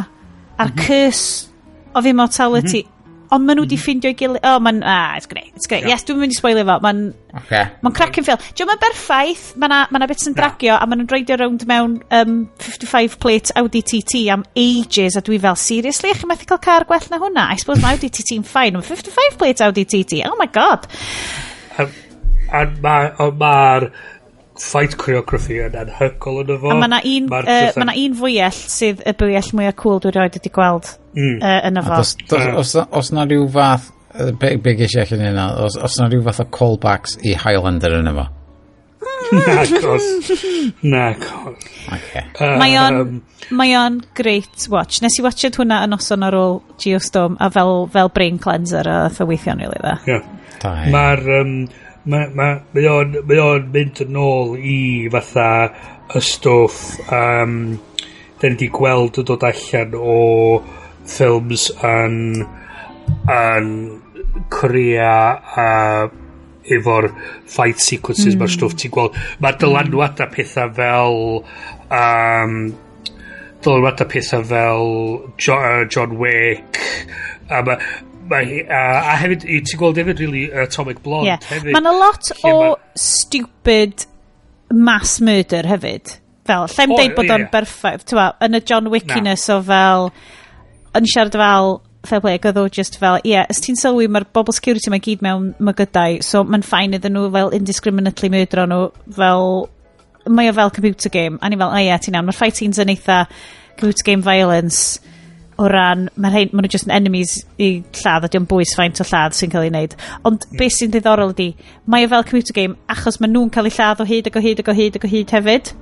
a'r mm -hmm. curse of immortality mm -hmm Ond maen nhw wedi ffeindio i gilydd... Oh, ma'n... Ah, it's great, it's great. Yes, dwi'n mynd i spoilio fo. Ma'n
okay.
Mae'n cracking ffil. Dwi'n ma'n berffaith, ma'n ma bits yn dragio, a maen nhw'n dreigio rownd mewn um, 55 plate Audi TT am ages, a dwi fel, seriously, eich methu cael car gwell na hwnna? I suppose mae Audi TT'n ffain, ond 55 plate Audi TT, oh my god.
A mae'r... Ma fight choreography yn anhygol yn efo.
A mae na un,
ma
uh, ma un fwyell sydd y bwyell mwyaf cool dwi'n rhoi wedi gweld
mm.
uh, yn efo.
Os, dos, os, os na rhyw fath, be, be geisio allan yna, os, os na rhyw fath o callbacks i Highlander yn efo?
na, gos. Na, gos.
Okay.
Mae o'n mae o'n great watch. Nes i watched hwnna yn noson ar ôl Geostorm a fel, fel brain cleanser a weithio'n really dda.
Yeah.
Mae'r... Um, mae ma, ma o'n, mae o'n mynd yn ôl i fatha y stwff um, da ni wedi gweld yn dod allan o ffilms yn, yn Korea a efo'r fight sequences mm. mae'r stwff ti'n gweld mae a pethau fel um, dylanwad a pethau fel John, uh, John Wick a Mae hi, a, a hefyd, i ti'n gweld hefyd, really, Atomic Blonde
yeah.
hefyd.
Mae'n a lot o
ma...
stupid mass murder hefyd. Fel, lle'n deud bod o'n
yeah.
berffaith. Tywa, yn y John Wickiness o fel, yn siarad fel, fair play, oedd o just fel, ie, yeah, os ti'n sylwi, mae'r bobl security mae gyd mewn mygydau, so mae'n ffain iddyn nhw fel indiscriminately murdero nhw, fel, mae o fel computer game, a ni fel, a ie, ti'n iawn, mae'r fight scenes yn eitha computer game violence, o ran, mae rhain, maen nhw just yn enemies i lladd, a diolch bwys faint o lladd sy'n cael ei wneud. Ond mm. beth sy'n ddiddorol ydi, mae o fel computer game, achos maen nhw'n cael ei lladd o hyd ac o hyd ac o hyd ac o hyd hefyd.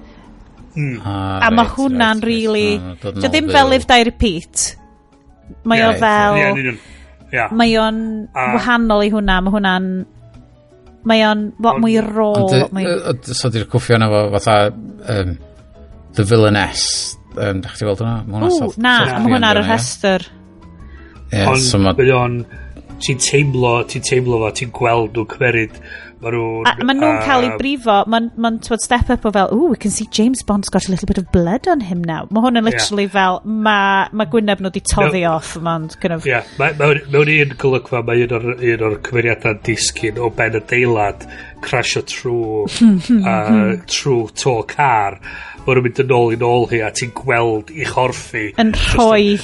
Mm.
Ah,
a right,
mae
hwnna'n
right,
really... Right,
no,
ddim fel Live Die Repeat. Mae yeah,
o
fel...
Yeah, yeah.
Mae o'n
uh,
wahanol i hwnna, mae hwnna'n... Mae o'n lot mwy raw.
So di'r cwffio yna fo fatha... Um, the Villainess um, da chdi weld hwnna? Ma hwnna
Ww,
self-
na, self-clearing mae hwnna ar y
dyna, ie.
rhestr.
Ie, so ma...
Ond mae o'n... Ti'n teimlo, ti'n teimlo fo, ti'n gweld nhw'n cymeryd. Mae nhw'n...
A ma nhw'n cael ei brifo, mae'n ma twod step up o fel, ooh, we can see James Bond's got a little bit of blood on him now. Mae hwn yn literally fel, mae ma Gwyneb nhw di toddi
No.
off, mae'n kind of...
Ie, ma- mewn mewn un golygfa, mae un o'r, un o'r cymeriadau disgyn o ben y deilad crasio trwy, uh, trwy to car mae nhw'n mynd yn ôl i nôl hi a ti'n gweld i chorffi
yn rhoi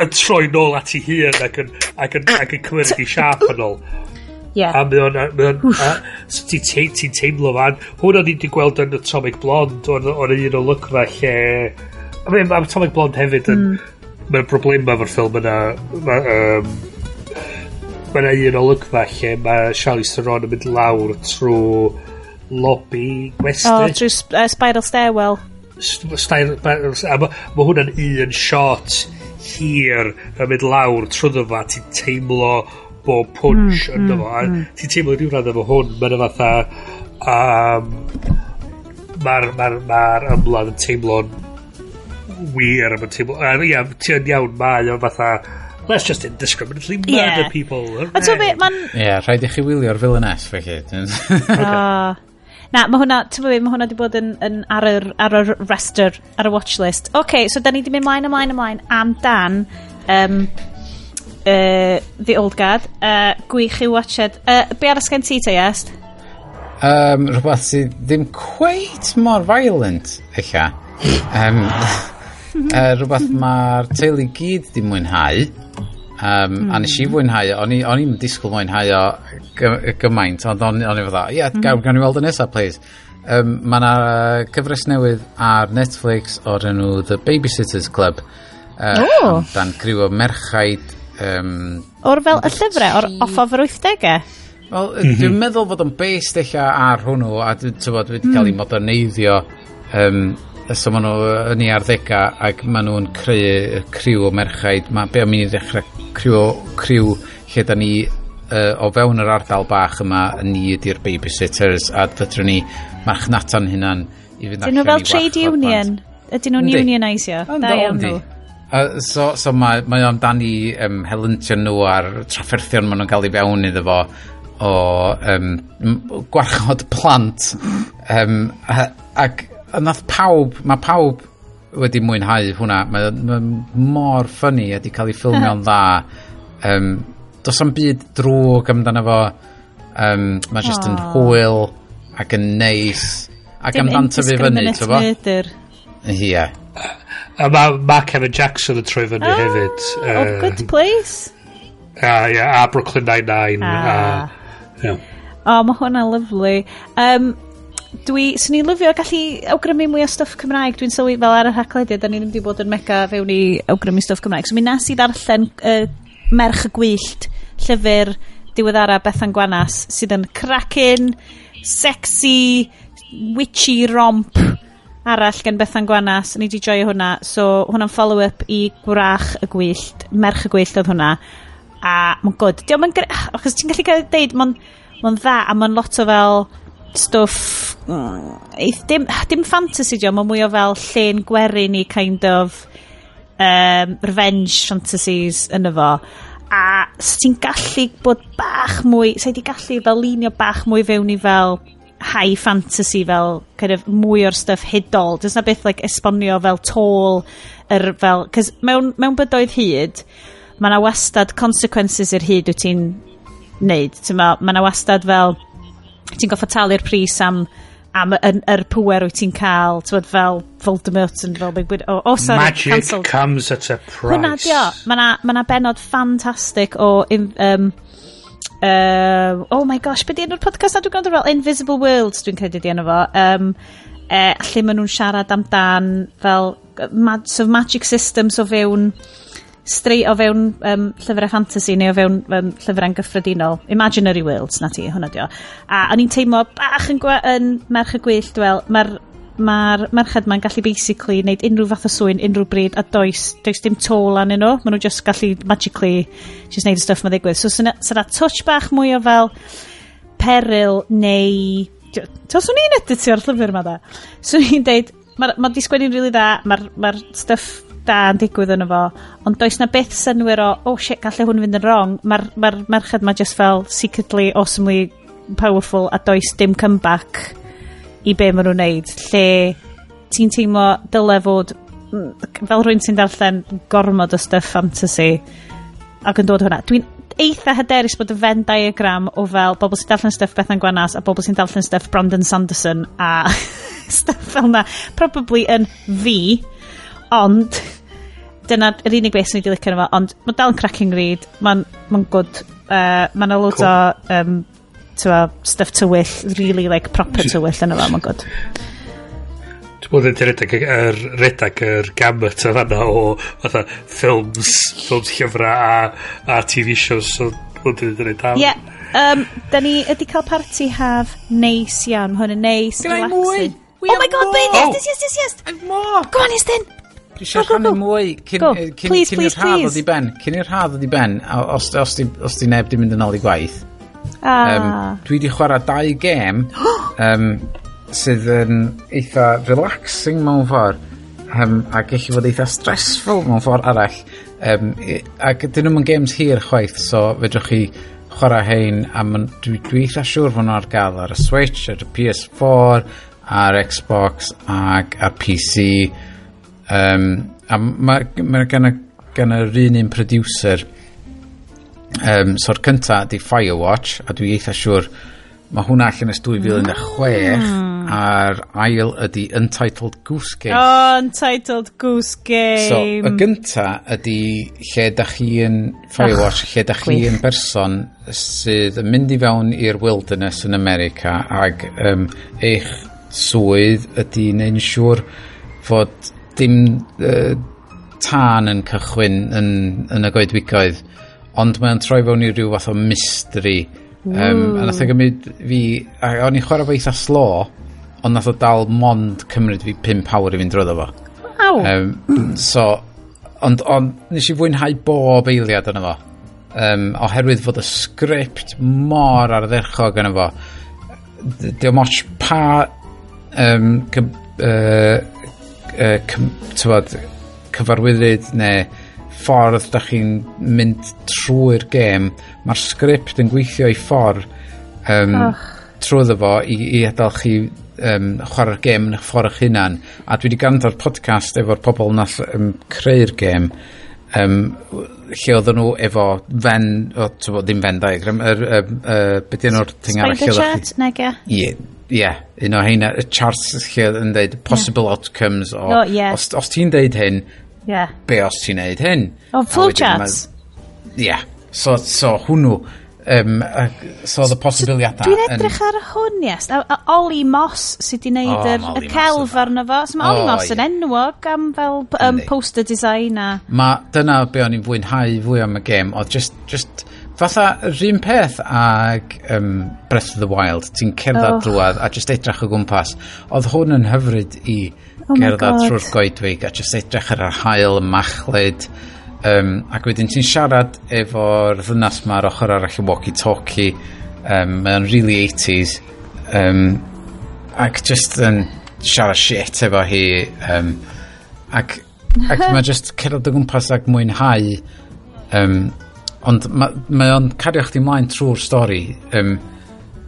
yn troi nôl at ei hun ac yn ac yn, ac yn cymryd i siap yn ôl
yeah.
a mae o'n mae o'n a, so ti'n te, ti teimlo fan hwn o'n i wedi gweld yn Atomic Blonde o'n, on un o lygfa lle a mae Atomic Blonde hefyd yn mm. mae'n broblem efo'r ffilm yna mae um, mae yna un olygfa lle mae Charlize Theron yn mynd lawr trwy lobby gwesty.
O, trwy uh, Spiral Stairwell.
Stair, a mae ma hwnna'n un shot hir yn mynd lawr trwyddo fa, ti'n teimlo bob punch mm, ynddo mm, fo. Mm, mm. Ti'n teimlo rhyw rhan efo hwn, mae'n fatha... Um, Mae'r ma ma ymlaen yn teimlo'n wir, mae'n teimlo... Uh, ia, ti'n iawn, mae o'n fatha... Let's just indiscriminately murder
yeah.
people.
A ti'n meddwl, mae'n...
Ie, yeah, rhaid i chi wylio'r villainess, felly. okay.
uh, Na, mae hwnna, ti'n fwy, mae hwnna wedi bod yn, yn ar, yr, ar y rester, ar y watchlist. Oce, okay, so da ni wedi mynd mlaen, ymlaen, ymlaen am dan um, uh, The Old Guard. Uh, gwych i watched. Uh, be arall sgen ti te, Iest?
Um, rhywbeth sydd ddim cweit mor violent, eich Um, uh, rhywbeth mae'r teulu gyd ddim mwynhau. Um, mm. A nes i hmm. fwynhau, o, o'n i'n disgwyl mwynhau o gy gymaint, ond o'n i fydda, ie, yeah, gawn, gawn ni weld y nesaf, please. Um, mae yna cyfres newydd ar Netflix o'r enw The Babysitters Club. Uh,
oh.
Dan griw o merchaid... Um,
o'r fel y llyfrau, o'r off offa 80au?
Wel, mm -hmm. dwi'n meddwl fod o'n based eich ar hwnnw, a dwi'n bod wedi cael ei hmm. moderneiddio um, so maen nhw yn ei arddega ac maen nhw'n creu criw o merchaid. Mae be am i ni ddechrau criw, criw lle da ni uh, o fewn yr ardal bach yma ni ydy'r babysitters a dydyn ni marchnata'n hynna'n i fynd
allan nhw fel trade union? Ydyn nhw'n unionisio? Da iawn nhw
Uh, so, so mae, mae o'n dan i um, helyntio nhw a'r trafferthion maen nhw'n cael ei fewn iddo fo o um, gwarchod plant. Um, ac nath pawb, mae pawb wedi mwynhau hwnna. Mae, ma mor ffynnu a wedi cael ei ffilmio'n dda. Um, does am byd drwg amdano fo. Um, mae jyst yn hwyl ac yn neis. Ac
Dim
amdan tyfu fyny, ti'n bo? Ie.
A mae ma Kevin Jackson yn troi fyny ah, hefyd.
Uh,
oh,
good place.
A, yeah, a Brooklyn Nine-Nine.
Ah.
A, yeah.
O, oh, mae hwnna lyflu. Um, Dwi, swn i'n lyfio gallu awgrymu mwy o stwff Cymraeg. Dwi'n sylwi fel ar y rhaglediad, da ni ddim wedi bod yn mega fewn i awgrymu stwff Cymraeg. So mi nes i ddarllen uh, Merch y Gwyllt, llyfr diweddara Bethan Gwanas, sydd yn cracin, sexy, witchy romp arall gen Bethan Gwanas. Ni wedi joio hwnna. So hwnna'n follow-up i Gwrach y Gwyllt. Merch y Gwyllt oedd hwnna. A mae'n good. Diolch yn... Achos ti'n gallu cael deud, mae'n dda a mae'n lot o fel stwff Mm, eith, dim, dim fantasy di o, mae mwy o fel lle'n gwerin i kind of um, revenge fantasies yn fo. A sy'n gallu bod bach mwy, sy'n di gallu fel linio bach mwy fewn i fel high fantasy fel kind of mwy o'r stuff hydol. Does na beth like esbonio fel tôl yr fel... Cos mewn, mewn bydoedd hyd, mae na wastad consequences i'r hyd wyt ti'n neud. Mae ma na wastad fel... Ti'n goffa talu'r pris am am yr, yr pwer wyt ti'n cael, ti'n fel Voldemort yn fel Big Widow. O, oh, sorry,
Magic
cancelled.
comes at a price.
Hwna dio, mae na, ma na benod ffantastig o... Um, uh, oh my gosh, beth di enw'r podcast na dwi'n gwrando fel Invisible Worlds dwi'n credu di enw fo. Um, uh, lle maen nhw'n siarad amdan fel ma so of magic systems o fewn straight o fewn um, llyfrau fantasy neu o fewn um, llyfrau'n gyffredinol. Imaginary Worlds, na ti, hwnna dio. A o'n i'n teimlo bach yn, yn merch y gwyllt, wel, mae'r mae'r merched ma'n gallu basically wneud unrhyw fath o swyn unrhyw bryd a does, does dim tôl anyn nhw maen nhw just gallu magically just wneud y stuff mae ddigwydd so syna, syna touch bach mwy o fel peril neu Tos o'n i'n editio'r llyfr yma da. So i'n deud, mae ma di sgwennu'n rili really dda, mae'r ma, stuff da'n digwydd yno fo, ond does na beth synwyr o, oh shit, gallai hwn fynd yn wrong, mae'r ma merched ma just fel secretly, awesomely powerful a does dim comeback i be maen nhw'n neud, lle ti'n teimlo dylai fod mm, fel rwy'n sy'n darllen gormod o stuff fantasy ac yn dod hwnna. Dwi'n eitha hyderus bod y Venn diagram o fel bobl sy'n darllen stuff Bethan Gwanas a bobl sy'n darllen stuff Brandon Sanderson a stuff fel na probably yn fi Ond, dyna yr unig beth sy'n ei licio yna fo, ond mae dal yn cracking read, mae'n ma good, uh, mae'n a lot cool. o um, tywa, stuff tywyll, really like proper tywyll yna fo, mae'n good.
Dwi'n bod yn redag yr, redag yr gamut o fanna o fatha ffilms, ffilms llyfra a, a TV shows, so dwi'n dweud yn ei dal.
Ie, um, da ni ydi cael party haf neis iawn, hwn yn neis, relaxing. Oh my god, babe, yes, yes, yes, yes, yes.
I'm more.
Go on, Estyn.
Dwi eisiau rhannu mwy cyn,
go. cyn, please, please,
i ben. Cyn i'r rhadd ddod i ben, os, os, di, os di neb di mynd yn ôl i gwaith.
Ah. Um,
dwi di chwarae dau gêm um, sydd yn eitha relaxing mewn ffordd um, a gallu fod eitha stressful mewn ffordd arall um, ac dyn nhw'n games hir chwaith so fedrwch chi chwarae hein a man, dwi, dwi eitha siŵr fod nhw ar gael ar y Switch, ar y PS4 ar Xbox ac ar PC Um, a mae ma gan, gan yr un un producer, um, so'r cynta di Firewatch, a dwi eitha siŵr, mae hwnna allan ys 2006, mm. a'r ail ydy Untitled Goose Game.
Oh, Untitled Goose Game.
So, y gynta ydy lle da chi yn Firewatch, Ach, lle da chi yn berson sydd yn mynd i fewn i'r wilderness yn America, ac um, eich swydd ydy neu'n siŵr fod dim uh, tân yn cychwyn yn, yn y goedwigoedd, ond mae'n troi fewn i ryw fath o mystery. Mm. Um, a hmm. nath o gymryd fi, a o'n i'n chwarae fo eitha slo, ond nath o dal mond cymryd fi 5 awr i fynd drwyddo fo.
Wow.
Um, so, ond, ond nes i fwynhau bob eiliad yna fo. Um, oherwydd fod y sgript mor ar y ddechrog yna fo. Diolch moch pa um, cy, uh, uh, tywod, cyfarwyddyd neu ffordd da chi'n mynd trwy'r gêm, mae'r sgript yn gweithio i ffordd um, oh. trwy fo i, i adael chi um, chwarae'r gêm yn eich ffordd eich hunan. A dwi wedi gandor podcast efo'r pobl nath um, creu'r gêm, um, lle oedden nhw efo fen, o, tyfo, ddim fen diagram, yr, er, er, er, er, beth enw'r thing arall?
Spider chart, nega?
Ie, yeah, un o heina, y charts lle yn dweud possible yeah. outcomes o, oh, yeah. os, os ti'n dweud hyn,
yeah.
be os ti'n dweud hyn.
O, oh,
flowcharts. Yeah, so, so hwnnw, um, so the possibiliadau.
So, Dwi'n edrych ar hwn, yes. A, a Oli Moss sydd wedi gwneud oh, yr, y celf arno fo. So mae Oli oh, Moss yn enwog am fel um, poster design a...
Ma, dyna be o'n i'n fwynhau fwy am y gêm. Oedd just, just fatha, yr un peth ag um, Breath of the Wild, ti'n cerdded oh. drwad a just edrych o gwmpas. Oedd hwn yn hyfryd i oh gerdded trwy'r goedwig a just edrych ar yr hael y machlid. Um, ac wedyn ti'n siarad efo'r ddynas ma'r ochr arall y walkie-talkie. Um, Mae'n really 80s. Um, ac just yn siarad shit efo hi. Um, ac ac mae just cerdded o gwmpas ac mwynhau um, ond mae, mae o'n cario chdi mlaen trwy'r stori um,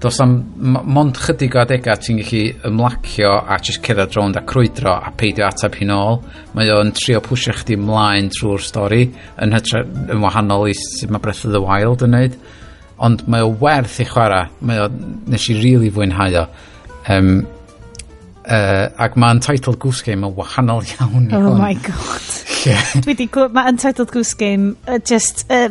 dos am mond chydig o adegau ti'n gallu ymlacio a just cerdded rownd a crwydro a peidio atab hi'n ôl. Mae o'n trio pwysio chdi mlaen trwy'r stori yn, hytra, yn wahanol i sut mae Breath of the Wild yn neud. Ond mae o werth i chwarae mae o, nes i rili really fwynhau o. Um, Uh, ac mae Untitled Goose Game yn wahanol iawn
Oh hwn. my god. Yeah. Dwi di... gwybod Mae Untitled Goose Game uh, just... Uh,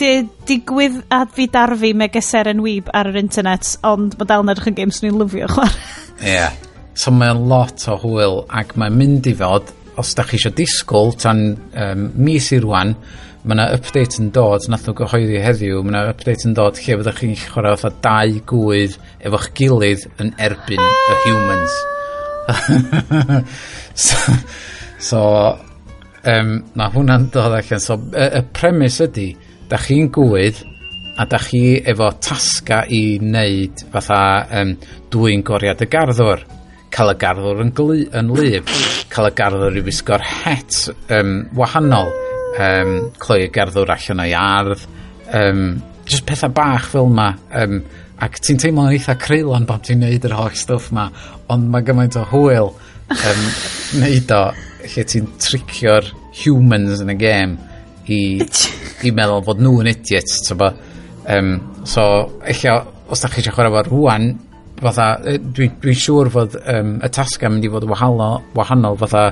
di- digwydd a fi darfu megeser yn wyb ar yr internet ond mae dal yn edrych yn games ni'n lyfio chwarae
Yeah. So mae'n lot o hwyl ac mae'n mynd i fod, os da chi eisiau disgwyl tan um, mis i rwan, mae yna update yn dod, nath nhw gyhoeddi heddiw, mae yna update yn dod lle fyddwch chi'n chwarae fatha dau gwydd efo'ch gilydd yn erbyn y humans. so, so um, na hwnna'n dod allan. So, y, y premis ydy, da chi'n gwydd a da chi efo tasga i wneud fatha um, dwi'n goriad y garddwr cael y garddwr yn, glu, yn lyf, cael y garddwr i wisgo'r het um, wahanol, um, cloi y gerddwr allan o'i ardd um, just pethau bach fel yma um, ac ti'n teimlo'n eitha creulon bod ti'n neud yr holl stwff ma ond mae gymaint o hwyl um, neud o lle ti'n tricio'r humans yn y game i, i meddwl bod nhw'n idiots tybo um, so eich os da chi eisiau chwarae fo rwan fatha dwi'n dwi, dwi siŵr fod um, y tasga mynd i fod wahanol, wahanol fatha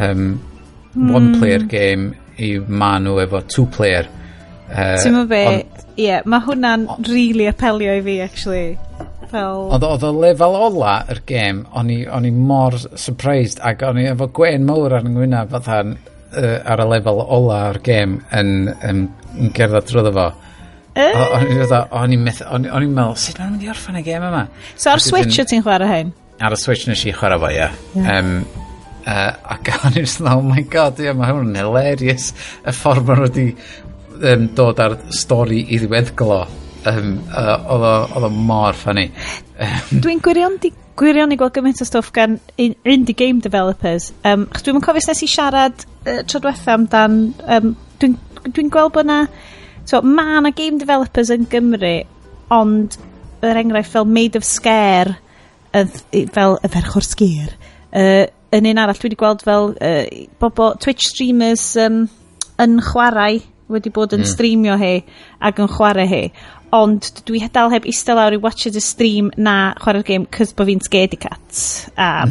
um, mm. one hmm. player game i ma nhw efo two player
uh, ti'n mynd be ie yeah, mae hwnna'n really apelio i fi actually fel...
Oedd, oedd y lefel ola yr gêm, o'n i, on i mor surprised ac o'n i efo gwen mawr ar yngwyna Ngwynaf fatha uh, ar y lefel ola o'r gêm yn, yn, yn gerdded drwyddo fo. O'n i'n meddwl, sut mae'n mynd i orffan y gêm yma?
So ar Switch o ti'n chwarae hyn?
Ar y Switch nes i chwarae fo, ie. Yeah. Um, Uh, ac o'n i'n sôn, oh my god, ie, yeah, mae hwn yn hilarious. Y ffordd maen nhw wedi um, dod ar stori i ddiweddglo. Um, uh, oedd o mor ffynnu.
Dwi'n gwirion di gwirion i gweld gymaint o stwff gan indie game developers. Um, dwi'n mynd cofio nes i siarad uh, tro diwetha amdan... Um, dwi'n dwi, gweld bod na... So, mae na game developers yn Gymru, ond yr enghraifft fel Made of Scare, fel y ferch o'r sgir, uh, yn un arall, dwi wedi gweld fel uh, bobo, Twitch streamers um, yn chwarae wedi bod yn mm. streamio hi ac yn chwarae hi. Ond dwi dal heb eistedd lawr i watch y stream na chwarae'r game cys bod fi'n scaredy cat. A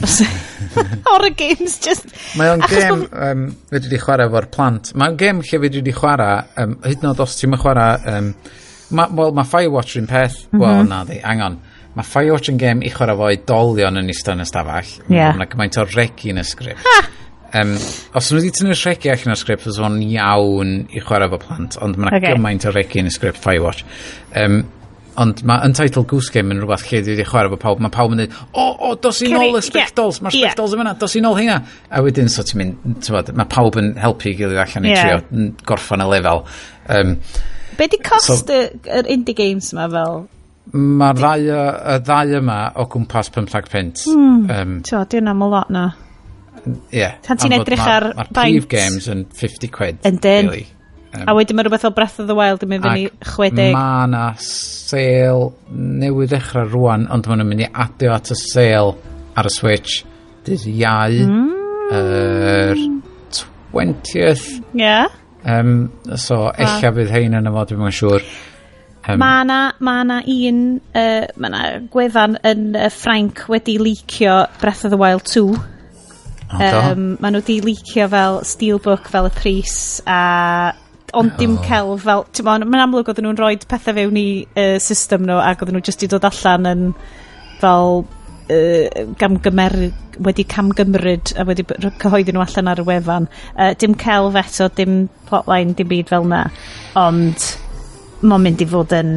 horror games just...
Mae o'n game bo... um, fe dwi wedi chwarae efo'r plant. Mae o'n game lle fe dwi wedi chwarae, um, hyd yn oed os ti'n chwarae... Um, Mae well, ma Firewatch yn peth, mm -hmm. wel na di, angon mae Firewatch yn Game i chwarae fo dolion yn eistedd yn ystafell. Yeah. Mae'n gymaint o regi yn y sgript. um, os nhw wedi tynnu'r regi allan o'r sgript, fydd o'n iawn i chwarae fo plant, ond mae'n okay. gymaint o regi yn y sgript Firewatch. Um, ond mae Untitled Goose Game yn rhywbeth lle wedi chwarae fo pawb, mae pawb yn dweud, o, o, dos i nôl y spectols, yeah. mae'r spectols yn fyna, dos i nôl hynna. A wedyn, so ti'n mynd, mae pawb yn helpu i gilydd allan i yeah. trio mm, gorffan y lefel. Um,
Be di cost so, yr indie games yma fel?
Mae'r ddau, y ddau yma o gwmpas 15 pint.
Mm, um, Tio, di hwnna lot na. Ie.
Yeah,
Pan ti'n edrych ar ma,
Mae'r prif games yn 50 quid.
Yn dyn. Really. Um, a wedyn mae rhywbeth o Breath of the Wild yn mynd fyny 60.
Mae na sale newydd ddechrau rwan, ond mae'n mynd i adio at y sale ar y Switch dydd iau. Mm. Er 20th. Ie.
Yeah.
Um, so, ella ah. bydd hein yn y fod, dwi'n siŵr.
Um, mae na, ma na un, uh, mae na gwefan yn uh, Frank wedi leicio Breath of the Wild 2. Um, maen nhw wedi licio fel Steelbook fel y pris a ond dim oh. celf fel, ti'n mae'n amlwg oedden nhw'n rhoi pethau fewn i uh, system nhw ac oedden nhw jyst i dod allan yn fel uh, gamgymer, wedi camgymryd a wedi cyhoeddi nhw allan ar y wefan. Uh, dim celf eto, dim plotline, dim byd fel na. Ond ma'n mynd i fod yn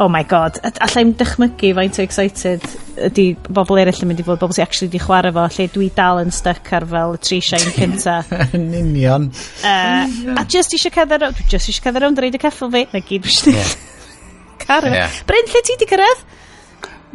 oh my god, allai'n dychmygu faint o excited ydy bobl eraill yn mynd i fod, bobl sy'n actually di chwarae fo, lle dwi dal yn stuck ar fel y tri shine cynta.
yn union.
Uh, a just eisiau cedd dwi just eisiau cedd ar ond reid y ceffo fi, na gyd fysdi. Caro. Yeah. Bryn, lle ti di cyrraedd?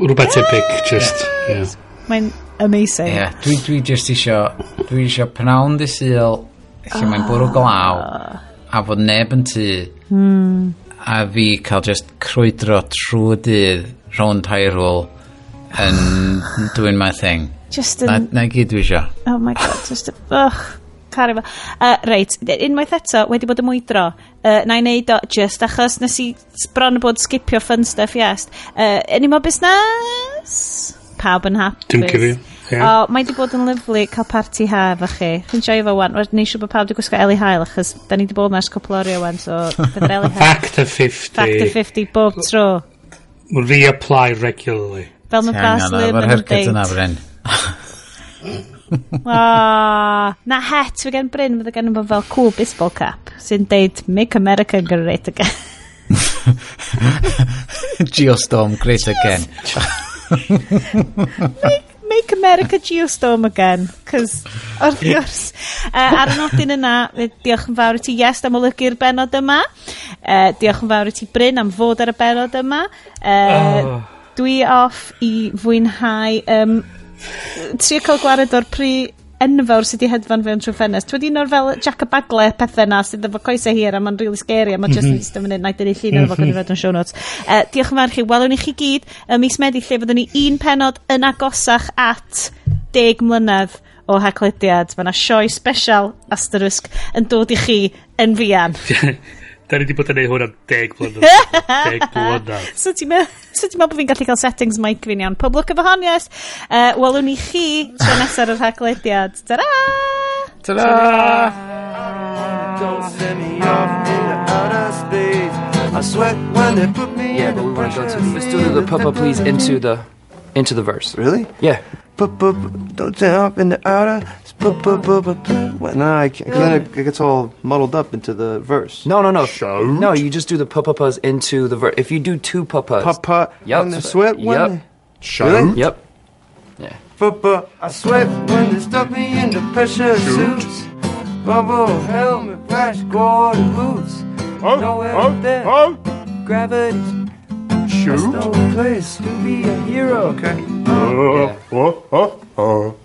Rhywbeth tebyg, just. Yeah.
Mae'n amazing.
Yeah, dwi, dwi just eisiau, dwi eisiau pnawn dy syl, lle oh. mae'n bwrw glaw, ah. a fod neb yn tu.
Hmm
a fi cael just crwydro trwy dydd rhwng Tyrol yn doing my thing.
Just yn... An... Na,
na gyd dwi eisiau.
Oh my god, just yn... Ugh, caru fo. Uh, reit, unwaith eto, wedi bod y mwydro, uh, na i neud o just achos nes i bron bod skipio fun stuff, yes. Uh, any more business? pawb yn hapus.
Dim cyfio.
Yeah. O, mae wedi bod yn lyflu cael parti ha efo chi. Chi'n joio fo wan. Wedyn ni siw bod pawb wedi gwisgo Eli Hael, achos da ni wedi bod mas cwpl orio wan, so bydd Eli Hael.
Factor 50.
Factor 50 bob tro.
Reapply regularly.
Fel mae Bas Lim yn
dweud.
yna, Bryn. o, na het fi gen Bryn, fydde gen i fel cool baseball cap, sy'n deud Make America Great Again.
Geostorm Great Again.
make, make America Geostorm again, cos wrth gwrs. Uh, ar y nodyn yna, diolch yn fawr i ti, yes, am olygu'r benod yma. Uh, diolch yn fawr i ti, Bryn, am fod ar y benod yma. Uh,
oh.
Dwi off i fwynhau um, trio cael gwared o'r pri enfawr sydd wedi hedfan fewn trwy ffenest. Dwi Wedi un o'r fel Jack a Bagle pethau na sydd efo coesau hir a mae'n really scary a mae just yn mhm. ystod fyny, na i dyn ni llun efo gyda mhm. fod yn show notes. Uh, diolch yn fawr chi. Welwn i chi gyd ym mis Medi lle fyddwn ni un penod yn agosach at 10 mlynedd o haglediad. Mae yna sioe special asterisg yn dod i chi yn fian.
Da ni wedi bod yn neud hwn am deg blynedd. deg blynedd.
so ti'n meddwl bod fi'n gallu cael settings mic fi'n iawn? Poblwch efo honiest, uh, welwn ni chi tro nesaf yr haglediad. Ta-ra! Ta-ra!
Don't send me off into outer space I sweat when they put me
yeah,
in
Yeah,
but
we weren't
going
to the... Let's do the papa please into the... into the verse.
Really?
Yeah.
Put, put, put, don't send off in the outer. Put, put, put, put, put. Well, no, I can't. 'cause then it, it gets all muddled up into the verse.
No, no, no. No, you just do the papas into the verse. If you do two papas.
Papa,
Yep.
when they sweat, when
Yep.
they- Really?
Yep.
But, but I sweat when they stuff me in the pressure suits. Bubble, helmet, flash, guard, boots.
Oh,
Nowhere
oh,
there.
oh.
Gravity's
Shoot.
no place to be a hero. Okay.
Oh, oh, oh, oh.